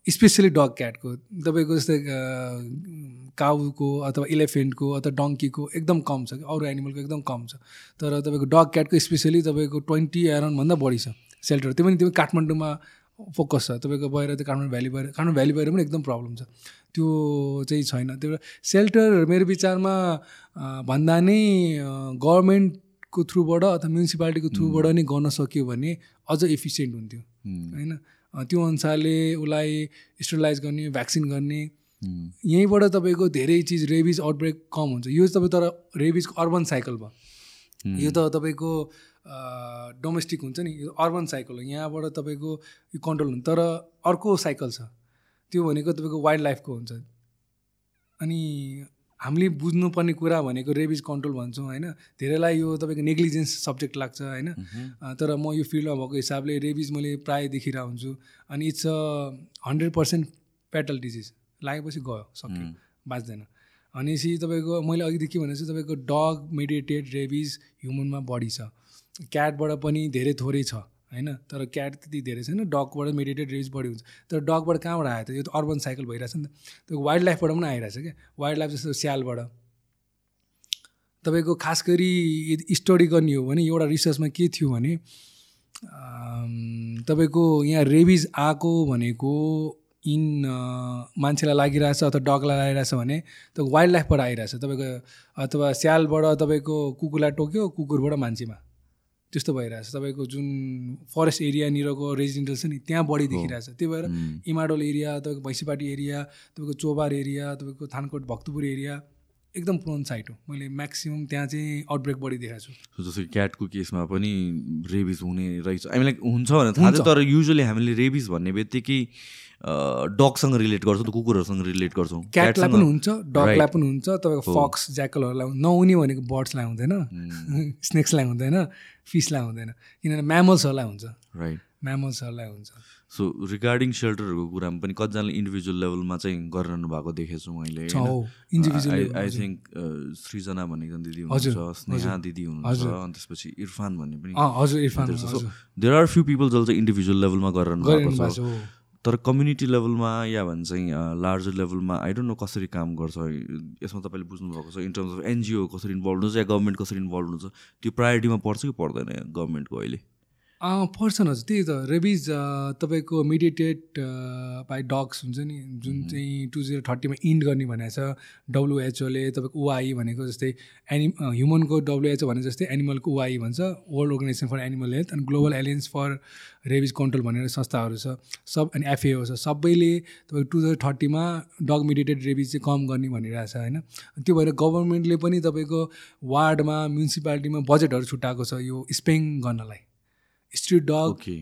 स्पेसली डग क्याटको तपाईँको जस्तै काउको अथवा इलेफेन्टको अथवा डङ्कीको एकदम कम छ अरू एनिमलको एकदम कम छ। तर तपाईँको डग क्याटको स्पेसली तपाईँको ट्वेन्टी एराउन्डभन्दा बढी छ सेल्टर। त्यो पनि त्यो काठमाडौँमा फोकस छ। तपाईँको बाहिर त्यो काठमाडौँ भ्याली बाहिर काठमाडौँ भ्याली बाहिर पनि एकदम प्रब्लम छ। त्यो चाहिँ छैन। त्यो सेल्टर मेरो विचारमा भन्दा नै गभर्मेन्टको थ्रुबाट अथवा म्युनिसिपालिटीको थ्रुबाट नै गर्न सक्यो भने अझ इफिसियन्ट हुन्थ्यो। होइन? त्यो अनुसारले उसलाई स्टरलाइज गर्ने भ्याक्सिन गर्ने यहीँबाट तपाईँको धेरै चिज रेबिज आउटब्रेक कम हुन्छ। यो तपाईँ तर रेबिजको अर्बन साइकल भयो। यो त तपाईँको डोमेस्टिक हुन्छ नि। यो अर्बन साइकल हो। यहाँबाट तपाईँको यो कन्ट्रोल हुन्छ। तर अर्को साइकल छ। त्यो भनेको तपाईँको वाइल्ड लाइफको हुन्छ। अनि हामीले बुझ्नुपर्ने कुरा भनेको रेबिज कन्ट्रोल भन्छौँ होइन? धेरैलाई यो तपाईँको नेग्लिजेन्स सब्जेक्ट लाग्छ होइन? तर म यो फिल्डमा भएको हिसाबले रेबिज मैले प्रायः देखिरहेको हुन्छु अनि it's a hundred percent fatal disease. लागेपछि गयो सक्यो बाँच्दैन। भनेपछि तपाईँको मैले अघिदेखि भने चाहिँ तपाईँको डग मेडिटेड रेबिज ह्युमनमा बढी छ। क्याटबाट पनि धेरै थोरै छ होइन? तर क्याट त्यति धेरै छैन डगबाट मेडिटेड रेबिज बढी हुन्छ। तर डगबाट कहाँबाट आयो त? यो त अर्बन साइकल भइरहेछ नि त। त्यो वाइल्ड लाइफबाट पनि आइरहेछ क्या? वाइल्ड लाइफ जस्तो स्यालबाट। तपाईँको खास गरी यदि स्टडी गर्ने हो भने एउटा रिसर्चमा के थियो भने तपाईँको यहाँ रेबिज आएको भनेको इन मान्छेलाई लागिरहेछ अथवा डगलाई लागिरहेछ भने त्यो वाइल्ड लाइफबाट आइरहेछ। तपाईँको अथवा स्यालबाट तपाईँको कुकुरलाई टोक्यो कुकुरबाट मान्छेमा। त्यस्तो भइरहेछ। तपाईँको जुन फरेस्ट एरियानिरको रेजिडेन्टल छ नि त्यहाँ बढी देखिरहेछ। त्यही भएर इमाडोल एरिया तपाईँको भैँसीपाटी एरिया तपाईँको चोबार एरिया तपाईँको थानकोट भक्तपुर एरिया एकदम प्रोन साइट हो। मैले म्याक्सिमम् त्यहाँ चाहिँ आउटब्रेक बढी देखाएको छु। जस्तो क्याटको केसमा पनि रेबिज हुने रहेछ। हामीलाई हुन्छ भने थाहा छ तर युजली हामीले रेबिज भन्ने बित्तिकै डगसँग रिलेट गर्छौँ त कुकुरहरूसँग रिलेट गर्छौँ। क्याटलाई पनि हुन्छ डगलाई पनि हुन्छ तपाईँको फक्स ज्याकलहरूलाई नहुने भनेको बर्ड्सलाई हुँदैन स्नेक्सलाई हुँदैन फिसलाई हुँदैन किनभने म्यामल्सहरूलाई हुन्छ। राइट म्यामल्सहरूलाई हुन्छ। सो रिगार्डिङ सेल्टरहरूको कुरामा पनि कतिजनाले इन्डिभिजुअल लेभलमा चाहिँ गरिरहनु भएको देखेको छु मैले आई थिङ्क सृजना भन्ने एकजना दिदी हुनुहुन्छ स्नेहा दिदी हुनुहुन्छ अनि त्यसपछि इरफान भन्ने पनि हजुर Irfan there are few people जसले चाहिँ इन्डिभिजुअल लेभलमा गरिरहनु भएको छ। तर कम्युनिटी लेभलमा या भन्छ लार्जर लेभलमा आई डोन्ट नो कसरी काम गर्छ। यसमा तपाईँले बुझ्नुभएको छ इन टर्म्स अफ एनजिओ कसरी इन्भल्भ हुन्छ या गभर्मेन्ट कसरी इन्भल्भ हुन्छ त्यो प्रायोरिटीमा पर्छ कि पर्दैन गभर्मेन्टको अहिले? पर्छ हजुर। त्यही त रेबिज तपाईँको मिडिएटेड बाई डग्स हुन्छ नि जुन चाहिँ टु जिरो थर्टीमा इन्ड गर्ने भनेको छ डब्लुएचओले तपाईँको ओआई भनेको जस्तै एनि ह्युमनको डब्लुएचओ भने जस्तै एनिमलको ओआई भन्छ world organization for animal health अनि global alliance for rabies control भनेर संस्थाहरू छ सब अनि एफएओ छ सबैले तपाईँको टु थाउजन्ड थर्टीमा डग मिडिएटेड रेबिज चाहिँ कम गर्ने भनिरहेको छ होइन? त्यो भएर गभर्मेन्टले पनि तपाईँको वार्डमा म्युनिसिपालिटीमा बजेटहरू छुट्याएको छ यो स्पेङ गर्नलाई। Street dog okay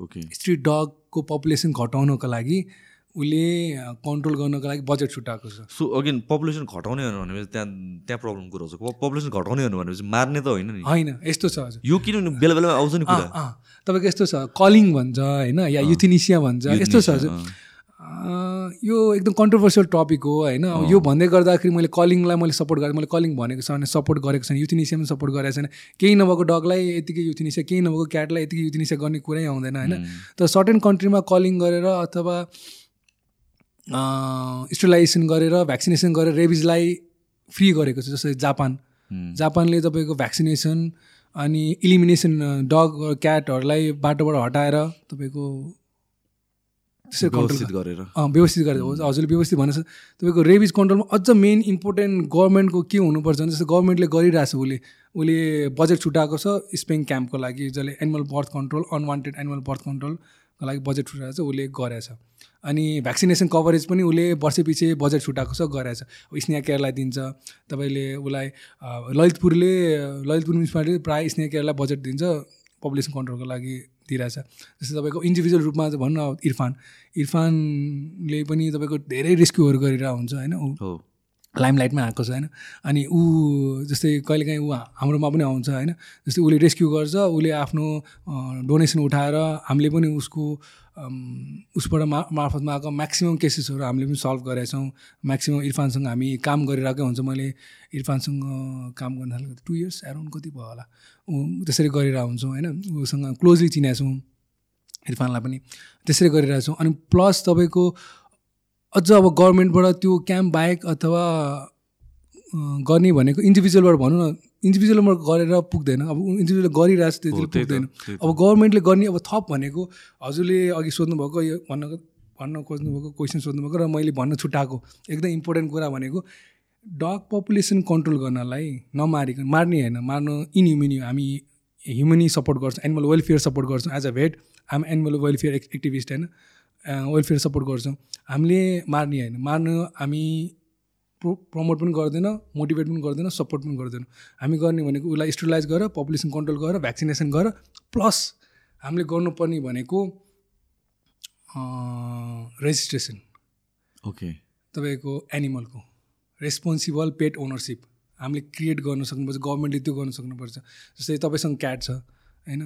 okay street डगको population घटाउनको लागि उसले कन्ट्रोल गर्नको लागि बजेट छुट्याएको छ। सो अगेन पपुलेसन घटाउने हो भनेपछि त्यहाँ त्यहाँ प्रब्लम कुरो छ पपुलेसन घटाउने हो भनेपछि मार्ने त होइन नि। होइन यस्तो छ हजुर। यो किनभने बेला बेलामा आउँछ नि कुरा। तपाईँको यस्तो छ कलिङ भन्छ होइन या युथिनिसिया भन्छ यस्तो छ हजुर। यो एकदम कन्ट्रोभर्सियल टपिक हो होइन? यो भन्दै गर्दाखेरि मैले कलिङलाई मैले सपोर्ट गरेँ मैले कलिङ भनेको छ भने सपोर्ट गरेको छैन युथिनिसिया पनि सपोर्ट गरेको छैन। केही नभएको डगलाई यतिकै युथिनिसिया केही नभएको क्याटलाई यतिकै युथिनिसिया गर्ने कुरै आउँदैन होइन? तर सर्टेन कन्ट्रीमा कलिङ गरेर अथवा स्टेलाइजेसन गरेर भ्याक्सिनेसन गरेर रेबिजलाई फ्री गरेको छ जस्तै जापान। जापानले तपाईँको भ्याक्सिनेसन अनि इलिमिनेसन डग क्याटहरूलाई बाटोबाट हटाएर तपाईँको त्यसरी व्यवस्थित गरेर। व्यवस्थित गरेर। हजुरले व्यवस्थित भनेको तपाईँको रेबिज कन्ट्रोलमा अझ मेन इम्पोर्टेन्ट गभर्मेन्टको के हुनुपर्छ भने जस्तो गभर्मेन्टले गरिरहेछ उसले उसले बजेट छुट्याएको छ स्पेङ क्याम्पको लागि जसले animal birth control unwanted animal birth कन्ट्रोलको लागि बजेट छुट्याएको छ उसले गरेछ। अनि भ्याक्सिनेसन कभरेज पनि उसले वर्षपछि बजेट छुट्याएको छ गरेछ। स्नेहा केयरलाई दिन्छ तपाईँले उसलाई ललितपुरले ललितपुर म्युनिसिपालिटी प्रायः स्नेहा केयरलाई बजेट दिन्छ पपुलेसन कन्ट्रोलको लागि। दिइरहेछ जस्तै तपाईँको इन्डिभिजुअल रूपमा चाहिँ भन्नु अब इरफान इरफानले पनि तपाईँको धेरै रेस्क्युहरू गरिरहेको हुन्छ होइन? ऊ लाइमलाइटमा आएको छ होइन? अनि ऊ जस्तै कहिलेकाहीँ ऊ हाम्रोमा पनि आउँछ होइन? जस्तै उसले रेस्क्यु गर्छ उसले आफ्नो डोनेसन उठाएर हामीले पनि उसको उसबाट मा मार्फतमा आएको म्याक्सिमम् केसेसहरू हामीले पनि सल्भ गरेका छौँ। म्याक्सिमम् इरफानसँग हामी काम गरिरहेकै हुन्छ। मैले इरफानसँग काम गर्न थालेको टु इयर्स एराउन्ड कति भयो होला? त्यसरी गरिरहेको हुन्छौँ होइन? उसँग क्लोजली चिनेको छौँ इरफानलाई पनि। त्यसरी गरिरहेको छौँ अनि प्लस तपाईँको अझ अब गभर्मेन्टबाट त्यो क्याम्प बाहेक अथवा गर्ने भनेको इन्डिभिजुअलबाट भनौँ न इन्डिभिजुअलमा गरेर पुग्दैन। अब इन्डिभिजुअल गरिरहेको छ त्यति पुग्दैन अब गभर्मेन्टले गर्ने अब थप भनेको हजुरले अघि सोध्नुभएको यो भन्न भन्न खोज्नुभएको क्वेसन सोध्नुभएको र मैले भन्न छुट्याएको। एकदम इम्पोर्टेन्ट कुरा भनेको डग पपुलेसन कन्ट्रोल गर्नलाई नमारिकन मार्ने होइन मार्नु इनह्युमेनी हामी ह्युमनी सपोर्ट गर्छौँ एनिमल वेलफेयर सपोर्ट गर्छौँ as a vet um animal welfare activist होइन वेलफेयर सपोर्ट गर्छौँ। हामीले मार्ने होइन मार्नु हामी प्रो प्रमोट पनि गर्दैन मोटिभेट पनि गर्दैन सपोर्ट पनि गर्दैन। हामी गर्ने भनेको उसलाई स्टेलाइज गरेर पपुलेसन कन्ट्रोल गरेर भ्याक्सिनेसन गरेर प्लस हामीले गर्नुपर्ने भनेको रेजिस्ट्रेसन। ओके। तपाईँको एनिमलको। रेस्पोन्सिबल पेट ओनरसिप हामीले क्रिएट गर्न सक्नुपर्छ गभर्मेन्टले त्यो गर्न सक्नुपर्छ। जस्तै तपाईँसँग क्याट छ होइन?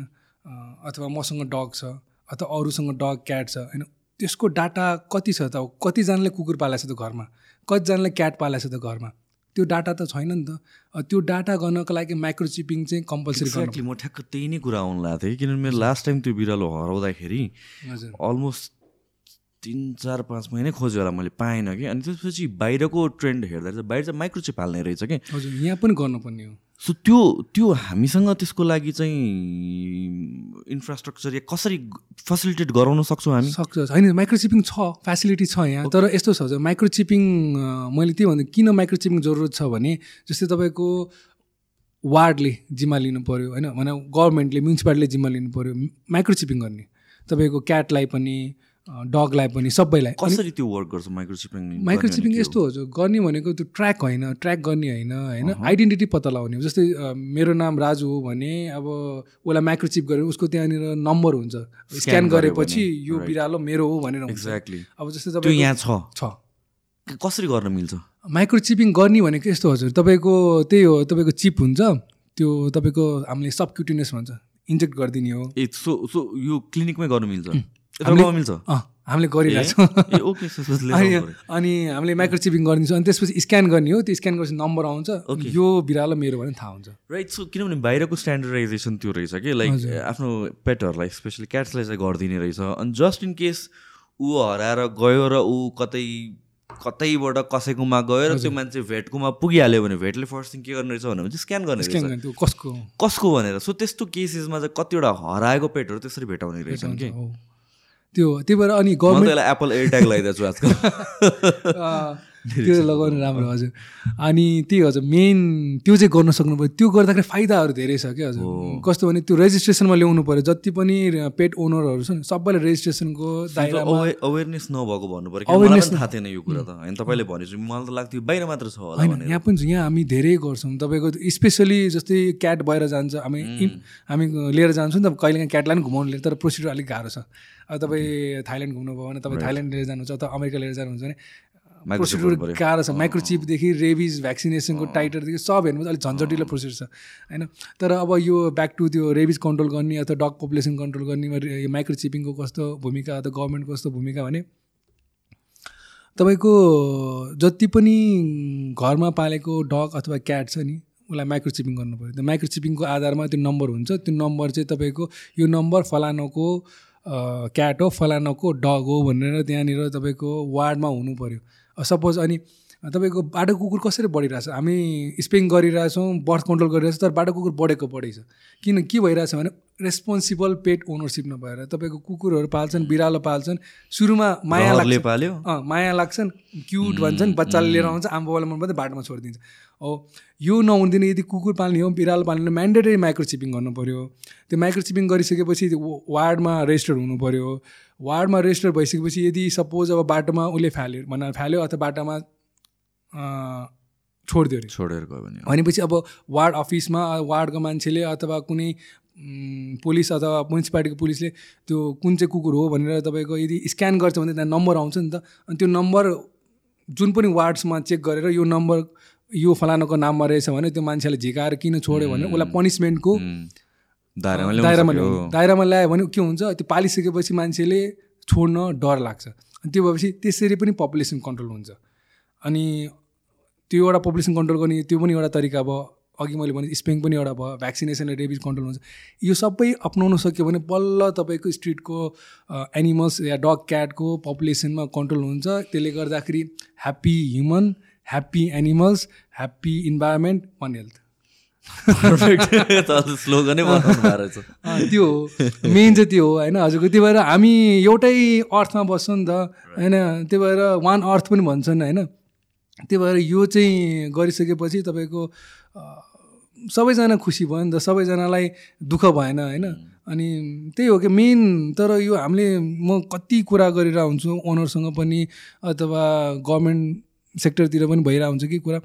अथवा मसँग डग छ अथवा अरूसँग डग क्याट छ होइन? त्यसको डाटा कति छ त? कतिजनाले कुकुर पालेको छ त घरमा? कतिजनाले क्याट पालेको छ त घरमा? त्यो डाटा त छैन नि त। त्यो डाटा गर्नको लागि माइक्रोचिपिङ चाहिँ कम्पलसरी एक्ज्याक्टली म ठ्याक्क त्यही नै कुरा आउनु लागेको थिएँ किनभने मेरो लास्ट टाइम त्यो बिरालो हराउँदाखेरि हजुर। अलमोस्ट तिन चार पाँच महिनै खोज्यो होला मैले पाएन कि। अनि त्यसपछि बाहिरको ट्रेन्ड हेर्दा चाहिँ बाहिर चाहिँ माइक्रोचिप हाल्ने रहेछ कि। हजुर यहाँ पनि गर्नुपर्ने हो। सो त्यो त्यो हामीसँग त्यसको लागि चाहिँ इन्फ्रास्ट्रक्चर या कसरी फेसिलिटेट गराउन सक्छौँ हामी? सक्छ होइन माइक्रोचिपिङ छ फेसिलिटी छ यहाँ। तर यस्तो छ माइक्रोचिपिङ मैले त्यही भन्दा किन माइक्रोचिपिङ जरुरत छ भने जस्तै तपाईँको वार्डले जिम्मा लिनु पऱ्यो होइन भने गभर्मेन्टले म्युनिसिपालिटीले जिम्मा लिनु पऱ्यो माइक्रोचिपिङ गर्ने। तपाईँको क्याटलाई पनि डगलाई पनि सबैलाई। कसरी त्यो वर्क गर्छ माइक्रोचिपिङ माइक्रोचिपिङ यस्तो हो गर्ने भनेको त्यो ट्र्याक होइन ट्र्याक गर्ने होइन होइन आइडेन्टिटी पत्ता लगाउने हो। जस्तै मेरो नाम राजु हो भने अब उसलाई माइक्रोचिप गरेर उसको त्यहाँनिर नम्बर हुन्छ। स्क्यान गरेपछि यो. बिरालो मेरो हो भनेर एक्ज्याक्टली अब जस्तै त्यो तपाईँको यहाँ छ। छ। कसरी गर्न मिल्छ? माइक्रोचिपिङ गर्ने भनेको यस्तो हजुर। तपाईँको त्यही हो तपाईँको चिप हुन्छ। त्यो तपाईँको हामीले सबक्युटिनियस भन्छ। इन्जेक्ट गरिदिने हो। ए सो सो यो क्लिनिकमै गर्नु मिल्छ? मिल्छ। हामीले गरिरहेछौँ अनि हामीले माइक्रोचिपिङ गरिदिन्छौँ। अनि त्यसपछि स्क्यान गर्ने हो। त्यो स्क्यान गरेपछि नम्बर आउँछ. यो बिरालो मेरो भने थाहा हुन्छ। राइट सो किनभने बाहिरको स्ट्यान्डर्डाइजेसन त्यो रहेछ कि? लाइक आफ्नो पेटहरूलाई स्पेसली क्याट्सलाई चाहिँ गरिदिने रहेछ। अनि जस्ट इन केस ऊ हराएर गयो र ऊ कतै कतैबाट कसैकोमा गयो र त्यो मान्छे भेटकोमा पुगिहाल्यो भने भेटले फर्स्ट थिङ के गर्ने रहेछ भने स्क्यान गर्ने स्क्यान रहेछ। गर्ने त्यो कसको? कसको भनेर? सो त्यस्तो केसेसमा चाहिँ कतिवटा हराएको पेटहरू त्यसरी भेटाउने रहेछन् कि? त्यो त्यही भएर अनि गभर्मेन्ट एप्पल एयरट्याग लगाइदिएको छु आजकल। त्यो लगाउनु राम्रो हजुर। अनि त्यही हजुर मेन त्यो चाहिँ गर्न सक्नु पऱ्यो त्यो गर्दाखेरि फाइदाहरू धेरै छ क्या हजुर। कस्तो भने त्यो रेजिस्ट्रेसनमा ल्याउनु पऱ्यो जति पनि पेट ओनरहरू छ नि सबैले रेजिस्ट्रेसनको अवेरनेस नभएको भन्नु पऱ्यो पनि थाहा थिएन यो कुरा त। होइन तपाईँले भनेपछि मलाई त लाग्थ्यो बाहिर मात्र छ होला यहाँ पनि छ यहाँ हामी धेरै गर्छौँ। तपाईँको स्पेसली जस्तै क्याट भएर जान्छ हामी हामी लिएर जान्छौँ नि त कहिलेकाहीँ क्याटलाई पनि घुमाउनु लिएर तर प्रोसिडर अलिक गाह्रो छ। तपाईँ थाइल्यान्ड घुम्नुभयो भने तपाईँ थाइल्यान्ड लिएर जानुहुन्छ अथवा अमेरिका लिएर जानुहुन्छ भने प्रोसिड्युर गर्नु गाह्रो छ। माइक्रोचिपदेखि रेबिज भ्याक्सिनेसनको टाइटरदेखि सब हेर्नु अलिक झन्झटिलो प्रोसेस छ। होइन? तर अब यो ब्याक टु त्यो रेबिज कन्ट्रोल गर्ने अथवा डग पपुलेसन कन्ट्रोल गर्नेमा यो माइक्रोचिपिङको कस्तो भूमिका अथवा गभर्मेन्टको कस्तो भूमिका भने तपाईँको जति पनि घरमा पालेको डग अथवा क्याट छ नि उसलाई माइक्रोचिपिङ गर्नु पऱ्यो। त्यो माइक्रोचिपिङको आधारमा त्यो नम्बर हुन्छ। त्यो नम्बर चाहिँ तपाईँको यो नम्बर फलानुको क्याट हो फलानुको डग हो भनेर त्यहाँनिर तपाईँको वार्डमा हुनु पऱ्यो सपोज अनि तपाईँको बाटो कुकुर कसरी बढिरहेछ? हामी स्पेङ गरिरहेछौँ बर्थ कन्ट्रोल गरिरहेछौँ तर बाटो कुकुर बढेको बढेको छ किन के भइरहेछ भने रेस्पोन्सिबल पेट ओनरसिप नभएर तपाईँको कुकुरहरू पाल्छन् बिरालो पाल्छन् सुरुमा माया लाग्छ। पाल्यो? अँ माया लाग्छन् क्युट भन्छन् बच्चाले लिएर आउँछ आमाबाबाले मन पर्दै बाटोमा छोडिदिन्छ। हो यो नहुँदैन यदि कुकुर पाल्ने हो बिरालो पाल्ने हो म्यान्डेटरी माइक्रोचिपिङ गर्नु पऱ्यो त्यो माइक्रोचिपिङ गरिसकेपछि वार्डमा रेजिस्टर हुनु पऱ्यो वार्डमा रेजिस्टर भइसकेपछि यदि सपोज अब बाटोमा उसले फाल्यो भनेर फाल्यो अथवा बाटोमा छोडिदियो अरे। छोडेर गयो भने। भनेपछि अब वार्ड अफिसमा वार्डको मान्छेले अथवा कुनै पुलिस अथवा म्युनिसिपालिटीको पुलिसले त्यो कुन चाहिँ कुकुर हो भनेर तपाईँको यदि स्क्यान गर्छ भने त्यहाँ नम्बर आउँछ नि त। अनि त्यो नम्बर जुन पनि वार्ड्समा चेक गरेर यो नम्बर यो फलानाको नाममा रहेछ भने त्यो मान्छेलाई झिकाएर किन छोड्यो भने उसलाई पनिसमेन्टको दायरामा दायरामा ल्यायो भने के हुन्छ त्यो पालिसकेपछि मान्छेले छोड्न डर लाग्छ। अनि त्यो भएपछि त्यसरी पनि पपुलेसन कन्ट्रोल हुन्छ। अनि त्यो एउटा पपुलेसन कन्ट्रोल गर्ने त्यो पनि एउटा तरिका भयो। अघि मैले भने स्पेङ पनि एउटा भयो। भ्याक्सिनेसनले रेबिज कन्ट्रोल हुन्छ। यो सबै अप्नाउन सक्यो भने बल्ल तपाईँको स्ट्रिटको एनिमल्स या डग क्याटको पपुलेसनमा कन्ट्रोल हुन्छ। त्यसले गर्दाखेरि happy human happy animals happy environment one health त्यो हो। मेन चाहिँ त्यो हो होइन? हजुरको त्यही भएर हामी एउटै अर्थमा बस्छौँ नि त होइन? त्यही भएर वान अर्थ पनि भन्छन् होइन? त्यही भएर यो चाहिँ गरिसकेपछि तपाईँको सबैजना खुसी भयो नि त। सबैजनालाई दुःख भएन होइन? अनि त्यही हो कि मेन तर यो हामीले म कति कुरा गरेर हुन्छु ओनरसँग पनि अथवा गभर्मेन्ट सेक्टरतिर पनि भइरहेको हुन्छ कि कुरा।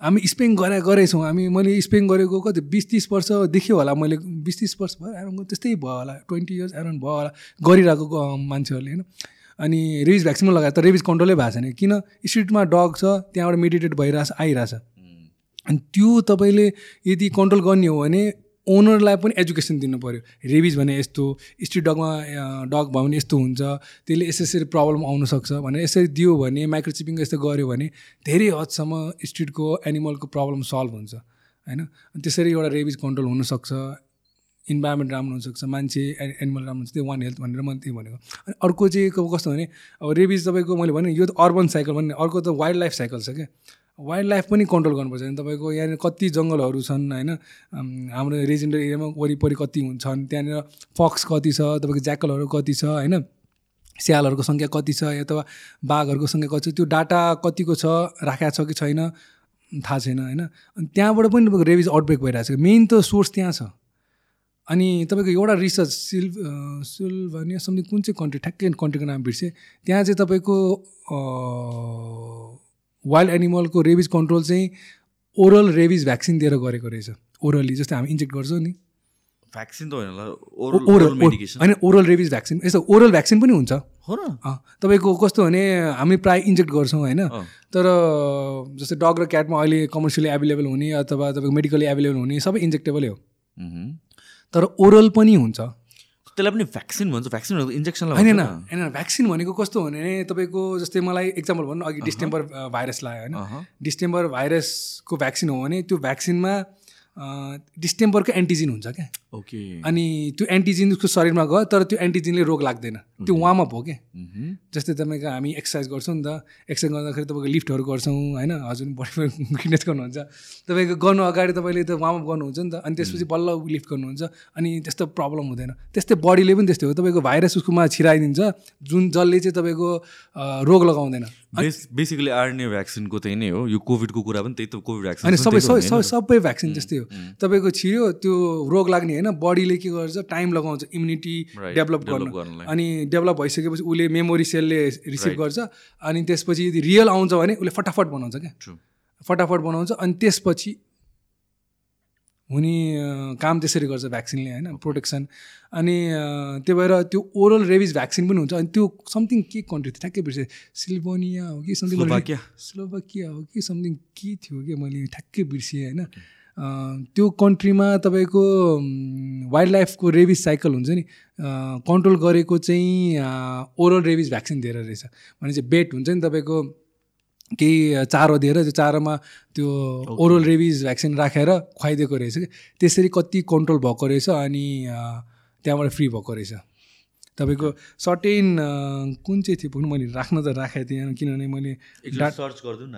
हामी स्पेङ गरे गरेछौँ। हामी मैले स्पेङ गरेको कति बिस तिस वर्ष देख्यो होला मैले। बिस तिस वर्ष भयो एराउन्ड त्यस्तै भयो होला। ट्वेन्टी इयर्स एराउन्ड भयो होला गरिरहेको मान्छेहरूले होइन? अनि रेबिज भ्याक्सिन लगाएर त रेबिज कन्ट्रोलै भएको छैन। किन? स्ट्रिटमा डग छ त्यहाँबाट मेडिटेट भइरहेछ आइरहेछ। अनि त्यो तपाईँले यदि कन्ट्रोल गर्ने हो भने ओनरलाई पनि एजुकेसन दिनु पऱ्यो रेबिज भने यस्तो स्ट्रिट डगमा डग भयो भने यस्तो हुन्छ त्यसले यसरी यसरी प्रब्लम आउनसक्छ भनेर यसरी दियो भने माइक्रोचिपिङ यस्तो गऱ्यो भने धेरै हदसम्म स्ट्रिटको एनिमलको प्रब्लम सल्भ हुन्छ। होइन? त्यसरी एउटा रेबिज कन्ट्रोल हुनसक्छ। इन्भाइरोमेन्ट राम्रो हुनसक्छ मान्छे एनिमल राम्रो हुन्छ त्यो वान हेल्थ भनेर मैले त्यही भनेको। अनि अर्को चाहिँ कस्तो भने अब रेबिज तपाईँको मैले भने यो त अर्बन साइकल भने अर्को त वाइल्ड लाइफ साइकल छ क्या। वाइल्ड लाइफ पनि कन्ट्रोल गर्नुपर्छ तपाईँको यहाँनिर कति जङ्गलहरू छन् होइन हाम्रो रेजेन्डल एरियामा वरिपरि कति हुन्छन् त्यहाँनिर फक्स कति छ तपाईँको ज्याकलहरू कति छ होइन स्यालहरूको सङ्ख्या कति छ अथवा बाघहरूको सङ्ख्या कति छ त्यो डाटा कतिको छ राखेको छ कि छैन थाहा छैन होइन। अनि त्यहाँबाट पनि तपाईँको रेबिज आउटब्रेक भइरहेको छ। मेन त सोर्स त्यहाँ छ। अनि तपाईँको एउटा रिसर्च सिल्भ सिल्भानिया समथिङ कुन चाहिँ कन्ट्री ठ्याक्कै कन्ट्रीको नाम बिर्सेँ। त्यहाँ चाहिँ तपाईँको वाइल्ड एनिमलको रेबिज कन्ट्रोल चाहिँ ओरल रेबिज भ्याक्सिन दिएर गरेको रहेछ। ओरली जस्तै हामी इन्जेक्ट गर्छौँ नि। भ्याक्सिन त होइन ओरल होइन ओरल रेबिज भ्याक्सिन यस्तो ओरल भ्याक्सिन पनि हुन्छ। हो र। तपाईँको कस्तो भने हामी प्रायः इन्जेक्ट गर्छौँ होइन। तर जस्तै डग र क्याटमा अहिले कमर्सियली एभाइलेबल हुने अथवा तपाईँको मेडिकली एभाइलेबल हुने सबै इन्जेक्टेबलै हो। तर ओरल पनि हुन्छ। त्यसलाई पनि भ्याक्सिन भन्छ। भ्याक्सिन इन्जेक्सन होइन होइन। भ्याक्सिन भनेको कस्तो भने तपाईँको जस्तै मलाई इक्जाम्पल भन्नु अघि डिसेम्बर भाइरस लाग्यो होइन। डिसेम्बर भाइरसको भ्याक्सिन हो भने त्यो भ्याक्सिनमा डिस्टेम्बरको एन्टिजिन हुन्छ क्या। ओके। अनि त्यो एन्टिजिन उसको शरीरमा गयो तर त्यो एन्टिजिनले रोग लाग्दैन। त्यो वार्मअप हो क्या जस्तै तपाईँको हामी एक्सर्साइज गर्छौँ नि त। एक्सर्साइज गर्दाखेरि तपाईँको लिफ्टहरू गर्छौँ होइन? हजुर बडी फिटनेस गर्नुहुन्छ। तपाईँको गर्नु अगाडि तपाईँले त वार्मअप गर्नुहुन्छ नि त। अनि त्यसपछि बल्ल लिफ्ट गर्नुहुन्छ। अनि त्यस्तो प्रब्लम हुँदैन। त्यस्तै बडीले पनि त्यस्तै हो। तपाईँको भाइरस उसकोमा छिराइदिन्छ। जुन जसले चाहिँ तपाईँको रोग लगाउँदैन। बेसिकली आरएनए भ्याक्सिनको त्यही नै हो। यो कोभिडको कुरा पनि त्यही त कोभिड भ्याक्सिन अनि सबै सबै सबै भ्याक्सिन त्यस्तै हो। तपाईँको छिर्यो त्यो रोग लाग्ने होइन? बडीले के गर्छ टाइम लगाउँछ इम्युनिटी डेभलप गर्नु। अनि डेभलप भइसकेपछि उसले मेमोरी सेलले रिसिभ गर्छ अनि त्यसपछि यदि रियल आउँछ भने उसले फटाफट बनाउँछ क्या। फटाफट बनाउँछ अनि त्यसपछि हुने काम त्यसरी गर्छ भ्याक्सिनले होइन प्रोटेक्सन अनि त्यही भएर त्यो ओरल रेबिज भ्याक्सिन पनि हुन्छ अनि त्यो समथिङ के कन्ट्री थियो? ठ्याक्कै बिर्सेँ। सिल्भोनिया हो कि समथिङ स्लोभाकिया। हो कि समथिङ के थियो कि मैले ठ्याक्कै बिर्सेँ होइन। त्यो कन्ट्रीमा तपाईँको वाइल्ड लाइफको रेबिज साइकल हुन्छ नि। कन्ट्रोल गरेको चाहिँ ओरल रेबिज भ्याक्सिन दिएर रहेछ। भने चाहिँ बेट हुन्छ नि तपाईँको केही चारो दिएर त्यो चारोमा त्यो ओरल रेबिज भ्याक्सिन राखेर खुवाइदिएको रहेछ कि। त्यसरी कति कन्ट्रोल भएको रहेछ अनि त्यहाँबाट फ्री भएको रहेछ। तपाईँको सर्टेन कुन चाहिँ थियो पनि मैले राख्न त राखेको थिएँ किनभने मैले सर्च गरिदिउँ न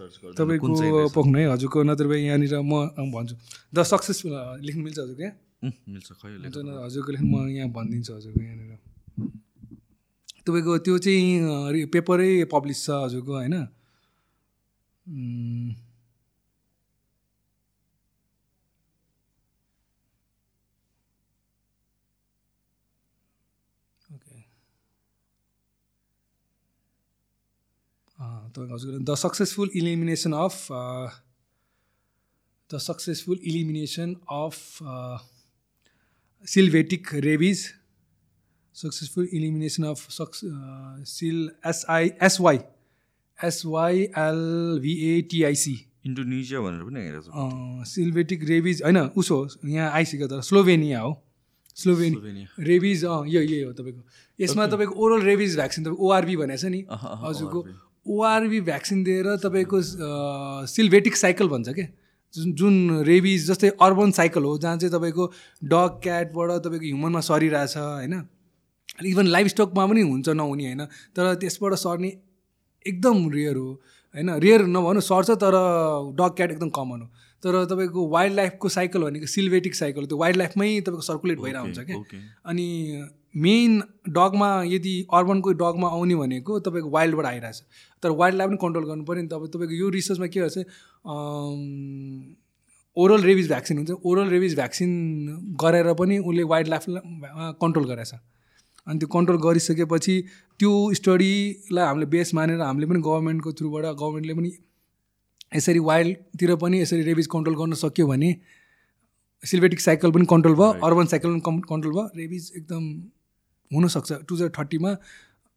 तपाईँको पोख्नु है हजुरको नत्र भए यहाँनिर म भन्छु। द सक्सेसफुल लेख्नु मिल्छ हजुरको यहाँ? मिल्छ खै हजुरको लेख्नु म यहाँ भनिदिन्छु हजुरको यहाँनिर। तपाईँको त्यो चाहिँ पेपरै पब्लिस छ हजुरको होइन? तपाईँको हजुर the successful elimination of the successful elimination of sylvatic rabies successful elimination of socks seal SI SY एसवाइएलभिएटिआइसी Indonesia भनेर पनि हेरेको सिल्भेटिक रेबिज होइन उसो यहाँ आइसक्यो तर स्लोभेनिया हो। स्लोभेनिया रेबिज अँ यो यही हो तपाईँको। यसमा तपाईँको ओरल रेबिज भ्याक्सिन तपाईँको ओआरबी भनेको छ नि। हजुरको ओआरबी भ्याक्सिन दिएर तपाईँको सिल्भेटिक साइकल भन्छ क्या जुन जुन रेबिज जस्तै अर्बन साइकल हो जहाँ चाहिँ तपाईँको डग क्याटबाट तपाईँको ह्युमनमा सरिरहेछ होइन? इभन लाइफ स्टकमा पनि हुन्छ नहुने होइन? तर त्यसबाट सर्ने एकदम रेयर हो होइन? रेयर नभनु सर्छ तर डग क्याट एकदम कमन हो। तर तपाईँको वाइल्ड लाइफको साइकल भनेको सिल्भेटिक साइकल त्यो वाइल्ड लाइफमै तपाईँको सर्कुलेट भइरहेको हुन्छ क्या अनि मेन डगमा यदि अर्बनको डगमा आउने भनेको तपाईँको वाइल्डबाट आइरहेछ। तर वाइल्डलाई पनि कन्ट्रोल गर्नु पऱ्यो नि त। अब तपाईँको यो रिसर्चमा के गर्छ ओरल रेबिज भ्याक्सिन हुन्छ। ओरल रेबिज भ्याक्सिन गरेर पनि उसले वाइल्ड लाइफलाई कन्ट्रोल गरेछ। अनि त्यो कन्ट्रोल गरिसकेपछि त्यो स्टडीलाई हामीले बेस मानेर हामीले पनि गभर्मेन्टको थ्रुबाट गभर्मेन्टले पनि यसरी वाइल्डतिर पनि यसरी रेबिज कन्ट्रोल गर्न सक्यो भने सिल्भेटिक साइकल पनि कन्ट्रोल भयो अर्बन साइकल पनि कन्ट्रोल भयो। रेबिज एकदम हुनसक्छ। टु थाउजन्ड थर्टीमा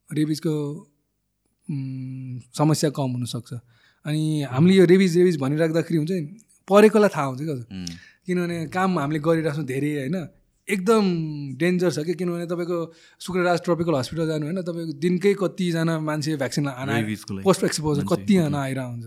रेबिजको समस्या कम हुनसक्छ। अनि हामीले यो रेबिज रेबिज भनिराख्दाखेरि हुन्छ नि परेकोलाई थाहा हुन्छ क्या किनभने काम हामीले गरिरहेको छौँ धेरै होइन। एकदम डेन्जर छ कि किनभने तपाईँको शुक्रराज ट्रपिकल हस्पिटल जानु होइन तपाईँको दिनकै कतिजना मान्छे भ्याक्सिन पोस्ट एक्सपोजर कतिजना आइरहेको हुन्छ।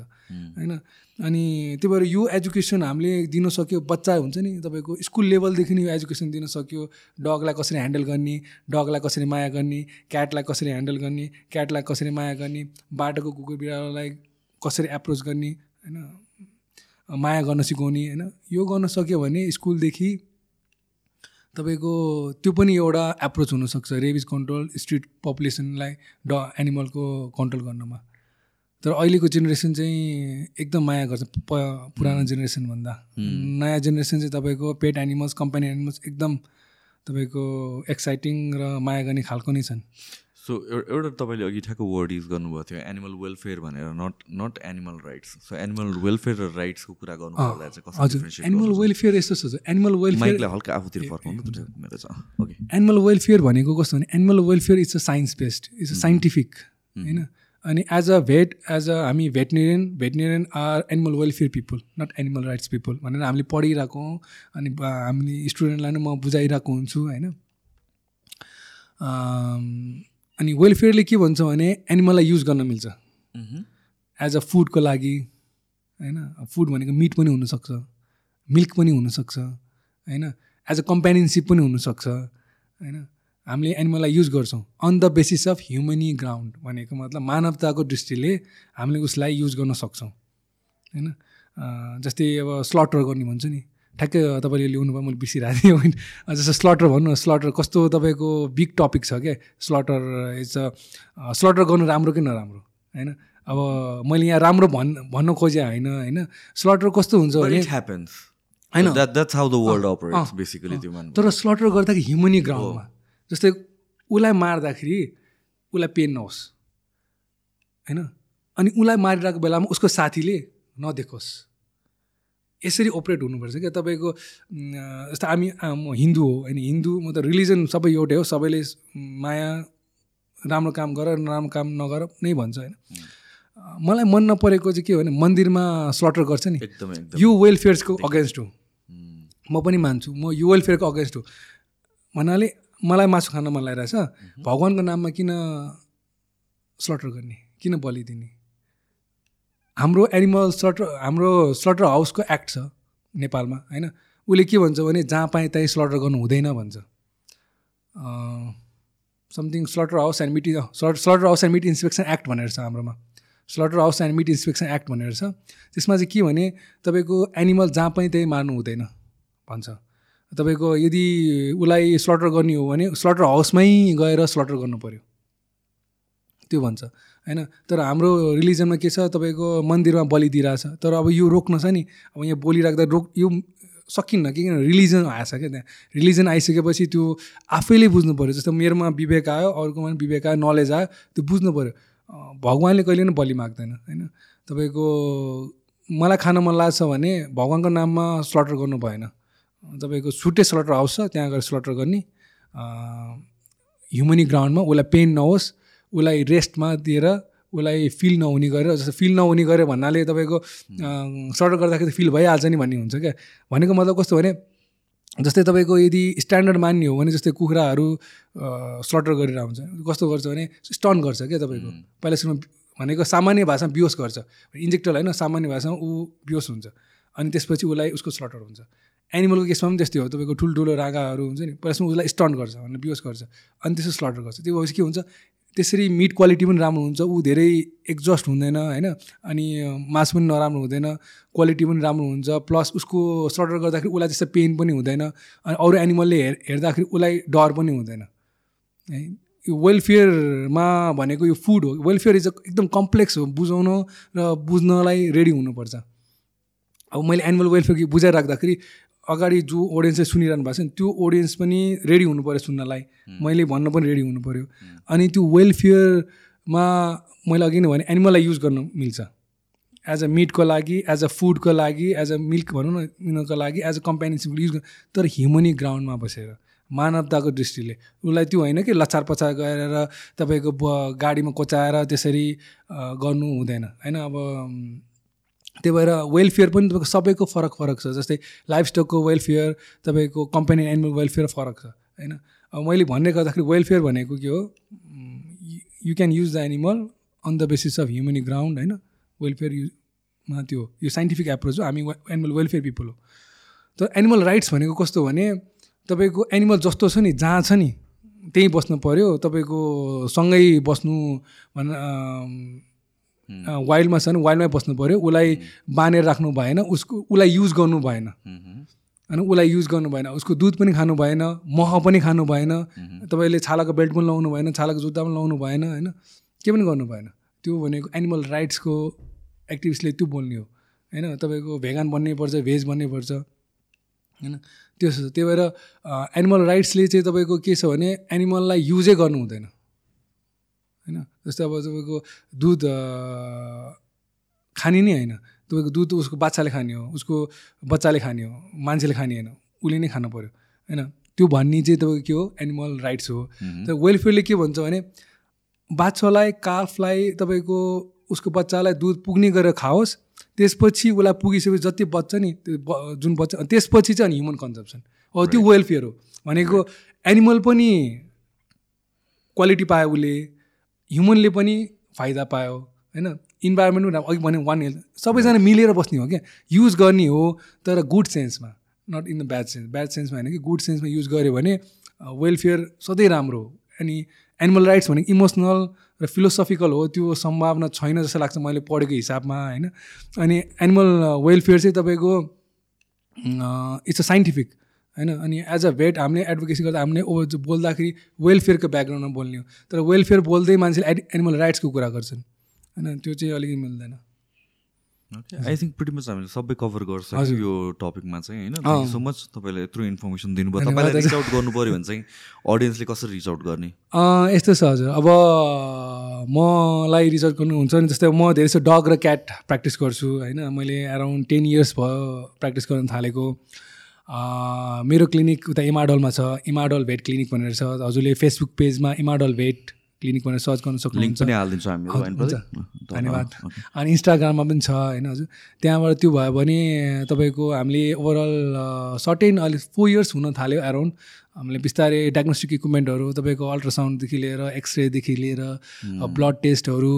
होइन। अनि त्यही भएर यो एजुकेसन हामीले दिन सक्यो बच्चा हुन्छ नि तपाईँको स्कुल लेभलदेखि यो एजुकेसन दिन सक्यो। डगलाई कसरी ह्यान्डल गर्ने डगलाई कसरी माया गर्ने क्याटलाई कसरी ह्यान्डल गर्ने क्याटलाई कसरी माया गर्ने बाटोको कुकुर बिरालोलाई कसरी एप्रोच गर्ने होइन माया गर्न सिकाउने होइन यो गर्न सक्यो भने स्कुलदेखि तपाईँको त्यो पनि एउटा एप्रोच हुनसक्छ। रेबिज कन्ट्रोल स्ट्रिट पपुलेसनलाई ड एनिमलको कन्ट्रोल गर्नमा। तर अहिलेको जेनेरेसन चाहिँ एकदम माया गर्छ प पुरानो जेनेरेसनभन्दा नयाँ जेनेरेसन चाहिँ तपाईँको पेट एनिमल्स कम्पानी एनिमल्स एकदम तपाईँको एक्साइटिङ र माया गर्ने खालको नै छन्। सो एउटा तपाईँले अघि ठ्याक्क वर्ड युज गर्नुभएको थियो एनिमल वेलफेयर भनेर not not animal rights so animal welfare र राइट्सको कुरा गर्नु हजुर। एनिमल वेलफेयर यस्तो छ एनिमल वेलफेयर हल्का आफूतिर एनिमल वेलफेयर भनेको कस्तो भने animal welfare is a science based is a scientific होइन? अनि as a vet as a हामी veterinarian veterinarian are animal welfare people not animal rights people भनेर हामीले पढिरहेको अनि हामीले स्टुडेन्टलाई नै म बुझाइरहेको हुन्छु होइन? अनि वेलफेयरले के भन्छ भने एनिमललाई युज गर्न मिल्छ। एज अ फुडको लागि होइन? फुड भनेको मिट पनि हुनसक्छ मिल्क पनि हुनसक्छ होइन? एज अ कम्पेनियनसिप पनि हुनसक्छ होइन? हामीले एनिमललाई युज गर्छौँ on the basis of humane ground भनेको मतलब मानवताको दृष्टिले हामीले उसलाई युज गर्न सक्छौँ। होइन? जस्तै अब स्लटर गर्ने भन्छ नि। ठ्याक्कै तपाईँले ल्याउनु भयो मैले बिर्सिरहेको थिएँ होइन। जस्तो स्लटर भन्नु स्लटर कस्तो तपाईँको बिग टपिक छ क्या? स्लटर इज अ स्लटर गर्नु राम्रो कि नराम्रो? होइन? अब मैले यहाँ राम्रो भन् भन्न खोजेँ होइन होइन? स्लटर कस्तो हुन्छ भने होइन। तर स्लटर गर्दाखेरि ह्युमनी ग्राउन्डमा जस्तै उसलाई मार्दाखेरि उसलाई पेन नहोस् होइन? अनि उसलाई मारिरहेको बेलामा उसको साथीले नदेखोस्। यसरी अपरेट हुनुपर्छ क्या। तपाईँको जस्तो हामी म हिन्दू हो होइन? हिन्दू म त रिलिजन सबै एउटै हो। सबैले माया राम्रो काम गर नराम्रो काम नगर नै भन्छ होइन? मलाई मन नपरेको चाहिँ के हो भने मन्दिरमा स्लटर गर्छ नि। यो वेलफेयर्सको अगेन्स्ट हो। म पनि मान्छु। म यो वेलफेयरको अगेन्स्ट हो। भन्नाले मलाई मासु खान मन लागिरहेछ। भगवान्को नाममा किन स्लटर गर्ने? किन बलि दिने हाम्रो एनिमल स्लटर हाम्रो स्लटर हाउसको एक्ट छ नेपालमा होइन? उसले के भन्छ भने जहाँ पाएँ त्यहीँ स्लटर गर्नु हुँदैन भन्छ। Something slaughterhouse and meat slaughterhouse and meat inspection act भनेर छ हाम्रोमा। Slaughterhouse and meat inspection act भनेर छ। त्यसमा चाहिँ के भने तपाईँको एनिमल जहाँ पाएँ त्यहीँ मार्नु हुँदैन भन्छ। तपाईँको यदि उसलाई स्लटर गर्ने हो भने स्लटर हाउसमै गएर स्लटर गर्नु पऱ्यो त्यो भन्छ होइन? तर हाम्रो रिलिजनमा के छ तपाईँको मन्दिरमा बलि दिइरहेछ। तर अब यो रोक्न छ नि अब यहाँ बोलिराख्दा रोक यो सकिन्न कि किन? रिलिजन आएछ क्या त्यहाँ। रिलिजन आइसकेपछि त्यो आफैले बुझ्नु पऱ्यो जस्तो मेरोमा विवेक आयो अर्कोमा पनि विवेक आयो नलेज आयो त्यो बुझ्नु पऱ्यो भगवान्ले कहिले पनि बलि माग्दैन होइन? तपाईँको मलाई खान मन लाग्छ भने भगवान्को नाममा स्लटर गर्नु भएन। तपाईँको छुट्टै स्लटर हाउस छ त्यहाँ गएर स्लटर गर्ने ह्युमनी ग्राउन्डमा उसलाई पेन नहोस् उसलाई रेस्टमा दिएर उसलाई फिल नहुने गरेर जस्तो फिल नहुने गऱ्यो भन्नाले तपाईँको सर्टर गर्दाखेरि फिल भइहाल्छ नि भन्ने हुन्छ क्या। भनेको मतलब कस्तो भने जस्तै तपाईँको यदि स्ट्यान्डर्ड मान्ने हो भने जस्तै कुखुराहरू स्लटर गरेर हुन्छ कस्तो गर्छ भने स्टन गर्छ क्या तपाईँको। पहिला सुरु भनेको सामान्य भाषामा बियोस गर्छ। इन्जेक्टर होइन सामान्य भाषामा ऊ बियोस हुन्छ। अनि त्यसपछि उसलाई उसको स्लटर हुन्छ। एनिमलको केसमा पनि त्यस्तै हो। तपाईँको ठुल्ठुलो रागाहरू हुन्छ नि पहिलासम्म उसलाई स्टन गर्छ भनेर बियोस गर्छ अनि त्यसो स्लटर गर्छ। त्यो भएपछि के हुन्छ त्यसरी मिट क्वालिटी पनि राम्रो हुन्छ ऊ धेरै एक्जस्ट हुँदैन होइन अनि मास पनि नराम्रो हुँदैन क्वालिटी पनि राम्रो हुन्छ प्लस उसको स्लटर गर्दाखेरि उसलाई त्यस्तो पेन पनि हुँदैन अनि अरू एनिमलले हेर हेर्दाखेरि उसलाई डर पनि हुँदैन। है यो वेलफेयरमा भनेको यो फुड हो। वेलफेयर इज एकदम कम्प्लेक्स हो बुझाउन र बुझ्नलाई रेडी हुनुपर्छ। अब मैले एनिमल वेलफेयर बुझाइराख्दाखेरि अगाडि जो ओडियन्सले सुनिरहनु भएको छ नि त्यो ओडियन्स पनि रेडी हुनु पऱ्यो सुन्नलाई। मैले भन्न पनि रेडी हुनु पऱ्यो अनि त्यो वेलफेयरमा मैले अघि नै भने एनिमललाई युज गर्नु मिल्छ। एज अ मिटको लागि एज अ फुडको लागि एज अ मिल्क भनौँ न यिनीहरूको लागि एज अ कम्पेनिसनको युज तर ह्युमनी ग्राउन्डमा बसेर मानवताको दृष्टिले उसलाई त्यो होइन कि लचार पचार गरेर तपाईँको ब गाडीमा कोचाएर त्यसरी गर्नु हुँदैन। होइन अब त्यही भएर वेलफेयर पनि तपाईँको सबैको फरक फरक छ जस्तै लाइफ स्टकको वेलफेयर तपाईँको कम्पनी एनिमल वेलफेयर फरक छ होइन? अब मैले भन्ने गर्दाखेरि वेलफेयर भनेको के हो? You can use the animal on the basis of human ground होइन? वेलफेयर युमा त्यो यो साइन्टिफिक एप्रोच हो हामी एनिमल वेलफेयर पिपल हो। तर एनिमल राइट्स भनेको कस्तो भने तपाईँको एनिमल जस्तो छ नि जहाँ छ नि त्यहीँ बस्नु पऱ्यो तपाईँको सँगै बस्नु भन वाइल्डमा छ भने वाइल्डमै बस्नु पऱ्यो उसलाई बाँधेर राख्नु भएन उसको उसलाई युज गर्नु भएन। होइन उसलाई युज गर्नु भएन उसको दुध पनि खानु भएन मह पनि खानु भएन तपाईँले छालाको बेल्ट पनि लाउनु भएन छालाको जुत्ता पनि लाउनु भएन होइन? के पनि गर्नु भएन। त्यो भनेको एनिमल राइट्सको एक्टिभिस्टले त्यो बोल्ने हो होइन? तपाईँको भेगान बन्नै पर्छ भेज बन्नै पर्छ होइन? त्यो त्यही भएर एनिमल राइट्सले चाहिँ तपाईँको के छ भने एनिमललाई युजै गर्नु हुँदैन। होइन? जस्तै अब तपाईँको दुध खाने नै होइन। तपाईँको दुध उसको बाच्छाले खाने हो उसको बच्चाले खाने हो मान्छेले खाने होइन उसले नै खानु पऱ्यो होइन? त्यो भन्ने चाहिँ तपाईँको के हो? एनिमल राइट्स हो। तर वेलफेयरले के भन्छ भने बाछालाई काफलाई तपाईँको उसको बच्चालाई दुध पुग्ने गरेर खाओस् त्यसपछि उसलाई पुगिसकेपछि जति बच्छ नि त्यो जुन बच्चा त्यसपछि चाहिँ अनि ह्युमन कन्जम्सन हो त्यो वेलफेयर हो। भनेको एनिमल पनि क्वालिटी पायो उसले ह्युमनले पनि फाइदा पायो होइन? इन्भाइरोमेन्ट पनि अघि भने वान हेल्थ सबैजना मिलेर बस्ने हो क्या? युज गर्ने हो तर good सेन्समा not in the bad sense bad सेन्समा होइन कि गुड सेन्समा युज गऱ्यो भने वेलफेयर सधैँ राम्रो हो। अनि एनिमल राइट्स भनेको इमोसनल र फिलोसफिकल हो त्यो सम्भावना छैन जस्तो लाग्छ मैले पढेको हिसाबमा होइन? अनि एनिमल वेलफेयर चाहिँ तपाईँको इट्स अ साइन्टिफिक होइन? अनि एज अ भेट हामीले एडभोकेसी गर्दा हामीले बोल्दाखेरि वेलफेयरको ब्याकग्राउन्डमा बोल्ने हो। तर वेलफेयर बोल्दै मान्छेले एड एनिमल राइट्सको कुरा गर्छन्। होइन? त्यो चाहिँ अलिकति मिल्दैन। आई थिङ्क प्रिटी मच हामीले सबै कभर गर्छ यो टपिकमा चाहिँ होइन? सो मच तपाईँले यत्रो इन्फर्मेसन दिनुभयो। तपाईँलाई रिच आउट गर्नु पऱ्यो भने चाहिँ अडियन्सले कसरी रिच आउट गर्ने? यस्तो छ हजुर। अब मलाई रिच आउट गर्नुहुन्छ नि जस्तै म धेरै जस्तो डग र क्याट प्र्याक्टिस गर्छु होइन? मैले एराउन्ड टेन इयर्स भयो प्र्याक्टिस गर्न थालेको। मेरो क्लिनिक उता इमाडलमा छ इमाडल भेट क्लिनिक भनेर छ। हजुरले फेसबुक पेजमा इमाडल भेट क्लिनिक भनेर सर्च गर्न सक्नुहुन्छ। धन्यवाद। अनि इन्स्टाग्राममा पनि छ होइन हजुर। त्यहाँबाट त्यो भयो भने तपाईँको हामीले ओभरअल सर्टेन अहिले फोर इयर्स हुन थाल्यो एराउन्ड हामीले बिस्तारै डायग्नोस्टिक इक्विपमेन्टहरू तपाईँको अल्ट्रासाउन्डदेखि लिएर एक्सरेदेखि लिएर ब्लड टेस्टहरू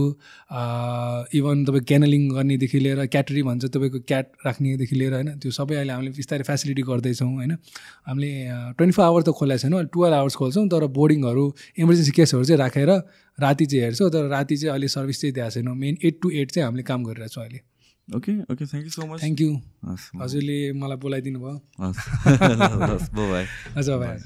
इभन तपाईँ क्यानलिङ गर्नेदेखि लिएर क्याटरी भन्छ तपाईँको क्याट राख्नेदेखि लिएर होइन त्यो सबै अहिले हामीले बिस्तारै फेसिलिटी गर्दैछौँ होइन। हामीले ट्वेन्टी फोर आवर त खोलेको छैनौँ टुवेल्भ आवर्स खोल्छौँ तर बोर्डिङहरू इमर्जेन्सी केसहरू चाहिँ राखेर राति चाहिँ हेर्छौँ तर राति चाहिँ अहिले सर्भिस चाहिँ दिएको छैनौँ। मेन एट टु एट चाहिँ हामीले काम गरिरहेको छौँ अहिले। Okay okay thank you so much thank you हजुरले मलाई बोलाइदिनु भयो हस् हजुर भाइ